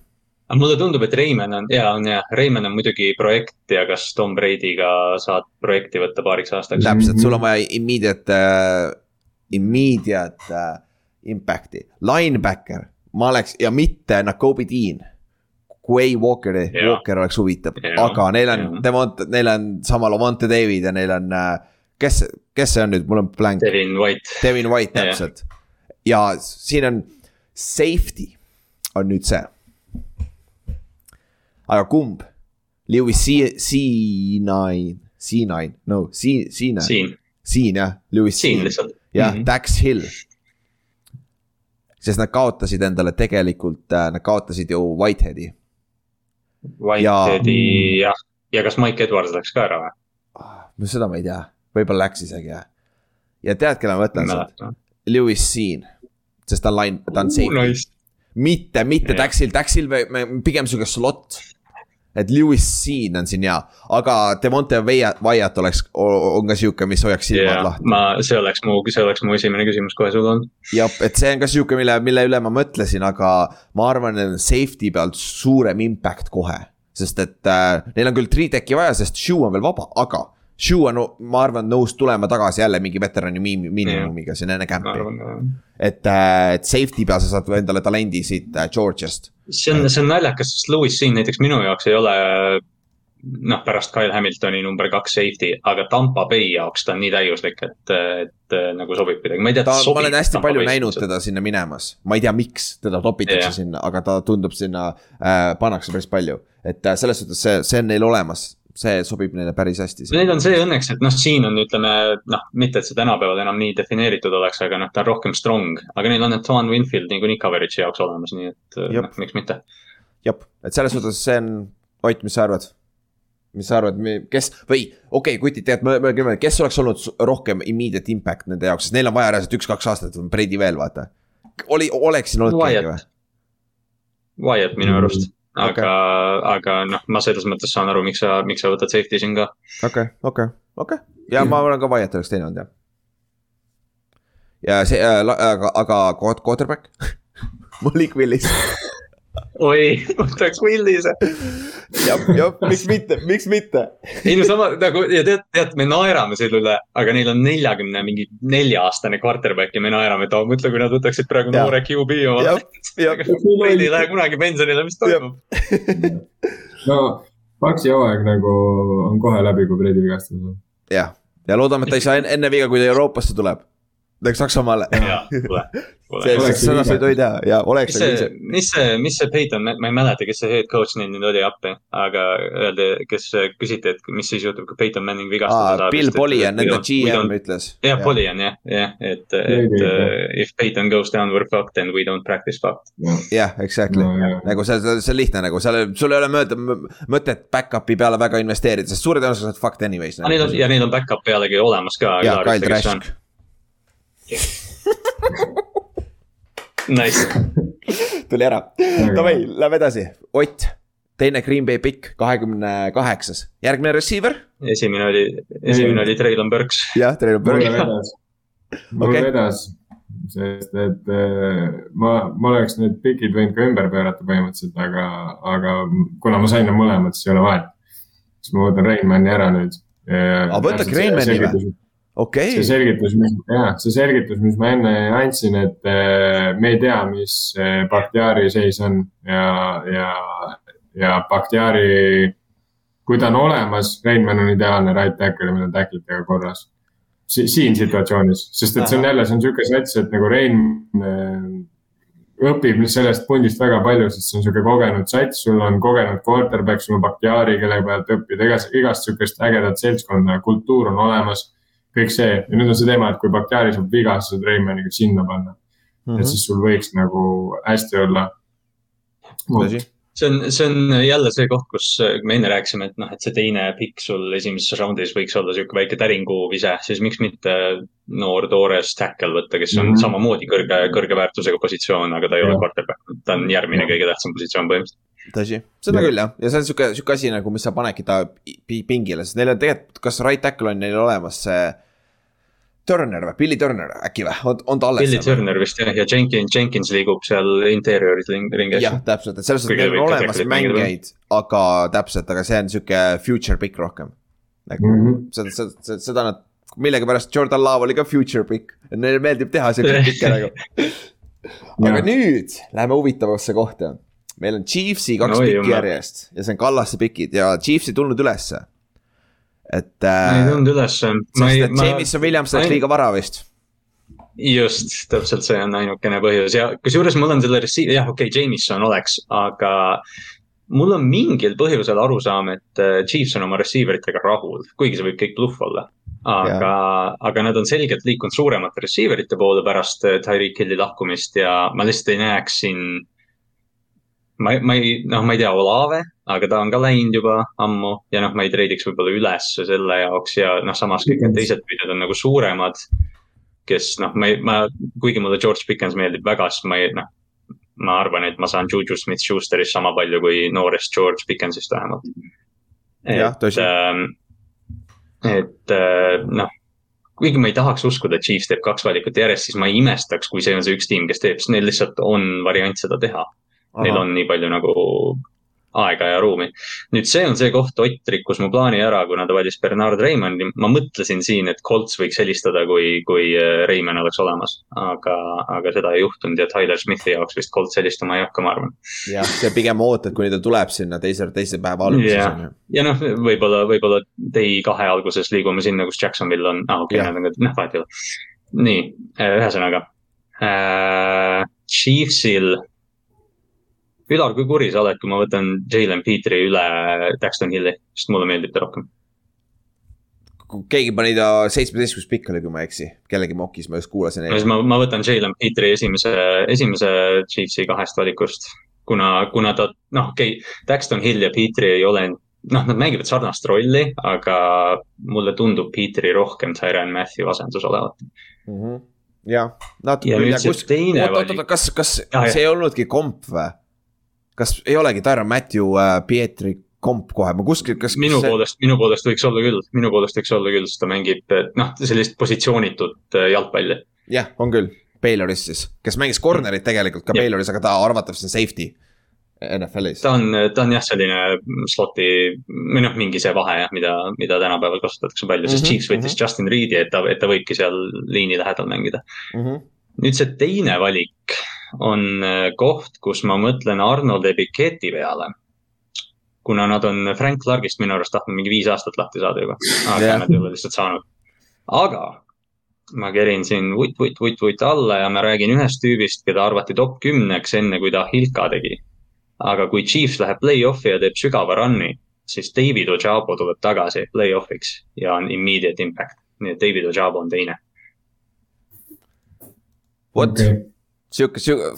aga mulle tundub, et Reimann on, jaa, on jah, Reimann on muidugi projekt ja kas Tom Brady'ga saad projekti võtta paariks aastaks. täpselt, sul on vaja immediate uh,, immediate uh, impact'i, linebacker, ma oleks ja mitte Nakobe Dean. Quay Walkeri, Walker oleks huvitav, aga neil on, Devont-, neil on sama Levante David ja neil on uh, kes, kes see on nüüd, mul on blank. Devin White. Devin White, täpselt. ja siin on safety on nüüd see aga kumb? Lewis C9, C9, no C, C9. siin, siin jah, Lewis siin lihtsalt. jah mm -hmm., Dax Hill. sest nad kaotasid endale tegelikult, äh, nad kaotasid ju Whiteheadi. Whiteheadi ja... jah, ja kas Mike Edwards läks ka ära või? no seda ma ei tea, võib-olla läks isegi jah. ja tead, kelle ma mõtlen sealt? Lewis Siin, sest ta on line, ta on safety nice mitte, mitte Jah. Daxil, Daxil me, me pigem sihuke slot. Et Lewis siin on siin hea, aga Devonte Wyatt oleks, on ka sihuke, mis hoiaks silmad ja lahti. ma, see oleks mu, see oleks mu esimene küsimus kohe sulle olnud. jah, et see on ka sihuke, mille, mille üle ma mõtlesin, aga ma arvan, et safety pealt suurem impact kohe. sest et äh, neil on küll three tech'i vaja, sest Shoe on veel vaba, aga Shoe on, ma arvan, nõus tulema tagasi jälle mingi veterani miim- miinimumiga siin enne camp'i. arvan ka. et, et safety peal sa saad endale talendi siit äh, Georgiast. see on, see on naljakas, sest Lewis siin näiteks minu jaoks ei ole noh, pärast Kyle Hamiltoni number kaks safety, aga Tampa Bay jaoks ta on nii täiuslik, et, et nagu sobib kuidagi, ma ei tea. ta, ma olen hästi palju näinud teda sinna minemas, ma ei tea, miks teda topitakse Jah. sinna, aga ta tundub sinna äh,, pannakse päris palju. et äh, selles suhtes see, see on neil olemas, see sobib neile päris hästi. Neil on see õnneks, et noh, siin on, ütleme noh, mitte, et see tänapäeval enam nii defineeritud oleks, aga noh, ta on rohkem strong, aga neil on need Twan Winfield niikuinii coverage'i jaoks olemas, nii et Jep. noh, miks mitte. jah, et selles suhtes see on, Ott, mis sa arvad? mis sa arvad, kes või okei okay,, kutid, tegelikult me, me küll, kes oleks olnud rohkem immediate impact nende jaoks, sest neil on vaja reaalselt üks-kaks aastat, Brady veel vaata. oli, oleks siin olnud keegi või Wyatt.? Minu arust, Mm, okei. aga, aga noh, ma selles mõttes saan aru, miks sa, miks sa võtad safety siin ka. okei, okei, okei ja ma arvan ka Wyatt oleks teine olnud jah. ja see äh,, aga, aga quart- quarterback Malik Willis, oi, võtaks Willise. jah, jah, miks mitte, miks mitte. ei no sama nagu ja tead, tead, me naerame selle üle, aga neil on neljakümne mingi nelja aastane quarterback ja me naerame, et oh, mõtle, kui nad võtaksid praegu Jah. noore QB oma Brady ei lähe kunagi pensionile, mis toimub? no Paksi hooaeg nagu on kohe läbi, kui Brady vigastada saab. jah, ja loodame, et ta ei saa enne, enne viga, kui ta Euroopasse tuleb. Läks Saksamaale. jaa, seda sa ei tohi teha ja oleks mis nagu see mis see, mis see Peyton, ma ei mäleta, kes see head coach neil nüüd oli appi, aga öeldi, kes küsiti, et mis siis juhtub, kui Peyton Manning vigastada aa, saab. Bill Polian, nende GM ütles. jah, Polian jah, jah, et, et uh, if Peyton goes down we're fucked and we don't practice fucked. jah, exactly No, nagu see, see, see on lihtne nagu seal, sul ei ole mõelda, mõtet back-up'i peale väga investeerida, sest suure tõenäosusega saad fucked anyways. Neil on ja neil on back-up pealegi olemas ka. ja Kyle Trask. Nice, tuli ära, davai, lähme edasi, Ott, teine Green Bay pikk, kahekümne kaheksas, järgmine receiver. esimene oli, esimene oli Traylon Burks. jah, teil on mulle Burger, vedas, mul Okei. okay. vedas, sest et äh, ma, ma oleks need pikid võinud ka ümber pöörata põhimõtteliselt, aga, aga kuna ma sain need mõlemad, siis ei ole vahet. siis ma võtan Rainmani ära nüüd. Aga võtadki Rainmani või? Okei. See, selgitus, mis, jah, see selgitus, mis ma enne andsin, et äh, me ei tea, mis äh, Bakhtiari seis on ja, ja, ja Bakhtiari, kui ta on olemas, Reinmann on ideaalne right tackle, meil on tacklitega korras. Si. siin situatsioonis, sest et see on jälle, see on sihuke sats, et nagu Rein äh, õpib sellest pundist väga palju, sest see on sihuke kogenud sats, sul on kogenud quarterback, sul on Bakhtiari, kelle pealt õppida, igas, igast sihukest ägedat seltskonda, kultuur on olemas kõik see ja nüüd on see teema, et kui Bakhtiari saab viga, sa saad Reimanniga sinna panna mm. -hmm. et siis sul võiks nagu hästi olla. see on, see on jälle see koht, kus me enne rääkisime, et noh, et see teine pikk sul esimeses raundis võiks olla sihuke väike täringuvise, siis miks mitte noor toores tackle võtta, kes on mm Mhm. -hmm. samamoodi kõrge, kõrge väärtusega positsioon, aga ta ei ole Jah. quarterback. ta on järgmine kõige tähtsam positsioon põhimõtteliselt. tõsi, seda Jah. küll jah, ja see on sihuke, sihuke asi nagu, mis sa panedki ta pi- pingile, sest neil on tegelikult, kas right tackle on neil olemas see. Turner või, Billy Turner äkki või, on, on ta alles Billy? Turner vist jah, ja Jenkins, Jenkins liigub seal interior'is ring- ringi. jah, täpselt, et selles suhtes neil on olemas mängijaid, aga täpselt, aga see on sihuke future pick rohkem. nagu mm -hmm. seda, seda, seda nad, millegipärast Jordan Love oli ka future pick, neile meeldib teha siukseid pikke nagu. aga Jah. nüüd läheme huvitavasse kohta. Meil on Chiefsi kaks Oi, pikki järjest ja see on Kallaste pikid ja Chiefs ei tulnud ülesse. et ma ei äh,, tulnud ülesse. sest et Jameson Williams läks ma- liiga vara vist. just, täpselt see on ainukene põhjus ja kusjuures mul on selle receiver, jah, okei okay,, Jameson oleks, aga mul on mingil põhjusel arusaam, et äh, Chiefs on oma receiver itega rahul, kuigi see võib kõik bluff olla. aga, aga nad on selgelt liikunud suuremate receiver ite poole pärast äh, Tyreek Hilli lahkumist ja ma lihtsalt ei näeks siin. ma, ma ei, noh, ma ei tea, Olave, aga ta on ka läinud juba ammu ja noh, ma ei treidiks võib-olla ülesse selle jaoks ja noh, samas kõik need teised püüded on nagu suuremad kes noh, ma ei, ma, kuigi mulle George Pickens meeldib väga, siis ma ei, noh. ma arvan, et ma saan Juju Smith-Schusterist sama palju kui noorest George Pickensist vähemalt. Jah, tõsi. et äh, noh, kuigi ma ei tahaks uskuda, et Chiefs teeb kaks valikut järjest, siis ma ei imestaks, kui see on see üks tiim, kes teeb, sest neil lihtsalt on variant seda teha. Neil on nii palju nagu aega ja ruumi. nüüd see on see koht, Ott rikkus mu plaani ära, kuna ta valis Bernard Raymondi. ma mõtlesin siin, et Colts võiks helistada, kui, kui äh, Raymond oleks olemas. aga, aga seda ei juhtunud ja Tyler Smithi jaoks vist Colts helistama ei hakka, ma arvan. jah, sa pigem ootad, kuni ta tuleb sinna teise, teise päeva alguses ja, ja noh, võib-olla, võib-olla day kahe alguses liigume sinna, kus Jacksonville on, aa ah, okei nad on ka, noh vahet ei ole. nii, äh, ühesõnaga äh,. Chiefsil Ülar, kui kuri sa oled, kui ma võtan Jalen Petri üle Daxton Hilli, sest mulle meeldib ta rohkem? keegi pani ta seitsmeteistkümnes pikk oli, kui ma ei eksi, kellegi mokis, ma just kuulasin. ma, ma võtan Jalen Petri esimese, esimese Chiefsi kahest valikust. kuna, kuna ta, noh, okei okay,, Daxton Hill ja Petri ei ole, noh, nad mängivad sarnast rolli, aga mulle tundub Petri rohkem Tyron Matthew asendus olevat mm. -hmm. jah, natuke. ja nüüd see teine valik. kas, kas ja, see ei olnudki komp või? Kas ei olegi Tyron Matthew äh,, Pietri komp kohe, ma kuskil, kas. minu see... poolest, minu poolest võiks olla küll, minu poolest võiks olla küll, sest ta mängib noh, sellist positsioonitut äh, jalgpalli. jah, on küll, Bayloris siis, kes mängis corner'it tegelikult ka Bayloris, aga ta arvatavasti on safety. NFL-is. ta on, ta on jah, selline slot'i või noh, mingi see vahe jah, mida, mida tänapäeval kasutatakse palju, sest mm -hmm, Chiefs võttis mm -hmm. Justin Reed'i, et ta, et ta võibki seal liini lähedal mängida mm. -hmm. nüüd see teine valik on äh, koht, kus ma mõtlen Arnold Ebiketi peale. kuna nad on Frank Clarkist minu arust tahtnud mingi viis aastat lahti saada juba, aga yeah. nad ei ole lihtsalt saanud. aga ma kerin siin vutt, vutt, vutt, vutt alla ja ma räägin ühest tüübist, keda arvati top kümneks, enne kui ta Hilka tegi. aga kui Chiefs läheb play-off'i ja teeb sügava run'i, siis David Ojabo tuleb tagasi play-off'iks ja on immediate impact. nii et David Ojabo on teine. vot okay sihuke, sihuke,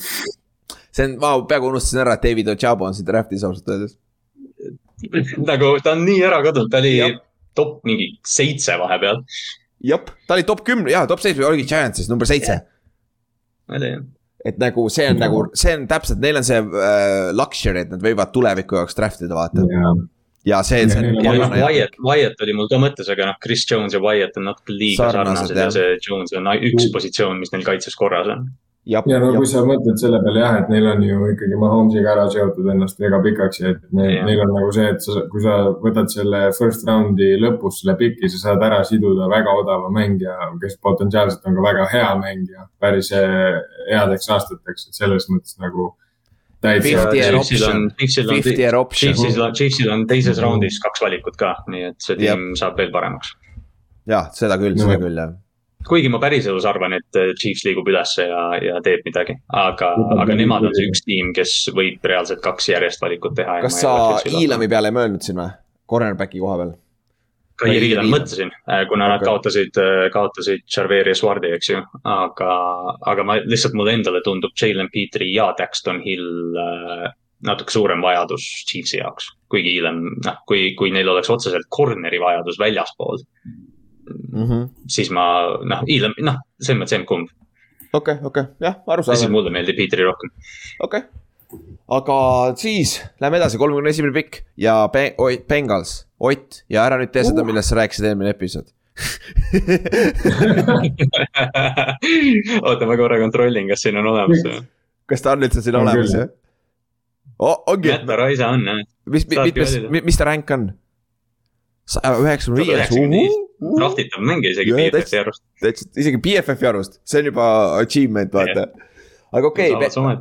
see on, ma peaaegu unustasin ära, et David Ojabo on siin draft'is ausalt öeldes. nagu ta on nii ära kadunud, ta oli ja. top mingi seitse vahepeal. jah, ta oli top kümne, jaa, top seitsme oligi Giantsis number seitse. oli jah et nagu see on nagu, see on täpselt, neil on see äh, luxury, et nad võivad tuleviku jaoks draft ida, vaata yeah ja see, see on. Wyatt, Wyatt oli mul ka mõttes, aga noh, Chris Jones ja Wyatt on natuke liiga sarnased ja see Jones on üks positsioon, mis neil kaitses korras on ja, ja no jab. kui sa mõtled selle peale jah, et neil on ju ikkagi Mahomes'iga ära seotud ennast väga pikaks ja et neil, neil on nagu see, et sa, kui sa võtad selle first round'i lõpus selle piki, sa saad ära siduda väga odava mängija, kes potentsiaalselt on ka väga hea mängija päris eh, headeks aastateks, et selles mõttes nagu täitsa. Chiefsil on teises raundis kaks valikut ka, nii et see tiim saab veel paremaks. jah, seda küll, seda küll jah kuigi ma päriselus arvan, et äh, Chiefs liigub ülesse ja, ja teeb midagi, aga, aga nemad on see üks tiim, kes võib reaalselt kaks järjest valikut teha. kas sa Elami peale ei mõelnud siin või, cornerback'i koha peal? ka Iirilan mõtlesin, äh, kuna okay. nad kaotasid, äh, kaotasid Charveri ja Swardi, eks ju, aga, aga ma lihtsalt mulle endale tundub Jalen Petri ja Daxton Hill natuke suurem vajadus Chiefsi jaoks. kuigi Elam, noh, kui, kui neil oleks otseselt corner'i vajadus väljaspool mm. -hmm. siis ma noh, Elon, noh, selles mõttes emb-kumb. okei okay,, okei okay., jah, arusaadav. siis mulle meeldib Peetri rohkem. okei okay., aga siis lähme edasi, kolmekümne esimene pikk ja Be Oi, Bengals, Ott ja ära nüüd tee seda uh., millest sa rääkisid eelmine episood oota, ma korra kontrollin, kas siin on olemas. kas ta on üldse siin on olemas, jah? ongi. Mätta Raisa on, jah. mis, mis, mis, mis ta rank on? saja üheksakümne viies, draftitav mängija isegi BFF-i arust. täitsa, isegi BFF-i arust, see on juba achievement, vaata. aga okei okay,,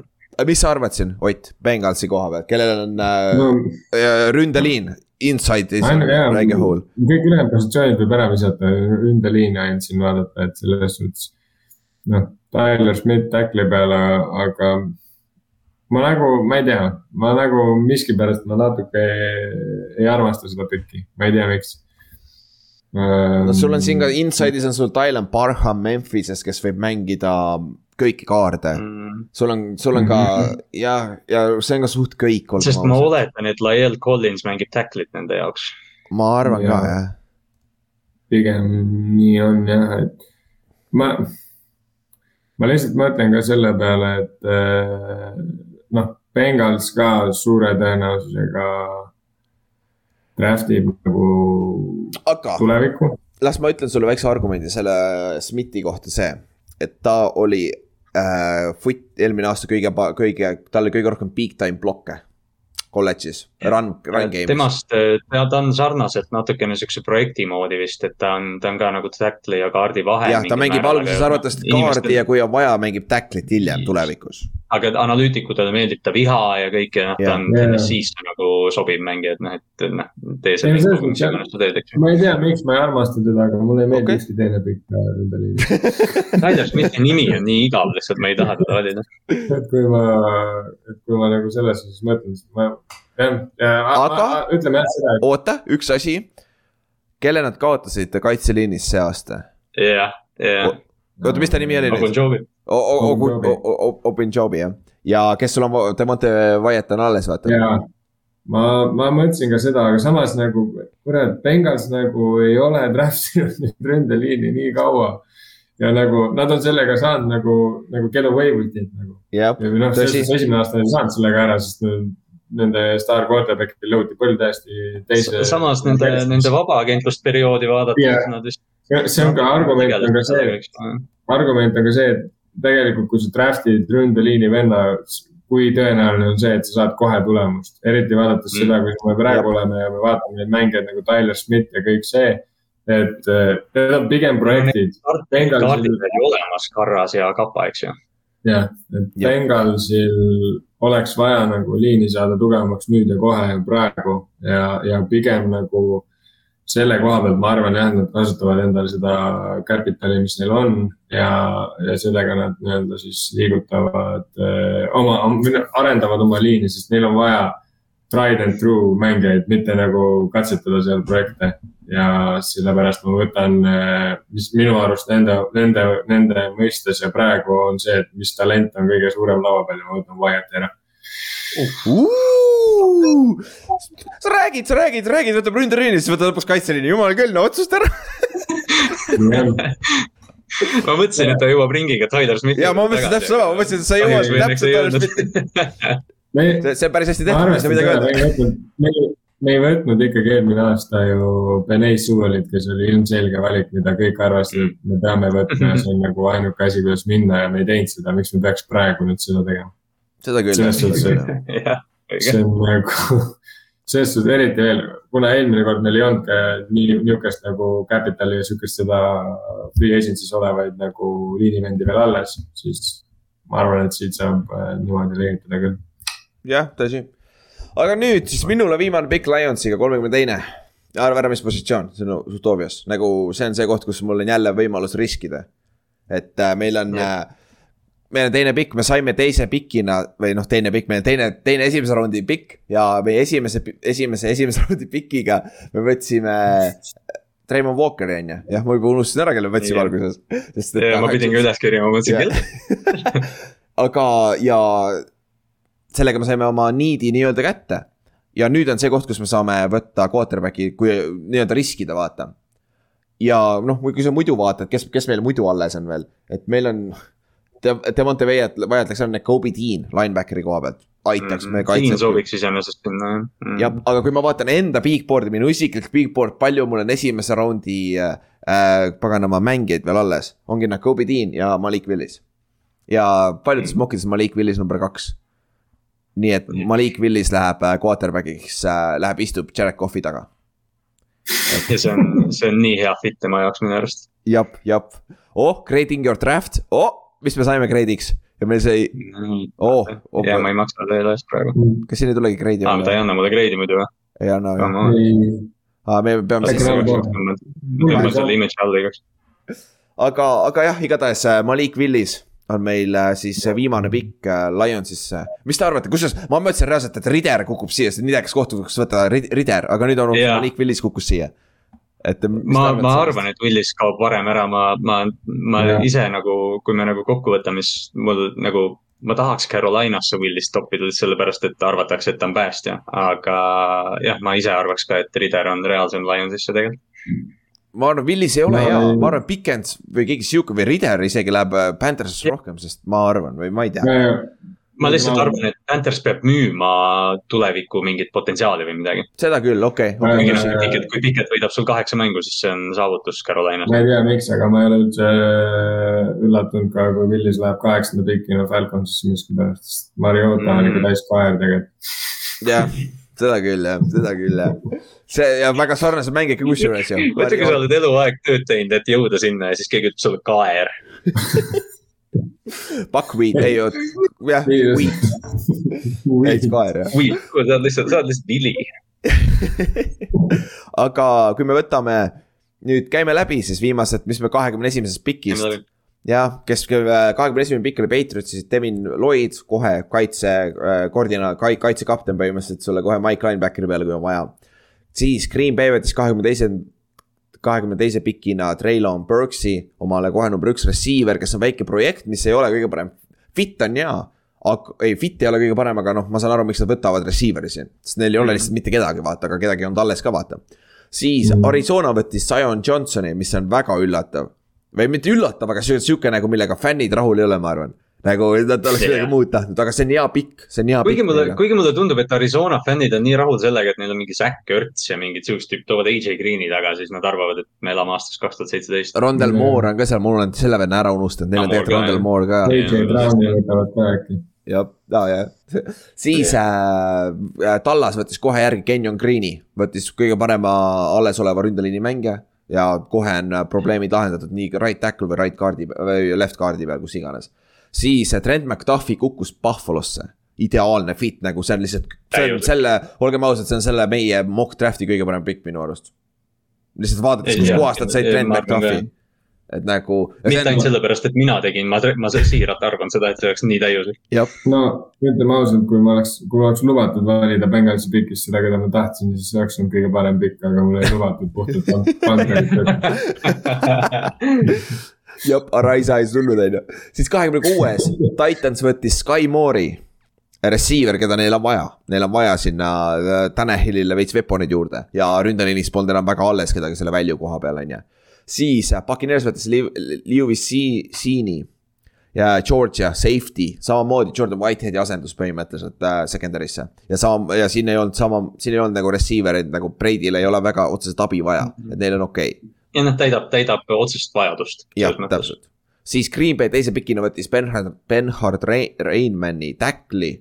mis sa arvad siin, Ott, Bengalsi koha pealt, kellel on äh, no, äh, ründeliin, inside is a whole. kõik ülejäänud positsioonid võib ära visata, ründeliini ainult siin vaadata, et selles suhtes. noh, Tyler Schmidt tackli peale, aga ma nagu, ma ei tea, ma nagu miskipärast ma natuke ei armasta seda pükki, ma ei tea, miks no sul on siin ka inside'is on sul Tylen Parham Memphises, kes võib mängida kõiki kaarde mm.. sul on, sul on ka mm. ja, ja see on ka suht kõik. sest ma oletan, et Lael Collins mängib tacklit nende jaoks. ma arvan ja. ka jah. pigem nii on jah, et ma, ma lihtsalt mõtlen ka selle peale, et äh, noh, Bengals ka suure tõenäosusega draft ib nagu aga tulevikku. las ma ütlen sulle väikse argumendi selle Smithi kohta see, et ta oli äh, foot eelmine aasta kõige, kõige, tal oli kõige rohkem big time blokke kolledžis, run, run game'is. temast, ta ta on sarnaselt natukene siukse projekti moodi vist, et ta on, ta on ka nagu tackle'i ja kaardi vahel. jah, ta mängib alguses arvatavasti kaardi ja kui on vaja, mängib tacklit hiljem tulevikus. Aga analüütikutele meeldib ta viha ja kõik ja noh, ta on siis nagu sobiv mängija, et noh, et noh, tee selle selles, mis iganes sa teed, eks ju. ma ei tea, miks ma ei armasta teda, aga mulle ei meeldi Okei. okay. ükski teine pikk äh, ründeliin. Tyler Smithi nimi on nii igav lihtsalt, ma ei taha teda valida. et kui ma, et kui ma nagu selles suhtes mõtlen, siis ma, jah, Aga- ütleme jah seda, oota, üks asi. kelle nad kaotasid kaitseliinis see aasta? jah, jah. oota, mis ta nimi oli nüüd? Ogunjobi, jah, ja kes sul on, Demonte Wyatt on alles, vaata. ja ma, ma mõtlesin ka seda, aga samas nagu, kurat, Bengals nagu ei ole draft inud nüüd ründeliini nii kaua. ja nagu nad on sellega saanud nagu, nagu get away with it nagu. jah, või noh, esimene aasta ei saanud sellega ära, sest nende staar quarterback'il lõuti põld täiesti teise. samas nende, nende vabaagentlustperioodi vaadates Jah. nad vist. See on ka argument on ka see, argument on ka see, et tegelikult, kui sa draft'id ründeliini venna, kui tõenäoline on see, et sa saad kohe tulemust. eriti vaadates Mm. seda, kus me praegu Jep. oleme ja me vaatame neid mängijaid nagu Tyler Smith ja kõik see. et eh, need on pigem projektid, kaardid oli olemas, Karras ja Kapa, eks ju. jah, et. Bengalsil oleks vaja nagu liini saada tugevamaks nüüd ja kohe ja praegu ja, ja pigem nagu selle koha pealt ma arvan jah, nad kasutavad endale seda capitali, mis neil on ja, ja sellega nad nii-öelda siis liigutavad öö, oma, arendavad oma liini, sest neil on vaja tried and true mängijaid, mitte nagu katsetada seal projekte. ja sellepärast ma võtan, mis minu arust nende, nende, nende mõistes ja praegu on see, et mis talent on kõige suurem laua peal ja ma võtan Wyatt ära. Sa räägid, sa räägid, räägid, võtab ründeliini, siis võtab lõpuks kaitseliini, jumal küll, no otsusta ära. ma mõtlesin, et ta jõuab ringiga Tyler Smithi. ja ma mõtlesin täpselt sama, ma mõtlesin, et sa jõuad täpselt Tyler Smithi. me, see see on päris hästi ma tehtud, ei saa midagi öelda. võtnud, me ei, võtnud ikkagi eelmine aasta ju Benay Suvelit, kes oli ilmselge valik, mida kõik arvasid, et me peame võtma ja see on nagu ainuke asi, kuidas minna ja me ei teinud seda, miks me peaks praegu nüüd seda tegema. seda küll. selles suhtes, et see on nagu, selles suhtes eriti veel, kuna eelmine kord meil ei olnud ka nii, niisugust nagu Capitali ja sihukest seda free agency's olevaid nagu liinivendi veel alles, siis ma arvan, et siit saab äh, niimoodi levitada küll. jah, tõsi. aga nüüd siis minule viimane pikk Lionsiga, kolmekümne teine. arva ära, mis positsioon, see on suht obvious, nagu see on see koht, kus mul on jälle võimalus riskida. et äh, meil on äh, meil on teine pikk, me saime teise pikina või noh, teine pikk, meil on teine, teine esimese raundi pikk ja meie esimese, esimese, esimese raundi pikiga me võtsime Treimond Walkeri on ju, jah, ma juba unustasin ära, kelle me võtsime alguses. ma pidin ka üles kirjama, ma mõtlesin, et aga, ja sellega me saime oma niidi nii-öelda kätte. ja nüüd on see koht, kus me saame võtta quarterback'i, kui nii-öelda riskida, vaata. ja noh, kui sa muidu vaatad, kes, kes meil muidu alles on veel, et meil on. Demonte Wyatt, Wyatt läks ära, Kobe Dean linebackeri koha pealt, aitaks me siin kaitset. sobiks iseenesest sinna jah mm.. jah, aga kui ma vaatan enda big board'i, minu isiklik big board, palju mul on esimese raundi äh, äh, paganama mängijaid veel alles, ongi noh, Kobe Dean ja Malik Willis. ja paljudes mokkides Malik Willis number kaks. nii et Malik Willis läheb äh, quarterback'iks äh,, läheb, istub Jared Cough'i taga. ja see on, see on nii hea fit tema jaoks minu arust. jap, jap, oh, grading your draft, oh, mis me saime grade'iks ja meil sai, oh, oh, ja ma ei maksa selle eest praegu. kas siin ei tulegi grade'i aa, ta ei anna mulle grade'i muidu või? ei anna või? aa, me peame siis tõmban selle image alla igaks. aga, aga jah, igatahes äh, Malik Willis on meil äh, siis see viimane pikk äh, Lionsisse. mis te arvate, kusjuures ma mõtlesin reaalselt, et Rider kukub siia, sest nidekas koht tuleks võtta Rid- Rider, aga nüüd on Jaa. Malik Willis kukkus siia. et. ma, ma arvan, et Willis kaob varem ära, ma, ma, ma Jah. ise nagu, kui me nagu kokku võtame, siis mul nagu, ma tahaks Carolinasse Willist toppida sellepärast, et arvatakse, et ta on päästja, aga jah, ma ise arvaks ka, et Rider on reaalsem Lionsisse tegelikult. ma arvan, Willis ei ole Ma hea ma arvan, Pikens või keegi sihuke või Rider isegi läheb äh, Panthersisse rohkem, sest ma arvan või ma ei tea. Ma lihtsalt arvan, et Panthers peab müüma tuleviku mingit potentsiaali või midagi. seda küll, okei Ma okay, okay.. kui Pickett, kui Pickett võidab sul kaheksa mängu, siis see on saavutus Carolinas. ma ei tea, miks, aga ma ei ole üldse äh, üllatunud ka, kui Willis läheb kaheksanda pikina Falconsisse miskipärast, sest Mariota on ikka Mm. täis kaer tegelikult. jah, seda küll jah, seda küll jah. see ja väga sarnased mängijad ka kusjuures ju. mõtle, kui sa oled eluaeg tööd teinud, et jõuda sinna ja siis keegi ütleb sulle kaer. Buckwheat, ei, jah, wheat, täitsa kaer jah. või, sa oled lihtsalt, sa oled lihtsalt vili. aga kui me võtame nüüd käime läbi siis viimased, mis me kahekümne esimesest pikist. jah, kes kahekümne esimene pikk oli Patriots, siis Devin Lloyd kohe kaitse äh, koordina-, kaitsekapten põhimõtteliselt sulle kohe Mike Linebackeri peale, kui on vaja. siis Green Bay võttis kahekümne teise, kahekümne teise pikina Traylon Burks'i omale kohe number üks receiver, kes on väike projekt, mis ei ole kõige parem. Fit on hea, aga ei, fit ei ole kõige parem, aga noh, ma saan aru, miks nad võtavad receiver'i siin, sest neil ei ole lihtsalt mitte kedagi, vaata, aga kedagi on alles ka, vaata. siis Mm. Arizona võttis Zion Johnsoni, mis on väga üllatav või mitte üllatav, aga sihuke nagu, millega fännid rahul ei ole, ma arvan. Nagu nad oleks midagi Jah. muud tahtnud, aga see on hea pikk, see on hea kuigi pikk mulle, kuigi mulle tundub, et Arizona fännid on nii rahul sellega, et neil on mingi Zack Ertz ja mingid siuksed tüüpid toovad AJ Green'i taga, siis nad arvavad, et me elame aastas kaks tuhat seitseteist. Rondel Mm. Moore on ka seal, mul olen selle venna ära unustanud, neil on tegelikult Rondel jah. Moore ka. AJ Browni võtavad ka äkki. jah, ja, ja siis äh, Tallas võttis kohe järgi Kenyon Green'i, võttis kõige parema allesoleva ründeliini mängija. ja kohe on äh, probleemid lahendatud nii right tackle või right guard'i või left guard'i peal, kus iganes. Siis Trent McDuffi kukkus Buffalo'sse, ideaalne fit nagu see on lihtsalt, see on selle, olgem ausad, see on selle meie mock draft'i kõige parem pikk minu arust. lihtsalt vaadates, kuskohast nad said Trent McDuffi et nagu. mitte ainult sellepärast, et mina tegin, ma, ma siiralt arvan seda, et see oleks nii täiuslik. no ütleme ausalt, kui ma oleks, kui oleks lubatud valida Bengalsi pikist seda, keda ma tahtsin, siis see oleks olnud kõige parem pikk, aga mulle ei lubatud puhtalt Pantherit. jep, Arise Eyes tulnud on ju. siis kahekümne kuues Titans võttis Sky Moore'i. Receiver, keda neil on vaja, neil on vaja sinna äh, Tanahilile veits veponid juurde ja ründeliinis polnud enam väga alles kedagi selle välju koha peal, on ju. siis äh, Puccaneers võttis Liu- Lewis Seani ja Georgia safety, samamoodi Jordan Whiteheadi asendus põhimõtteliselt äh, secondary'sse. ja sama, ja siin ei olnud sama, siin ei olnud nagu receiver'id nagu Brady'l ei ole väga otseselt abi vaja, et neil on okei okay ja noh, täidab, täidab otsest vajadust. jah, täpselt. siis Green Bay teise pikina võttis Benhard, Benhard Rein- Reinmanni tackli,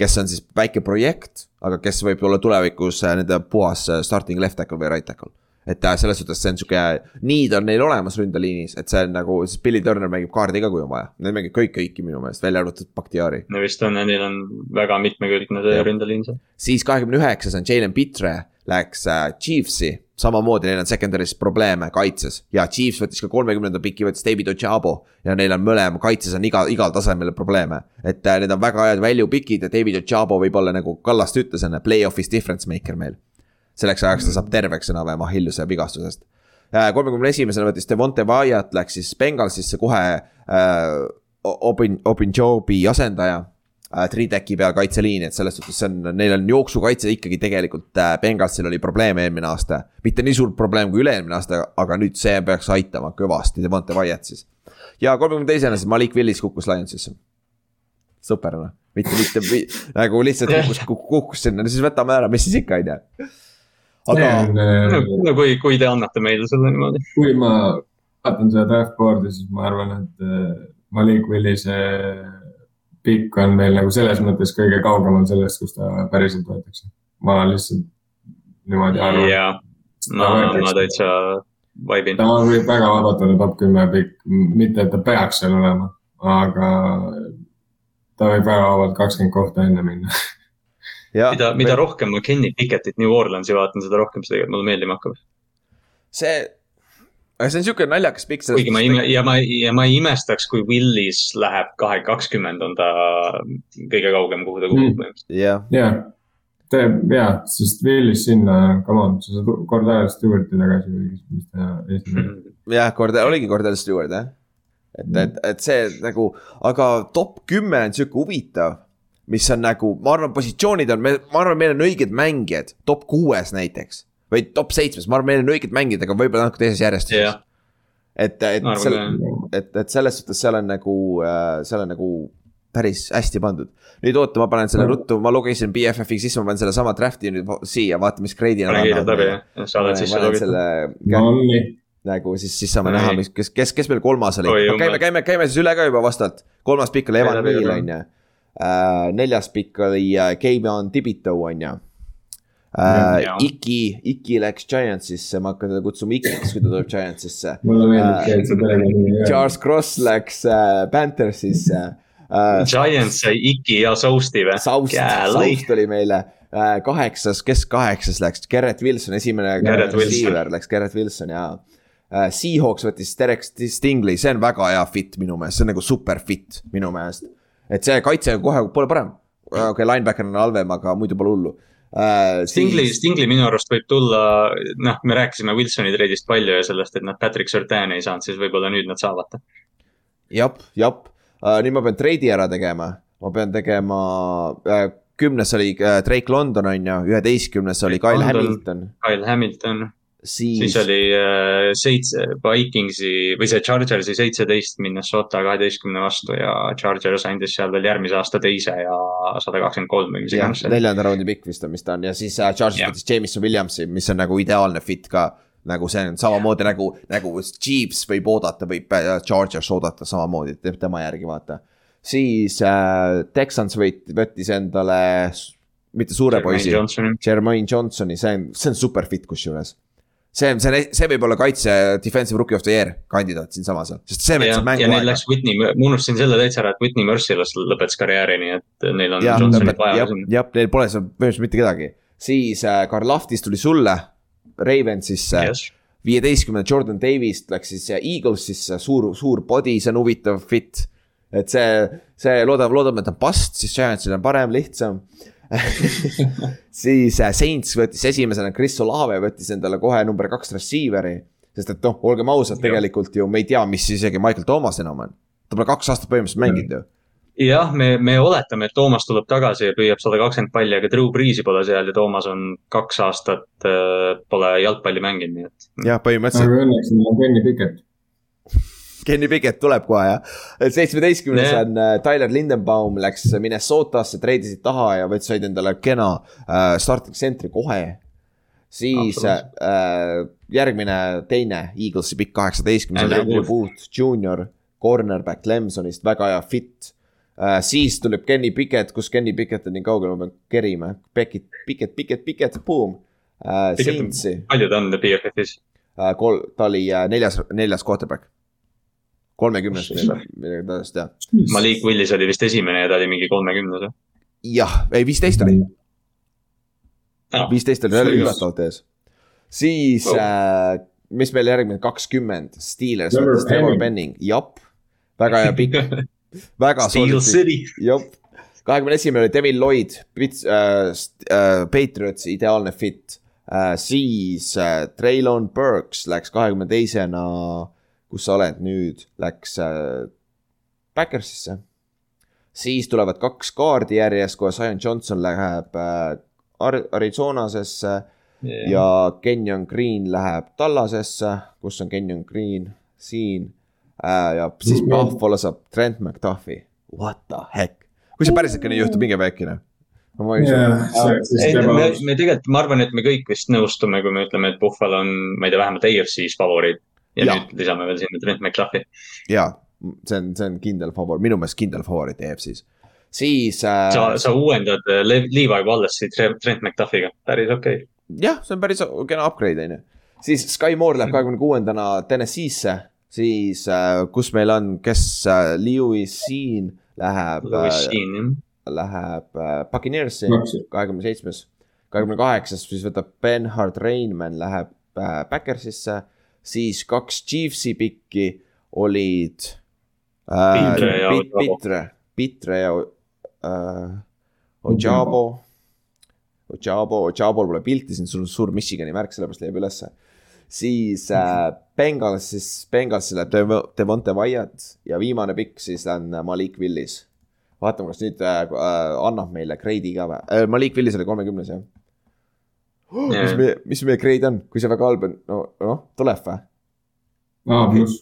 kes on siis väike projekt, aga kes võib olla tulevikus äh, nende puhas äh, starting left tackle või right tackle. et äh, selles suhtes see on sihuke, need on neil olemas ründeliinis, et see on nagu, siis Billy Turner mängib kaardi ka, kui on vaja. Need mängib kõik kõiki minu meelest, välja arvatud Bakhtiari. no vist on, neil on väga mitmekülgne see ründeliin seal. siis kahekümne üheksas on Jalen Pitre, läks äh, Chiefsi, samamoodi neil on secondary's probleeme kaitses ja Chiefs võttis ka kolmekümnenda piki, võttis David Ojabo ja neil on mõlema kaitses on iga, igal tasemel probleeme. et äh, need on väga head value pikid ja David Ojabo võib-olla nagu Kallaste ütles enne, play-off'is difference maker meil. selleks ajaks ta saab terveks enam-vähem Achilleuse vigastusest. kolmekümne esimesena võttis Devonte Wyatt, läks siis Bengalsisse kohe äh, Obin, Obinjobi asendaja äh, Trideki peal kaitseliini, et selles suhtes see on, neil on jooksukaitse ikkagi tegelikult äh, Bengalsil oli probleem eelmine aasta. mitte nii suur probleem kui üle-eelmine aasta, aga nüüd see peaks aitama kõvasti, Devonte Wyatt siis. ja kolmekümne teisena siis Malik Willis kukkus Lionsisse. sõperana, mitte, mitte vi, nagu lihtsalt kukkus, kukkus sinna, no siis võtame ära, mis siis ikka on ju. aga äh, no kui, kui te annate meile selle niimoodi. kui ma vaatan seda draft board'i, siis ma arvan, et äh, Malik Willise pikk on veel nagu selles mõttes kõige kaugemal sellest, kus ta päriselt võetakse. ma lihtsalt niimoodi arvan. ja, ma, ma täitsa vaibin. ta võib väga vabalt olla top kümme pikk, mitte et ta peaks seal olema, aga ta võib väga vabalt kakskümmend kohta enne minna. ja mida, mida rohkem ma Kenny Pickettit New Orleansi vaatan, seda rohkem see tegelikult mulle meeldima hakkab. see, aga see on siuke naljakas pikk. kuigi ma ime- ja ma, ja ma ei imestaks, kui Willis läheb kahe, kakskümmend on ta kõige kaugem, kuhu ta kukub Mm. põhimõtteliselt. jah, jah, teeb ja, sest Willis sinna, come on, sa saad Cordell Stewarti tagasi või mis ta esimene. jah, kord oligi Cordell Stewart jah. et, et, et see nagu, aga top kümme on sihuke huvitav, mis on nagu, ma arvan, positsioonid on, ma arvan, meil on õiged mängijad top kuues näiteks või top seitsmes, ma arvan, meil on õiged mängijad, aga võib-olla natuke teises järjestuses jah, et, et arvan selle, et, et selles suhtes seal on nagu, seal on nagu päris hästi pandud. nüüd oota, ma panen selle ruttu, ma logisin BFF-i sisse, ma panen selle sama draft'i nüüd siia, vaata, mis grade'i pane kiirelt läbi jah, sa oled sisse logitud. nagu siis, siis saame näha, mis, kes, kes, kes meil kolmas oli käime, käime, käime siis üle ka juba vastavalt. kolmas pikk oli Evan üle. on ju. neljas pikk oli äh, Keivan Tibito on ju. Jaa. Iki, Iki läks Giantsisse, ma hakkan teda kutsuma Ikiks, kui ta tuleb Giantsisse. mulle meeldib see, et sa perekonnanimi Charles Cross läks äh, Panthersisse äh,. Giants sai Iki ja Sousti või? Saust, Saust oli meile äh, kaheksas, kes kaheksas läks, Garrett Wilson, esimene läks Garrett Wilson ja äh,. Seahawks võttis Derek Stingley, see on väga hea fit minu meelest, see on nagu super fit minu meelest. et see kaitse kohe pole parem, okei okay,, linebacker on halvem, aga muidu pole hullu äh,. Stingli, Stingli minu arust võib tulla, noh, me rääkisime Wilsoni treidist palju ja sellest, et nad Patrick Surtain ei saanud, siis võib-olla nüüd nad saavad. jep, jep uh,, nüüd ma pean treidi ära tegema, ma pean tegema uh,, kümnes oli uh, Drake London on ju, üheteistkümnes oli Kyle London. Hamilton, Kyle Hamilton, siis, siis oli äh, seitse, Vikingsi või see Chargersi seitseteist Minnesota kaheteistkümne vastu ja Chargers andis seal veel järgmise aasta teise ja sada kakskümmend kolm või mis iganes, neljanda raundi pikk vist on, mis ta on ja siis Charles Jah. võttis Jameson Williamsi, mis on nagu ideaalne fit ka. nagu see on samamoodi nagu, nagu Chiefs võib oodata, võib äh, Chargers oodata samamoodi, teeb tema järgi, vaata. siis äh, Texans võit-, võttis endale, mitte suure poisi, Jermaine Johnsoni, see on, see on super fit kusjuures. See see on, see võib olla kaitse defensive rookie of the year kandidaat siinsamas, sest see ja, võttis ja mängu neil aega. läks Whitney, ma unustasin selle täitsa ära, et Whitney Merciless lõpetas karjääri, nii et neil on Johnsonit vaja jah jah, neil pole seal põhimõtteliselt mitte kedagi. siis äh, Karl Lahtis tuli sulle, Ravensisse Yes. viieteistkümne Jordan Davis läks siis äh, Eaglesisse, suur, suur body, see on huvitav fit. et see, see loodame, loodame, et on bust, siis Giantsil on parem, lihtsam. siis äh, Saints võttis esimesena, Chris Olave võttis endale kohe number kaks receiver'i. sest et noh, olgem ausad, tegelikult ju me ei tea, mis isegi Michael Thomas enam on. ta pole kaks aastat põhimõtteliselt mänginud ju. jah, me, me oletame, et Toomas tuleb tagasi ja püüab sada kakskümmend palli, aga Drew Breesi pole seal ja Toomas on kaks aastat äh, pole jalgpalli mänginud, nii et. jah, põhimõtteliselt aga õnneks on Kenny Pickett. Kenny Pickett tuleb kohe jah. seitsmeteistkümnes on äh, Tyler Lindenbaum läks Minnesotasse, treidisid taha ja võttis, said endale kena äh, starting center'i kohe. siis äh, järgmine, teine Eaglesi pikk kaheksateistkümnes oli Andrew Booth Junior, cornerback Clemsonist, väga hea fit äh,. siis tuleb Kenny Pickett, kus Kenny Pickett on nii kaugel, ma pean kerima, Pickett, Pickett, Pickett, Pickett, boom on- Saintsi palju ta on BFF-is? äh,, kol-, ta oli äh, neljas, neljas quarterback. Kolmekümnes midagi, midagi taolist jah. Malik Willis oli vist esimene ja ta oli mingi kolmekümnes või? jah, ei viisteist oli, Ah, viisteist oli jälle üllatavalt ees. siis Oh. äh,, mis meil järgmine, kakskümmend, Steelers Trevor Penning. Jep. väga hea pikk, väga Steel solid, City. jep. kahekümne esimene oli Devin Lloyd, Pits- äh,, äh, Patriots ideaalne fit äh,. siis äh, Traylon Burks läks kahekümne teisena, kus sa oled nüüd, läks äh, Backersisse. siis tulevad kaks kaardi järjest, kohe Zion Johnson läheb äh, Ar- Arizonasesse ja Kenyon Green läheb Tallasesse, kus on Kenyon Green, siin äh,. ja siis Mhm. Buffalo saab Trent McDuffi, what the heck, kui see päriselt ka nii juhtub, minge väikene. ma ei usu, ei, me, me tegelikult, ma arvan, et me kõik vist nõustume, kui me ütleme, et Buffalo on, ma ei tea, vähemalt AFC-s favoriit. Ja Jaa. nüüd lisame veel sinna Trent McLaughlin. jaa, see on, see on kindel favoriit, minu meelest kindel favoriit EFC-s. siis äh, sa, sa uuendad äh, Le- Levi Wallace'i Tre- Trent McDuffiga, päris okei okay.. jah, see on päris kena upgrade on ju. siis Sky Moore läheb kahekümne kuuendana TNS-isse, siis äh, kus meil on, kes äh,, Lewis siin läheb Louis äh, Sheen, jah. läheb äh, Buccaneers'i Bucksi. kahekümne seitsmes, kahekümne kaheksas, siis võtab Benhard Reinmann läheb äh, Backersisse, siis kaks Chiefsi pikki olid äh, Pitre ja Pit- Ojabo. Pitre, Pitre ja äh, Ojabo. Ojabo, Ojabol pole pilti siin, sul on suur Michigani märk, sellepärast leiab ülesse. siis äh, Bengals, siis Bengalsi läheb Dev- Devonte Wyatt ja viimane pikk siis on Malik Willis vaatame, kas nüüd äh, äh, annab meile grade'i ka või äh,. Malik Willis oli kolmekümnes jah oh,. mis meie, mis meie grade on, kui see väga halb on, no noh, tuleb või? A pluss,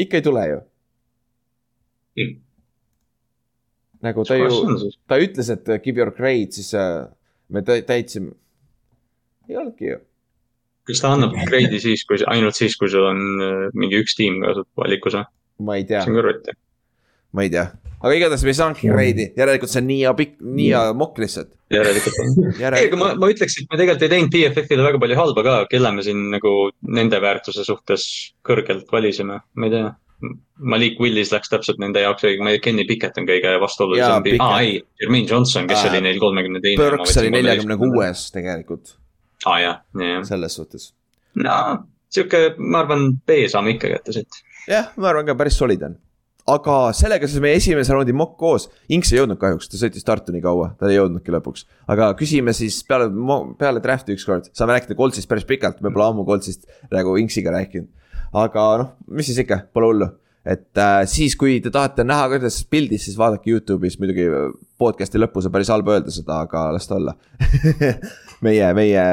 ikka ei tule ju. nagu ta ju ta ütles, et give your grade, siis äh, me tä- täitsime. ei olnudki ju. kas ta annab grade'i siis, kui, ainult siis, kui sul on äh, mingi üks tiim ka valikus või? ma ei tea see, on kõrvuti. ma ei tea, aga igatahes me ei saanudki grade'i, järelikult see on nii hea pikk, nii hea mokk lihtsalt. järelikult on. ei, aga ma, ma ütleks, et me tegelikult ei teinud BFF-ile väga palju halba ka, kelle me siin nagu nende väärtuse suhtes kõrgelt valisime, ma ei tea. Malik Willis läks täpselt nende jaoks, Kenny Pickett on kõige vastuolulisem. Aa ei, Jermaine Johnson, kes Aa, oli neil kolmekümne teine. Burks oli neljakümne. kuues tegelikult, aa jah, jah, jah. selles suhtes. no sihuke, ma arvan, B saame ikka kätte siit. jah, ma arvan ka päris solid on. Aga sellega siis meie esimese raundi mokk koos, Inks ei jõudnud kahjuks, ta sõitis Tartu nii kaua, ta ei jõudnudki lõpuks. aga küsime siis peale, peale draft'i ükskord, saame rääkida Coltsist päris pikalt, me pole ammu Coltsist nagu Inksiga rääkinud. aga noh, mis siis ikka, pole hullu. et äh, siis, kui te tahate näha, kuidas pildis, siis vaadake Youtube'is, muidugi podcast'i lõpus on päris halb öelda seda, aga las ta olla meie, meie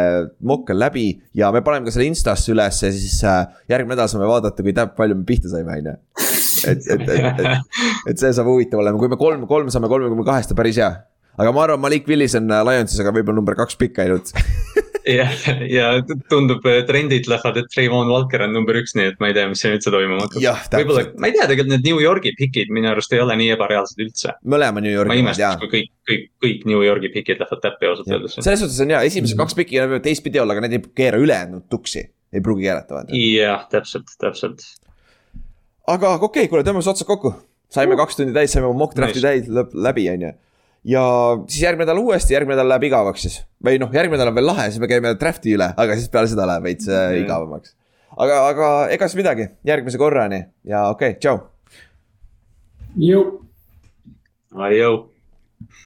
mokk on läbi ja me paneme ka selle Instasse ülesse, siis äh, järgmine nädal saame vaadata, kui täp- palju me pihta saime, on ju. et, et, et, et, et see saab huvitav olema, kui me kolm, kolm saame kolmekümne kahest, on päris hea. aga ma arvan, Malik Willis on äh, Lionsis, aga võib-olla number kaks pikk ainult. jah, ja tundub, trendid lähevad, et Trayvon Walker on number üks, nii et ma ei tea, mis siin üldse toimuma hakkab. võib-olla ma ei tea, tegelikult need New Yorgi pikid minu arust ei ole nii ebareaalsed üldse. mõlema New ma Yorgi jaa imestaks, kui kõik, kõik, kõik New Yorgi pikid lähevad täppi ausalt öeldes. selles suhtes on hea, esimesed kaks piki võivad teistpidi olla, aga need ei keera ülejäänud tuksi, ei pruugi keerata vaata. jah, täpselt, täpselt. Aga okei okay,, kuule, tõmbame siis otsad kokku. saime kaks tundi täis, saime oma mock draft'i Nice. täis lõpp, läbi, on ju. ja siis järgmine nädal uuesti, järgmine nädal läheb igavaks siis. või noh, järgmine nädal on veel lahe, siis me käime draft'i üle, aga siis peale seda läheb veits äh, igavamaks. aga, aga ega siis midagi, järgmise korrani ja okei okay,, tšau. jõu. Adieu.